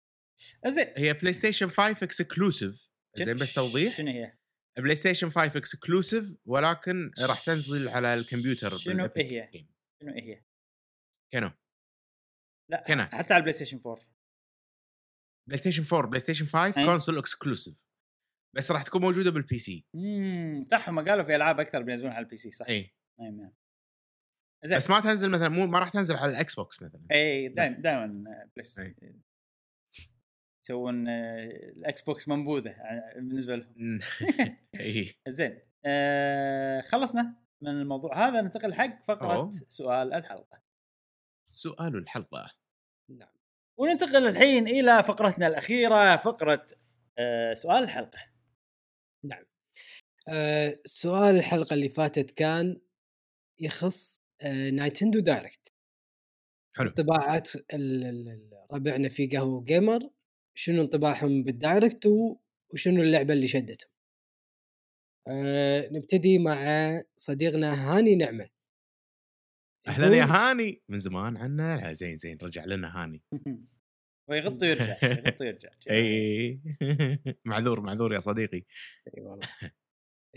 زين هي PlayStation 5 exclusive زين بس توضيح. شنو هي؟ PlayStation 5 exclusive ولكن راح تنزل على الكمبيوتر شنو هي؟ شنو هي؟ كانوا لا كنا. حتى على ال PlayStation 4 PlayStation 4 PlayStation 5 أي. console exclusive بس راح تكون موجودة بال PC امم صح هم قالوا في ألعاب أكثر بينزلون على ال PC صح. أي. نعم نعم زين. بس ما تنزل مثلا مو ما راح تنزل على ال Xbox مثلا. إي دائما دائما بلس. يسوون آه، ال Xbox منبوذة آه، بالنسبة لهم. إي. زين آه خلصنا من الموضوع. هذا ننتقل حق فقرة أوه. سؤال الحلقة. سؤال الحلقة. نعم. وننتقل الحين إلى فقرتنا الأخيرة فقرة آه سؤال الحلقة. آه سؤال الحلقة اللي فاتت كان يخص Nintendo Direct. حلو. انطباعات ربعنا في قهوة Gamer شنو انطباعهم بال Direct وشنو اللعبة اللي شدتهم. آه نبتدي مع صديقنا هاني نعمة. أهلا يا هاني! من زمان عنا. زين زين رجع لنا هاني. ويغط ويرجع يغط ويرجع إي. معذور معذور يا صديقي. إي والله.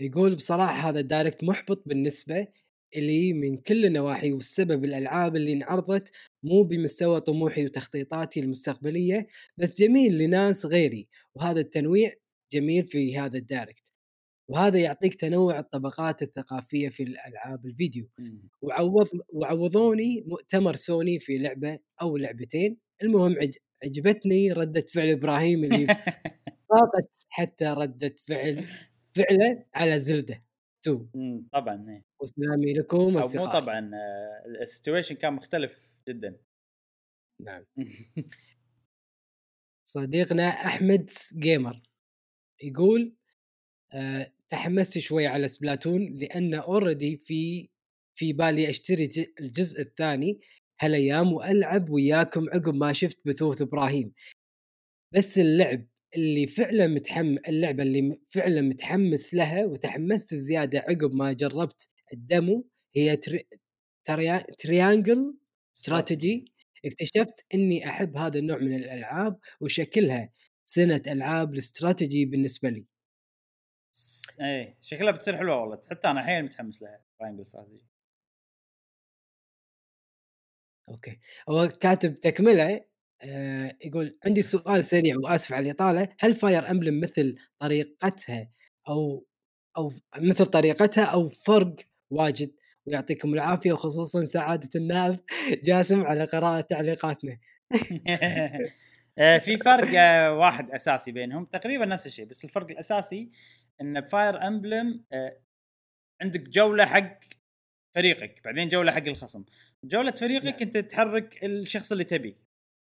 يقول بصراحة هذا ال Direct محبط بالنسبة لي من كل النواحي والسبب الألعاب اللي انعرضت مو بمستوى طموحي وتخطيطاتي المستقبلية بس جميل لناس غيري وهذا التنويع جميل في هذا ال Direct. وهذا يعطيك تنوع الطبقات الثقافية في الألعاب الفيديو. مم. وعوض وعوضوني مؤتمر سوني في لعبة أو لعبتين. المهم عج... عجبتني ردة فعل إبراهيم اللي فاقت حتى ردة فعل فعله على Zelda. 2 مم، طبعا إيه. وسلامي لكم أو مو أصدقائي. طبعا آه، ال situation كان مختلف جدا. نعم. صديقنا أحمد Gamer يقول أه تحمست شوي على Splatoon لأن already في في بالي أشتري الجزء الثاني هالايام وألعب وياكم عقب ما شفت بثوث إبراهيم. بس اللعب اللي فعلا متحم اللعبة اللي فعلا متحمس لها وتحمست زيادة عقب ما جربت ال demo هي Tri... Tria... Triangle Strategy اكتشفت إني أحب هذا النوع من الألعاب وشكلها سنة ألعاب الاستراتيجي بالنسبة لي. إيه شكلها بتصير حلوة والله. حتى أنا حيل متحمس لها Triangle Strategy okay. هو كاتب تكملة آه يقول عندي سؤال سريع وآسف على الإطالة. هل Fire Emblem مثل طريقتها أو أو مثل طريقتها أو فرق واجد؟ ويعطيكم العافية وخصوصا سعادة النائب جاسم على قراءة تعليقاتنا. آه، في فرق آه، واحد أساسي بينهم. تقريبا نفس الشيء بس الفرق الأساسي إن ب Fire Emblem عندك جولة حق فريقك بعدين جولة حق الخصم. جولة فريقك نعم. أنت تحرك الشخص اللي تبيه.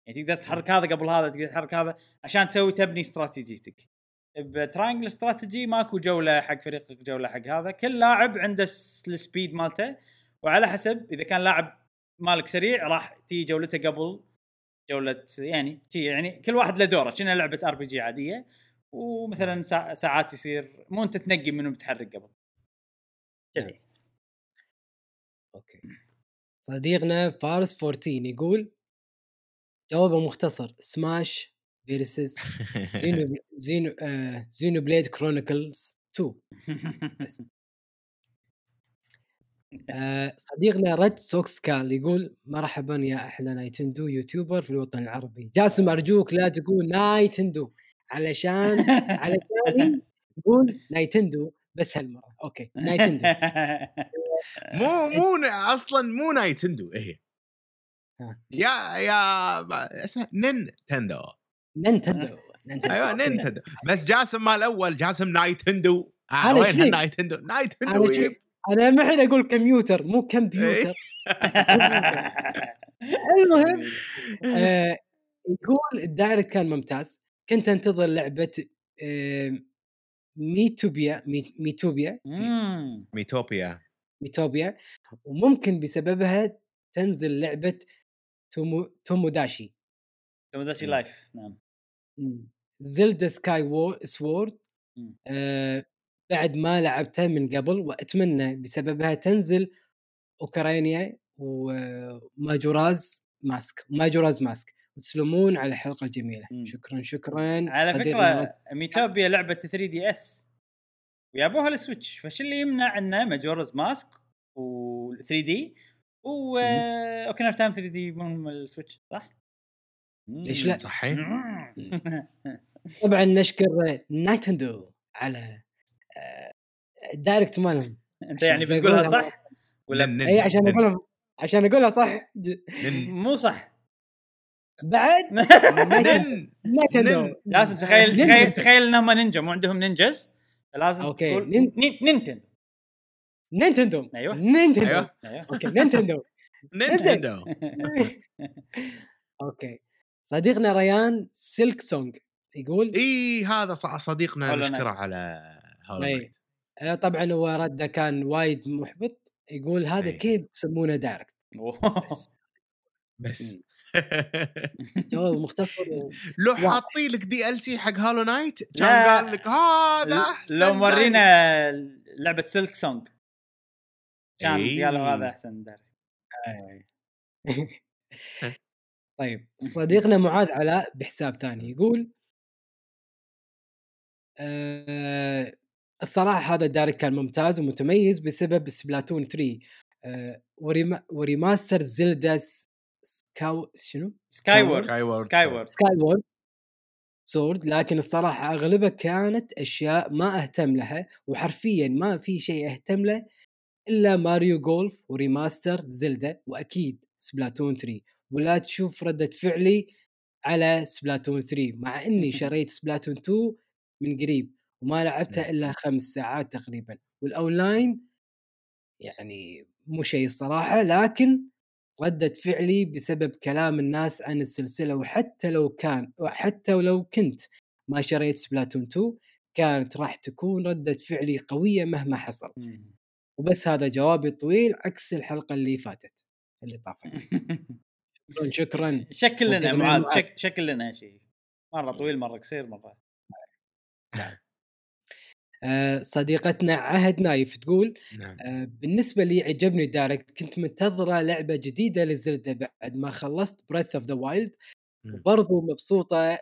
يعني تقدر تحرك هذا قبل هذا تقدر تحرك هذا عشان تسوي تبني استراتيجيتك. ب Triangle Strategy ماكو جولة حق فريقك جولة حق هذا. كل لاعب عنده ال speed مالته وعلى حسب إذا كان لاعب مالك سريع راح تيجي جولته قبل جولة يعني يعني كل واحد له دوره. كأنها لعبة RPG عادية ومثلا سا- ساعات يصير مو أنت تنقي منو بتحرك قبل. كذي okay. صديقنا فارس 14 يقول جوابه مختصر. Smash versus Xeno Xeno آه Xenoblade Chronicles 2 بس. آه صديقنا Red Sox Cal يقول مرحبا يا أحلى Nintendo YouTuber في الوطن العربي. جاسم أرجوك لا تقول Nintendo. علشان علشان قول نايتندو بس هالمرة. أوكي نايتندو. مو مو ن- أصلا مو نايتندو. هي ها. يا يا نينتندو. نينتندو أيوه أوكي. نينتندو. بس جاسم مال الأول جاسم نايتندو. آه وين. نايتندو؟ نايتندو أنا ما الحين أقول كمبيوتر مو كمبيوتر. المهم آه يقول ال Direct كان ممتاز. كنت أنتظر لعبة آه Miitopia Mii- Miitopia. Miitopia. Miitopia. وممكن بسببها تنزل لعبة Tomo Tomodachi. Tomodachi Life نعم. Zelda Skyward Sword مم. آه بعد ما لعبتها من قبل وأتمنى بسببها تنزل Ocarina و Majora's Mask Majora's Mask. وتسلمون على الحلقة الجميله مم. شكرا شكرا. على فكرة Miitopia لعبة 3 DS ويابوها ال Switch. فش اللي يمنع إنه Majora's Mask و 3 D و Ocarina of Time 3 D من ال Switch صح؟ ليش لا؟ صحيح. طبعا نشكر Nintendo على آه، ال Direct مالهم. أنت يعني بتقولها صح؟ ولا نن- اي عشان اقولها عشان أقولها صح. مو صح. بعد؟ نايتندو. لازم تخيل. تخيل تخيل إنهم نينجا مو عندهم نينجز نين- نين- نينتندو نينتندو أيوة. نينتندو أيوه أيوه. أوكي نينتندو نينتندو أوكي صديقنا ريان Silksong يقول إي هذا صديقنا نشكره. على Hollow إي. Knight. آه، طبعا هو رده كان وايد محبط يقول هذا أي. كيف تسمونه Direct. بس بس جواب مختصر. لو. حاطين لك DLC حق Hollow Knight. كان قال لك هذا أحسن لو. مورينا لعبة Silksong كان إي. قالوا هذا أحسن Direct طيب صديقنا معاذ علاء بحساب ثاني يقول آه الصراحة هذا ال Direct كان ممتاز ومتميز بسبب Splatoon 3 آه و rema و remaster Zelda سكاو شنو؟ سكاي وورد سكاي. وورد سكاي وورد سورد. لكن الصراحة اغلبها كانت أشياء ما أهتم لها وحرفيا ما في شيء أهتم له إلا Mario Golf و remaster Zelda وأكيد Splatoon 3 ولا تشوف ردة فعلي على Splatoon 3 مع إني شريت Splatoon 2 من قريب وما لعبتها إلا خمس ساعات تقريبا. والأونلاين يعني مو شيء الصراحة لكن ردة فعلي بسبب كلام الناس عن السلسلة وحتى لو كان وحتى ولو كنت ما شريت Splatoon 2 كانت راح تكون ردة فعلي قوية مهما حصل. وبس هذا جوابي طويل عكس الحلقة اللي فاتت اللي طافت. شكرا شكرا. شكل لنا. شك شكل لنا شيء مرة طويل مرة قصير مرة. آه، صديقتنا عهد نايف تقول نعم. آه، بالنسبة لي عجبني Direct كنت منتظرة لعبة جديدة ل Zelda بعد ما خلصت Breath of the Wild. وبرضو مبسوطة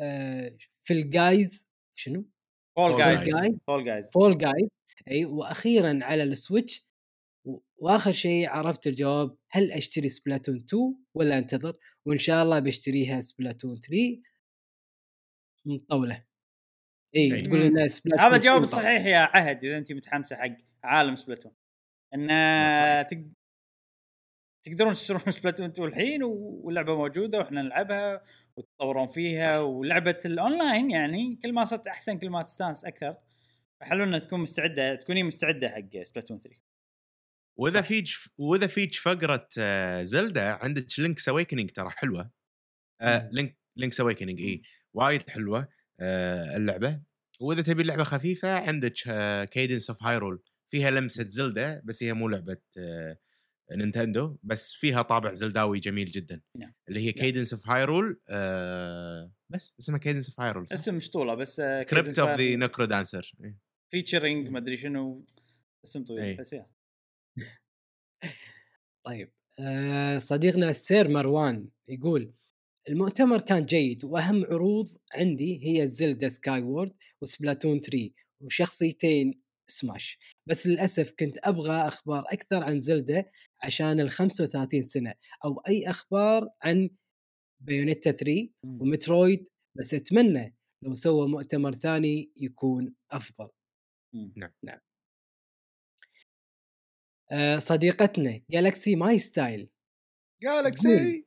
آه، في ال Guys شنو؟ Fall Guys. Fall Guys Fall Guys إي وأخيرا على ال Switch و- وآخر شيء عرفت الجواب هل أشتري Splatoon 2 ولا أنتظر وإن شاء الله بشتريها Splatoon 3 مطولة إي أي. تقول إنها Splatoon هذا 3 الجواب. الصحيح يا عهد إذا انت متحمسة حق عالم Splatoon إن صحيح. تق... تقدرون تشترون Splatoon 2 الحين واللعبة موجودة وإحنا نلعبها وتطورون فيها ولعبة الأونلاين يعني كل ما صرت أحسن كل ما تستانس أكثر فحلو انك تكون مستعدة تكونين مستعدة حق Splatoon 3 وإذا فيج وإذا فيج فقرة آه، Zelda عندك Link's Awakening ترى حلوة. آه. Link Link's Awakening إي وايد حلوة آه اللعبة. وإذا تبي اللعبه خفيفة عندك Cadence of Hyrule فيها لمسة Zelda بس هي مو لعبة آه نينتندو بس فيها طابع Zelda وي جميل جدا. نعم. اللي هي Cadence of Hyrule بس اسمها Cadence of Hyrule اسم مش طوله بس كريبت اوف ذا نكرو دانسر فيتشرنج ما ادري شنو. اسم طويل. بس يا طيب آه، صديقنا السير مروان يقول المؤتمر كان جيد وأهم عروض عندي هي Zelda Skyward و Splatoon 3 وشخصيتين سماش. بس للأسف كنت أبغى أخبار أكثر عن Zelda عشان ال 35 سنة أو أي أخبار عن Bayonetta 3 و Metroid. بس أتمنى لو سووا مؤتمر ثاني يكون أفضل. مم. نعم آه، صديقتنا Galaxy My Style Galaxy.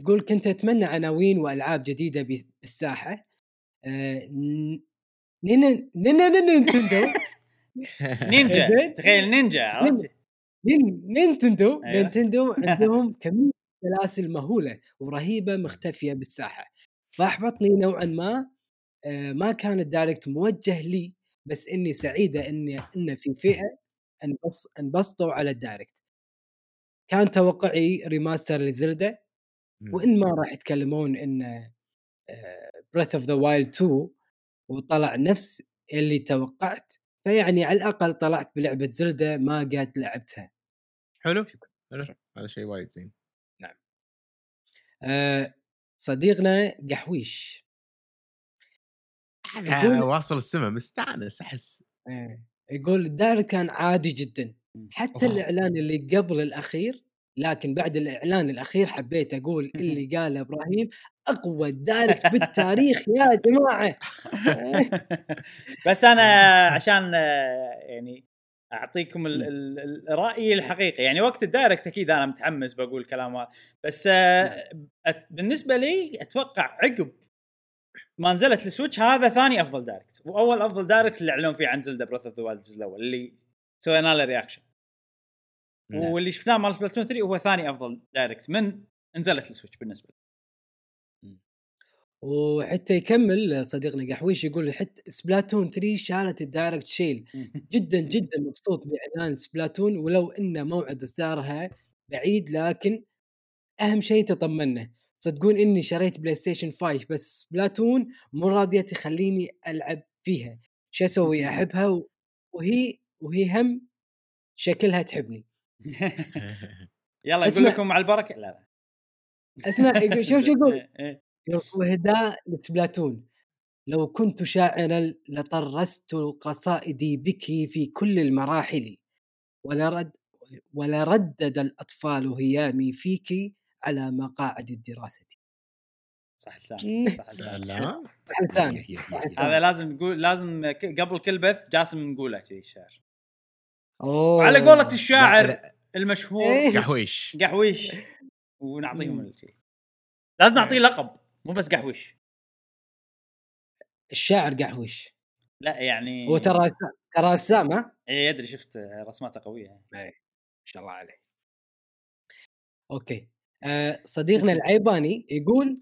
تقول كنت أتمنى عناوين وألعاب جديدة بي- بالساحة آه، ن- نين نين نين- نينتندو نينجا زين. تخيل نينجا عرفت نينتندو أيوة. نينتندو عندهم كمية سلاسل مهولة ورهيبة مختفية بالساحة فأحبطني نوعا ما ما كان ال Direct موجه لي بس إني سعيدة إني إن في فئة انبس أنبسطوا على ال Direct. كان توقعي remaster ل Zelda وإن ما راح يتكلمون إن Breath of the Wild 2 وطلع نفس اللي توقعت فيعني على الأقل طلعت بلعبة Zelda ما قد لعبتها. حلو حلو هذا شيء وايد زين. آه، صديقنا قحويش. يقول- واصل السما مستانس أحس. آه، يقول ال Direct كان عادي جدا. حتى أوه. الإعلان اللي قبل الأخير لكن بعد الإعلان الأخير حبيت أقول اللي قاله إبراهيم أقوى Direct بالتاريخ يا جماعة. بس أنا عشان آه، يعني أعطيكم ال- ال- ال- الرأي الحقيقي يعني وقت ال Direct أكيد أنا متحمس بقول كلام. بس آه، أت- بالنسبة لي أتوقع عقب ما نزلت ال Switch هذا ثاني أفضل Direct وأول أفضل Direct اللي إعلنوا فيه عن Zelda Breath of the Wild الجزء الأول اللي سوينا له reaction نعم. واللي شفناه مال Splatoon 3 هو ثاني أفضل Direct من نزلت ال Switch بالنسبة لي. وحتى يكمل صديقنا قحويش يقول حتى Splatoon 3 شالت ال Direct شيل. جدا جدا مبسوط بإعلان Splatoon ولو إن موعد إصدارها بعيد لكن أهم شيء تطمنا تصدقون إني شريت PlayStation 5 بس Splatoon مو راضية تخليني ألعب فيها. شو أسوي؟ أحبها و- وهي وهي هم شكلها تحبني. يلا يقول. لكم مع البركة. لا لا. أسمع يقول شوف شو يقول؟ إيه، إيه. يقول وهداء لسبلاتون لو كنت شاعرا لطرست قصائدي بك في كل المراحل. ولرد ولردد الأطفال هيامي فيك. على مقاعد الدراسة. صح لسان لسان. سلام. لسان. هذا لازم نقول لازم قبل كل بث جاسم نقوله كذي الشعر أوه. على قولة الشاعر المشهور إيه. قحويش قحويش ونعطيهم لازم نعطيه لقب مو بس قحويش الشاعر قحوش لا يعني هو ترى ترى رسام ها؟ اي ادري شفت رسماته قوية. ما شاء الله عليه. okay. صديقنا العيباني يقول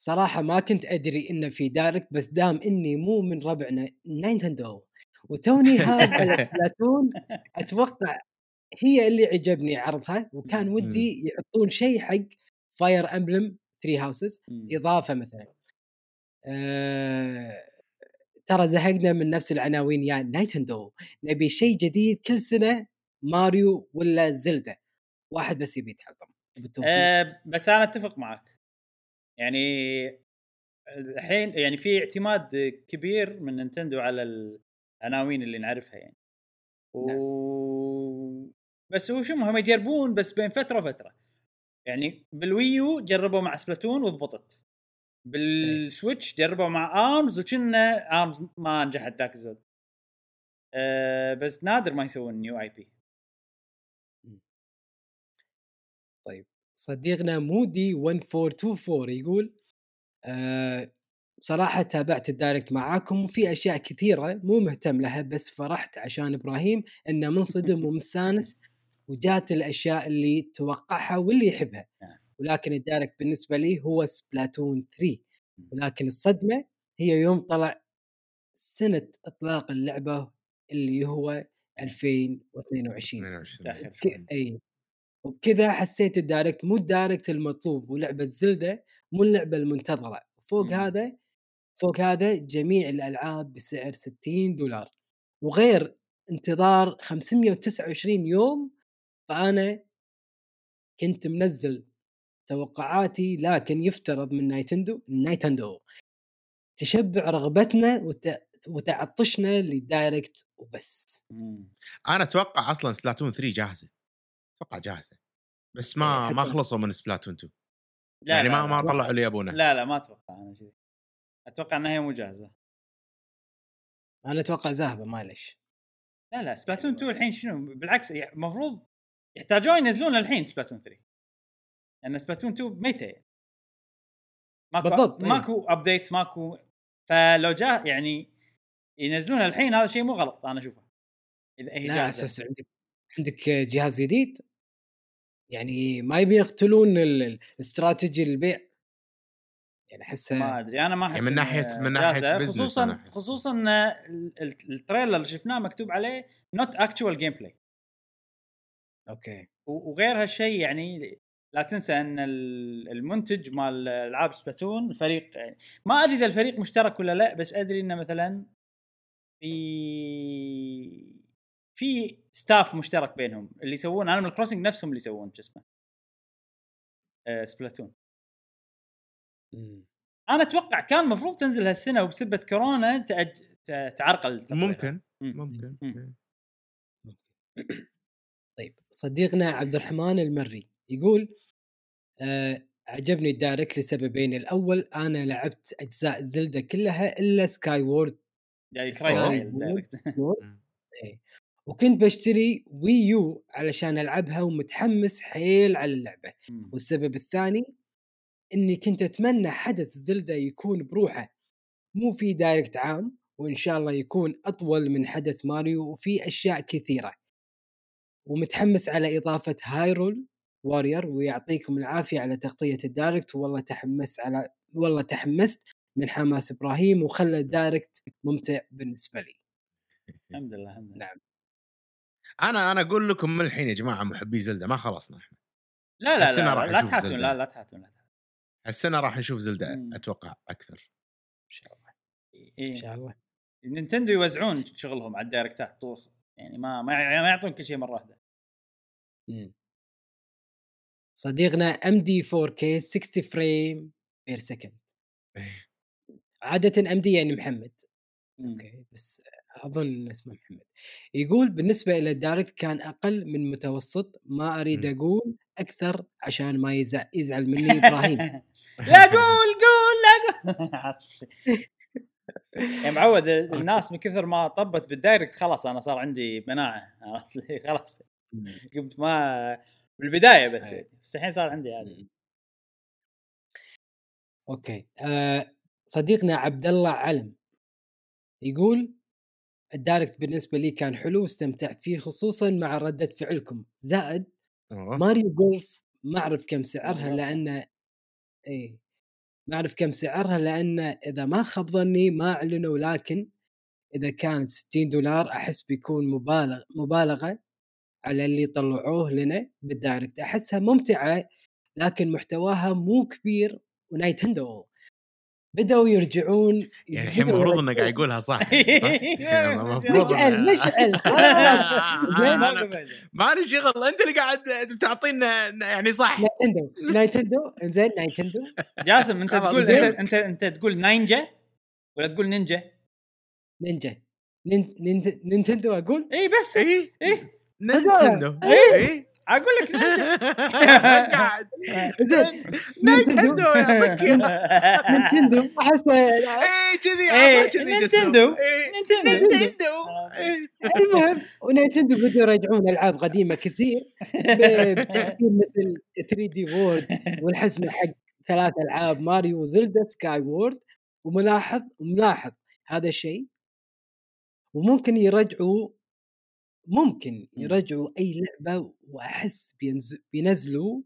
صراحة ما كنت أدري إنه في Direct بس دام إني مو من ربعنا Nintendo. وتوني هاب على Splatoon أتوقع هي اللي عجبني عرضها وكان ودي يحطون شيء حق Fire Emblem 3 Houses. إضافة مثلا. آه ترى زهقنا من نفس العناوين يا Nintendo نبي شيء جديد كل سنة ماريو ولا Zelda. واحد بس يبي يتحطم بالتوفيق. آه بس أنا أتفق معك. يعني الحين يعني في اعتماد كبير من Nintendo على العناوين اللي نعرفها يعني. و بس هو شو هم يجربون بس بين فترة وفترة. يعني بال Wii U جربوا مع Splatoon وضبطت. بال Switch جربوا مع Arms وكنا Arms ما نجحت ذاك الزود. أه بس نادر ما يسوون new IP. طيب صديقنا مودي 1424 يقول آه صراحة تابعت ال Direct معاكم وفي أشياء كثيرة مو مهتم لها بس فرحت عشان إبراهيم إنه منصدم ومستانس وجات الأشياء اللي توقعها واللي يحبها. نعم. ولكن ال Direct بالنسبة لي هو Splatoon 3 ولكن الصدمة هي يوم طلع سنة إطلاق اللعبة اللي هو 2022 22 داخل. ك- أي. وبكذا حسيت ال Direct مو ال Direct المطلوب ولعبه Zelda مو اللعبة المنتظرة. فوق مم. هذا فوق هذا جميع الألعاب بسعر 60 دولار. وغير انتظار 529 يوم فأنا كنت منزل توقعاتي لكن يفترض من Nintendo Nintendo. تشبع رغبتنا وت... وتعطشنا لل Direct وبس. مم. أنا أتوقع أصلا Splatoon 3 جاهزة. أتوقع جاهزة بس ما إيه، ما حتى- خلصوا من Splatoon 2 لا يعني لا ما ما لا. طلعوا اللي يبونه. لا لا ما أتوقع أنا كذي أتوقع إنها هي مو جاهزة. أنا أتوقع ذاهبه معلش لا لا Splatoon 2 الحين شنو؟ بالعكس المفروض يحتاجون ينزلون الحين Splatoon 3 لأن Splatoon 2 ميتة يعني. ماكو بالضبط، أي. ماكو updates ماكو فلو جاء يعني ينزلونها الحين هذا شيء مو غلط أنا أشوفه. إذا هي لا أساس عندك عندك جهاز جديد؟ يعني ما يبي يقتلون ال- ال- الاستراتيجي البيع يعني احسه ما أدري أنا ما أحس يعني من إنه ناحية- من business خصوصا. خصوصا إن ال- ال- ال trailer اللي شفناه مكتوب عليه not actual gameplay okay وغير هالشيء يعني لا تنسى إن ال- المنتج مال ألعاب Splatoon فريق يعني ما أدري إذا الفريق مشترك ولا لا بس أدري إنه مثلا في في staff مشترك بينهم اللي يسوون Animal Crossing نفسهم اللي يسوون شو اسمه آه Splatoon مم. أنا أتوقع كان المفروض تنزل هالسنة وبسبه كورونا تأج... تعرقل. ممكن مم. ممكن مم. طيب صديقنا عبد الرحمن المري يقول آه عجبني ال Direct لسببين الأول أنا لعبت أجزاء Zelda كلها إلا Skyward يعني Sky ward. وكنت بشتري Wii U علشان ألعبها ومتحمس حيل على اللعبة. مم. والسبب الثاني إني كنت أتمنى حدث Zelda يكون بروحه. مو في Direct عام وإن شاء الله يكون أطول من حدث ماريو وفي أشياء كثيرة. ومتحمس على إضافة Hyrule Warrior ويعطيكم العافية على تغطية ال Direct والله تحمس على والله تحمست من حماس إبراهيم وخلى ال Direct ممتع بالنسبة لي. الحمد لله الحمد لله. نعم. أنا أنا أقول لكم من الحين يا جماعة محبي Zelda ما خلصنا إحنا لا لا السنة لا, راح لا نشوف تحاتون Zelda. لا لا تحاتون لا تحاتون السنة راح نشوف Zelda مم. أتوقع أكثر إن شاء الله إن إيه. شاء الله Nintendo يوزعون شغلهم على ال Direct ات طوخ يعني ما ما يع- ما يعطون كل شيء مرة واحدة مم. صديقنا MD 4K 60 frame per second. عاده MD يعني محمد مم. okay بس أظن اسمه محمد. يقول بالنسبة إلى ال Direct كان أقل من متوسط ما أريد مم. أقول أكثر عشان ما يزعل, يزعل مني إبراهيم. لا قول قول لا قول. يا معود الناس من كثر ما طبت بال Direct خلاص أنا صار عندي مناعة؟ خلاص. قمت ما بالبداية بس. بس الحين صار عندي عادي. okay. آه صديقنا عبد الله علم يقول ال Direct بالنسبة لي كان حلو واستمتعت فيه خصوصا مع ردة فعلكم. زائد أوه. Mario Golf ما أعرف كم سعرها لأن إي ما أعرف كم سعرها لأن إذا ما خاب ظني ما أعلنوا لكن إذا كانت 60 دولار أحس بيكون مبالغ مبالغة على اللي طلعوه لنا بال Direct. أحسها ممتعة لكن محتواها مو كبير. و Nintendo. بدأوا يرجعون يعني الحين المفروض انه قاعد. يقولها صح يعني صح؟ يعني مشعل مشعل آه، ما لي شغل أنت اللي قاعد تعطينا يعني صح نايتندو نايتندو إنزين نايتندو جاسم أنت تقول. أنت أنت تقول نينجا ولا تقول نينجا؟ نينجا نين- نين- نينتندو أقول اي بس اي إيه. نينتندو. اي أقول لك قاعد. زين. نينتندو يعطيك. نينتندو أحس. اي كذي إيه،. Nintendo. إيه، Nintendo. Nintendo. المهم و Nintendo بدوا يرجعون ألعاب قديمة كثير. ب- بتاثير مثل 3D World والحزمه حق ثلاث ألعاب ماريو و Zelda Skyward. وملاحظ وملاحظ هذا الشيء. وممكن يرجعوا ممكن مم. يرجعوا أي لعبة وأحس بينز- بينزلوا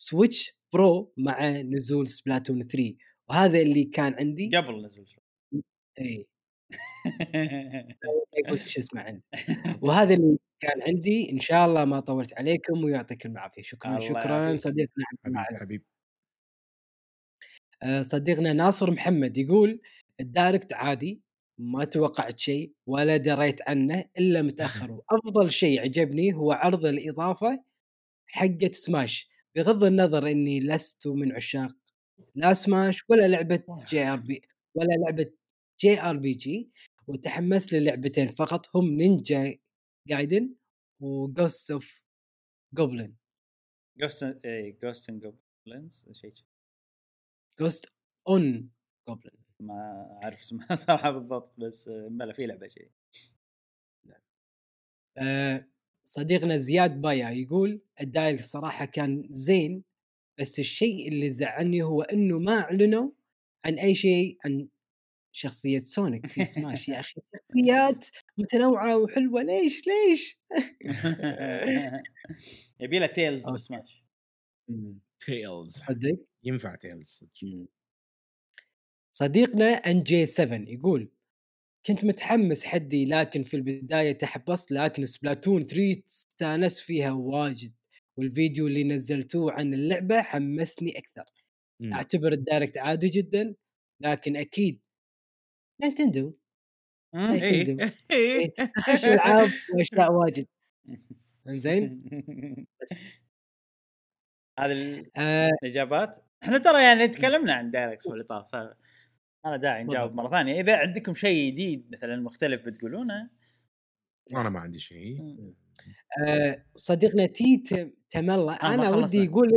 Switch Pro مع نزول Splatoon 3 وهذا اللي كان عندي. قبل نزل شوي. إي. يقول شو اسمه عندي. وهذا اللي كان عندي. إن شاء الله ما طولت عليكم ويعطيكم العافية. شكرا شكرا. صديقنا. حبيب. آه، صديقنا ناصر محمد يقول ال Direct عادي. ما توقعت شيء ولا دريت عنه إلا متأخر. وأفضل شيء عجبني هو عرض الإضافة حقت سماش بغض النظر إني لست من عشاق لا سماش ولا لعبة جي ار بي ولا لعبة جي ار بي جي وتحمست للعبتين فقط. هم نينجا جايدن وجوست اوف جوبلin جوست اي جوست اند جوبلينز شيء جوست اون جوبلin ما أعرف اسمها صراحة بالضبط بس بلا في لعبة شيء. آه، صديقنا زياد بايا يقول ال Direct الصراحه كان زين بس الشيء اللي زعلني هو إنه ما أعلنوا عن أي شيء عن شخصية Sonic في سماش يا أخي شخصيات متنوعة وحلوة ليش ليش؟ يبي له Tails. بسماش. Tails صدق؟ ينفع Tails صديقنا NG 7 يقول كنت متحمس حدي لكن في البداية تحبطت لكن Splatoon 3 استانست فيها واجد والفيديو اللي نزلتوه عن اللعبة حمسني أكثر. مم. أعتبر ال Direct عادي جدا لكن أكيد Nintendo إيه. Nintendo إيه تخش ألعاب وأشياء واجد. زين هذه آه. الإجابات. إحنا ترى يعني تكلمنا عن Direct طاف أنا داعي نجاوب. مرة ثانية. إذا عندكم شيء جديد مثلا مختلف بتقولونه؟ أنا ما عندي شيء. آه، صديقنا تي ت- تملى. آه، ما أنا. ودي يقول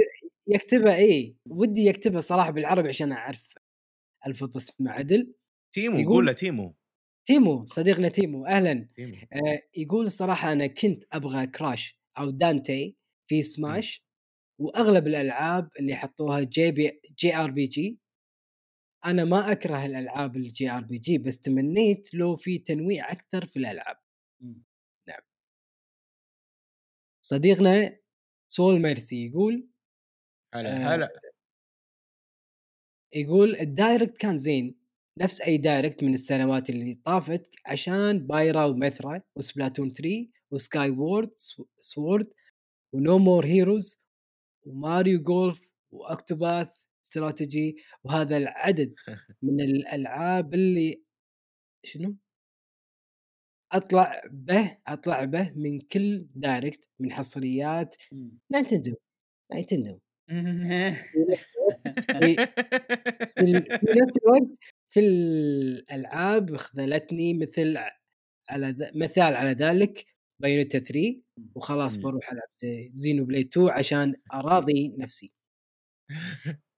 يكتبها إيه ودي يكتبها صراحة بالعربي عشان أعرف الفظ اسمه عدل. تيمو يقول- قول له تيمو. تيمو صديقنا تيمو أهلا. تيمو. آه، يقول الصراحه أنا كنت أبغى كراش أو دانتي في سماش وأغلب الألعاب اللي حطوها جي بي جي آر بي جي أنا ما أكره الألعاب ال JRPG بس تمنيت لو في تنويع أكثر في الألعاب. مم. صديقنا سول ميرسي يقول هلا آه، هلا. يقول ال Direct كان زين نفس أي Direct من السنوات اللي طافت عشان Pyra و Mythra و Splatoon 3 و Skyward Sword و No More Heroes و Mario Golf و Octopath Strategy وهذا العدد من الألعاب اللي شنو؟ أطلع به أطلع به من كل Direct من حصريات. Nintendo Nintendo في نفس الوقت في الألعاب خذلتني مثل على ذ- مثال على ذلك بايونيتا 3 وخلاص. بروح ألعب زي زينو بلاي 2 عشان أراضي نفسي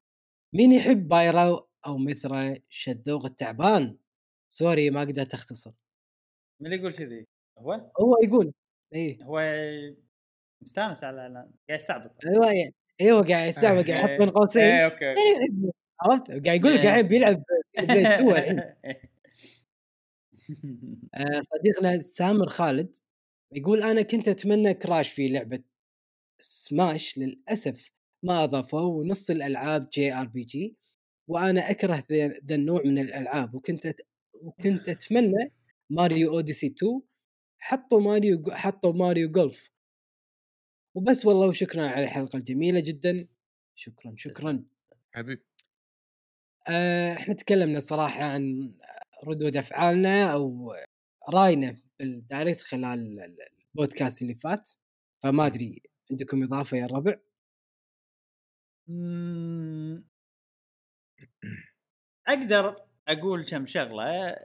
مين يحب بايرا أو مثرا شذوق التعبان؟ سوري ما قدرت أختصر. من اللي يقول كذي؟ هو؟ هو يقول إيه هو مستانس على الاعلان قاعد يستعبط. أيوه أيوه قاعد يستعمل قاعد يحط بين قوسين. إيه أوكي؟ عرفت؟ قاعد يقول لك الحين بيلعب بلاي 2 الحين. صديقنا سامر خالد يقول أنا كنت أتمنى Crash في لعبة سماش للأسف ما اضافوا ونص الألعاب JRPG وأنا أكره ذا النوع من الألعاب وكنت أت... وكنت أتمنى Mario Odyssey 2 حطوا ماريو حطوا Mario Golf. وبس والله وشكرا على الحلقة الجميلة جدا. شكرا شكرا. حبيب. آه، إحنا تكلمنا صراحة عن ردود أفعالنا أو رأينا بال Direct خلال ال- البودكاست اللي فات فما أدري عندكم إضافة يا الربع أقدر أقول كم شغلة.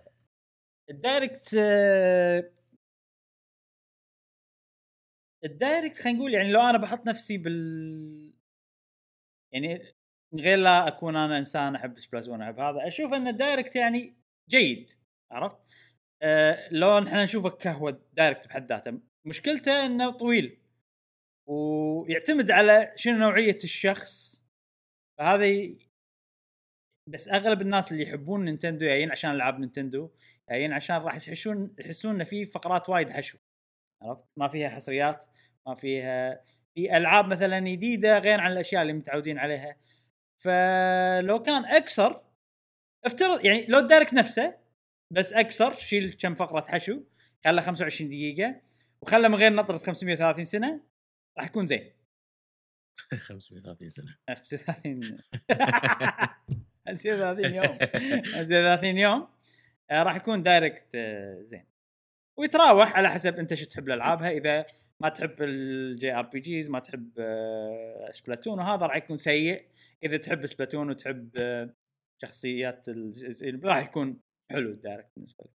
ال Direct ال Direct خلينا نقول يعني لو أنا بحط نفسي بال يعني من غير لا أكون أنا إنسان أحب Splatoon أحب هذا أشوف إن ال Direct يعني جيد عرفت؟ أه لو إحنا نشوفه كهو Direct بحد ذاته مشكلته إنه طويل. ويعتمد على شنو نوعية الشخص. فهذا. بس أغلب الناس اللي يحبون Nintendo جايين عشان ألعاب Nintendo جايين عشان راح يحسون يحسون إن في فقرات وايد حشو. عرفت؟ ما فيها حصريات ما فيها في ألعاب مثلا جديدة غير عن الأشياء اللي متعودين عليها. فلو كان أكثر افترض يعني لو ال Direct نفسه بس أكثر شيل كم فقرة حشو خله 25 دقيقة وخله من غير نطره 530 سنة راح يكون زين 530 سنة. 35 35 يوم. 35 يوم. آه، راح يكون Direct آه، زين. ويتراوح على حسب انت شو تحب الألعابها. إذا ما تحب ال JRPGs ما تحب آه، Splatoon وهذا راح يكون سيء. إذا تحب Splatoon وتحب شخصيات راح يكون حلو ال Direct بالنسبة لك.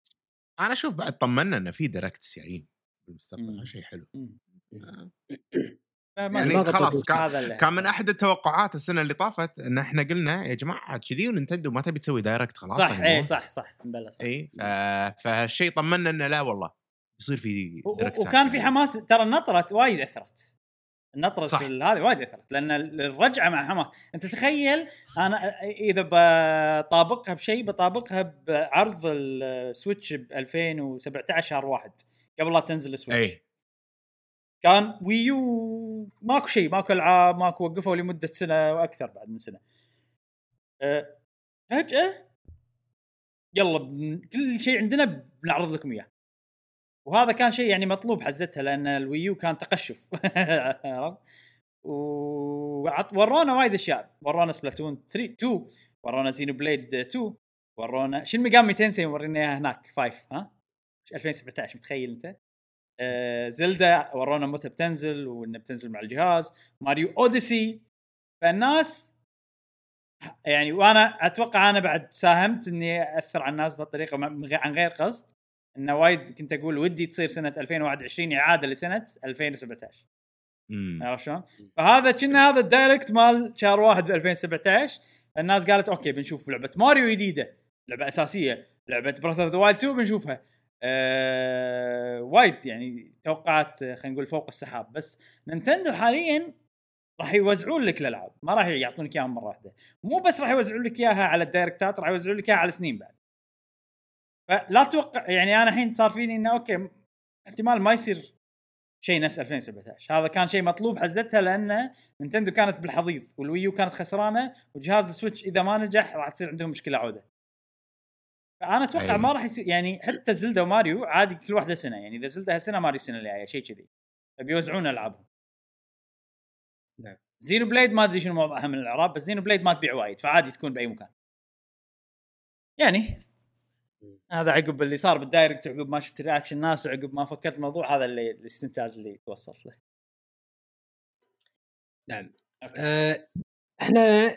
أنا أشوف بعد طمنا إنه في Direct جايين بالمستقبل. شيء حلو. مم. آه. فما يعني أدري. خلاص كان كان من أحد التوقعات السنة اللي طافت إن إحنا قلنا يا جماعة كذي و Nintendo ما تبي تسوي Direct خلاص صح يعني اي صح صح بلى صح اي ف- فهالشيء طمنا إنه لا والله يصير في دايركتات وكان في يعني. حماس ترى النطره وايد أثرت النطره صح. ال- هذه وايد أثرت لأن ال- الرجعة مع حماس أنت تخيل أنا إذا بطابقها بشيء بطابقها بعرض ال Switch ب 2017 شهر واحد قبل لا تنزل ال Switch اي كان Wii U ماكو شيء ماكو ألعاب ماكو وقفوا لمدة سنة وأكثر بعد من سنة. أه، فجأة يلا كل شيء عندنا بنعرض لكم إياه. وهذا كان شيء يعني مطلوب حزتها لأن ال Wii U كان تقشف. ورونا وايد أشياء. ورونا Splatoon 3 2 ورونا Xenoblade 2 ورونا Shin Megami Tensei ورينا اياها هناك؟ 5 ها؟ 2017 متخيل أنت؟ Zelda ورونا متى بتنزل وإنها بتنزل مع الجهاز. Mario Odyssey. فالناس يعني وأنا أتوقع أنا بعد ساهمت إني أثر على الناس بهالطريقة عن غير قصد. إنه وايد كنت أقول ودي تصير سنة 2021 إعادة لسنة 2017 مم. عرفت شلون؟ فهذا كنا هذا ال Direct مال شهر واحد ب 2017 الناس قالت okay بنشوف لعبة ماريو جديدة لعبة أساسية لعبة Breath of the Wild 2 بنشوفها. آه وايد يعني توقعات خلينا نقول فوق السحاب. بس Nintendo حاليا راح يوزعون لك الألعاب ما راح يعطونك اياها مرة واحدة. مو بس راح يوزعون لك إياها على الدايركتات راح يوزعون لك إياها على سنين بعد. فلا أتوقع يعني أنا الحين صار فيني إنه okay احتمال ما يصير شيء نفس 2017 هذا كان شيء مطلوب حزتها لأن Nintendo كانت بالحضيض وال Wii U كانت خسرانة وجهاز ال Switch إذا ما نجح راح تصير عندهم مشكلة عودة. فانا أتوقع أي. ما راح يصير يعني حتى Zelda و Mario عادي كل واحدة سنة يعني إذا Zelda هالسنة ماريو السنة الجاية شيء كذي فبيوزعون ألعابهم نعم. Xenoblade ما أدري شنو موضوعها من الاعراب بس Xenoblade ما تبيع وايد فعادي تكون بأي مكان يعني هذا عقب اللي صار بال Direct وعقب ما شفت reaction الناس وعقب ما فكرت الموضوع هذا اللي الاستنتاج اللي توصلت له نعم okay. آه، إحنا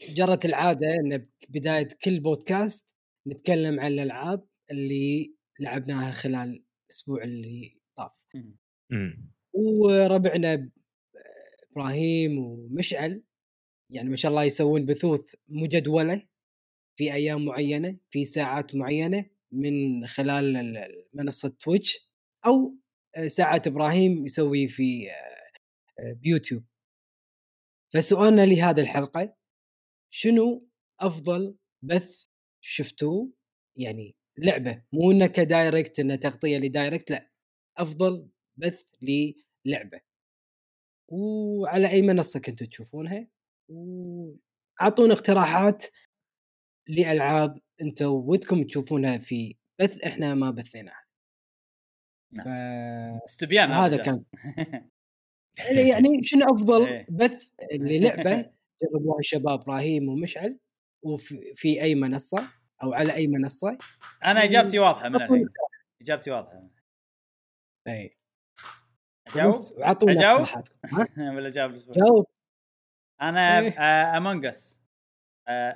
جرت العادة إن بداية كل بودكاست نتكلم عن الألعاب اللي لعبناها خلال الأسبوع اللي طاف مم. مم. وربعنا إبراهيم ومشعل يعني ما شاء الله يسوون بثوث مجدولة في أيام معينة في ساعات معينة من خلال ال- ال- منصة تويتش أو آه، ساعات إبراهيم يسوي في آه، آه، بيوتيوب فسؤالنا لهذه الحلقة شنو أفضل بث شفتوه يعني لعبة مو انه ك Direct انه تغطية ل Direct لا أفضل بث للعبة وعلى أي منصة كنتوا تشوفونها وأعطونا اقتراحات لألعاب أنتم ودكم تشوفونها في بث إحنا ما بثيناها نعم. ف... استبيان هذا جاسم. يعني شنو أفضل إيه. بث للعبة جربوها الشباب إبراهيم ومشعل وفي في أي منصة أو على أي منصة؟ أنا إجابتي واضحة من الحين. إجابتي واضحة. اي أجاوب؟ أجاوب؟ اقتراحاتكم ها؟ ولا اجاوب جاوب. أنا إيه. Among Us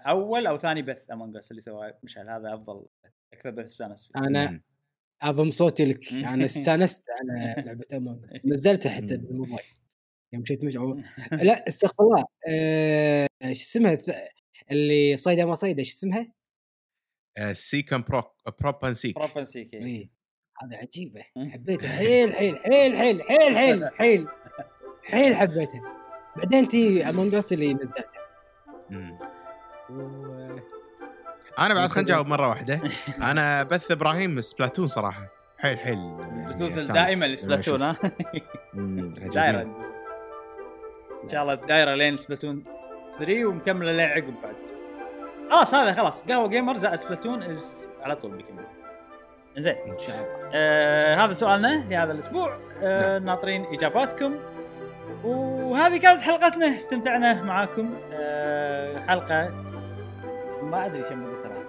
أول أو ثاني بث Among Us اللي سواه. مشعل هذا أفضل أكثر بث استانس فيه. أنا. اضم صوتي لك. أنا استانست على لعبة Among نزلتها حتى. بالموبايل. يوم مشيت مش لا استغفر الله. آه، إيش اسمها؟ اللي صيده ما صيده إيش اسمها؟ آه، seek and pro prop and seek. Prop and seek اي هذه عجيبة مم. حبيتها. حيل حيل حيل حيل حيل حيل حيل حيل حبيتها. بعدين تي Among Us اللي نزلتها أنا بعد خلينا نجاوب مرة واحدة. أنا بث إبراهيم Splatoon صراحة. حيل حيل يعني البثوث أستانس. الدائمة لما ل Splatoon أشوف. ها. دايرة. إن شاء الله دايره لين Splatoon. 3 ومكملة لين عقب بعد خلاص هذا خلاص. قهوة gamer زائد Splatoon از على طول بيكمل. زين إن شاء الله. آه هذا سؤالنا لهذا الأسبوع. آه ناطرين إجاباتكم. وهذه كانت حلقتنا. استمتعنا معاكم. آه حلقة ما أدري شو ثلاث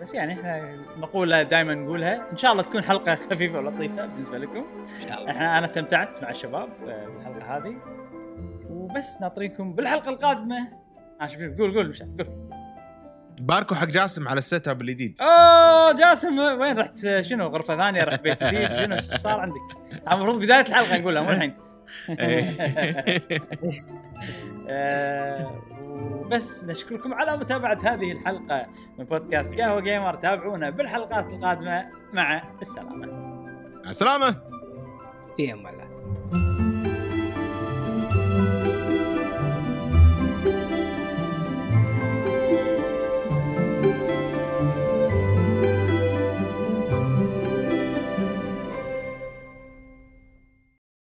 بس يعني إحنا نقولها دائما نقولها. إن شاء الله تكون حلقة خفيفة ولطيفة بالنسبة لكم. إن شاء الله. إحنا أنا استمتعت مع الشباب آه، بالحلقة هذه. وبس ناطرينكم بالحلقة القادمة. ها شوف شوف قول قول مشعل قول. باركوا حق جاسم على ال setup الجديد. أوه جاسم وين رحت؟ شنو غرفة ثانية رحت بيت جديد؟ شنو صار عندك؟ المفروض بداية الحلقة نقولها مو الحين. آه، وبس نشكركم على متابعة هذه الحلقة من بودكاست قهوة جيمر. تابعونا بالحلقات القادمة. مع السلامة. مع السلامة. في أمان الله.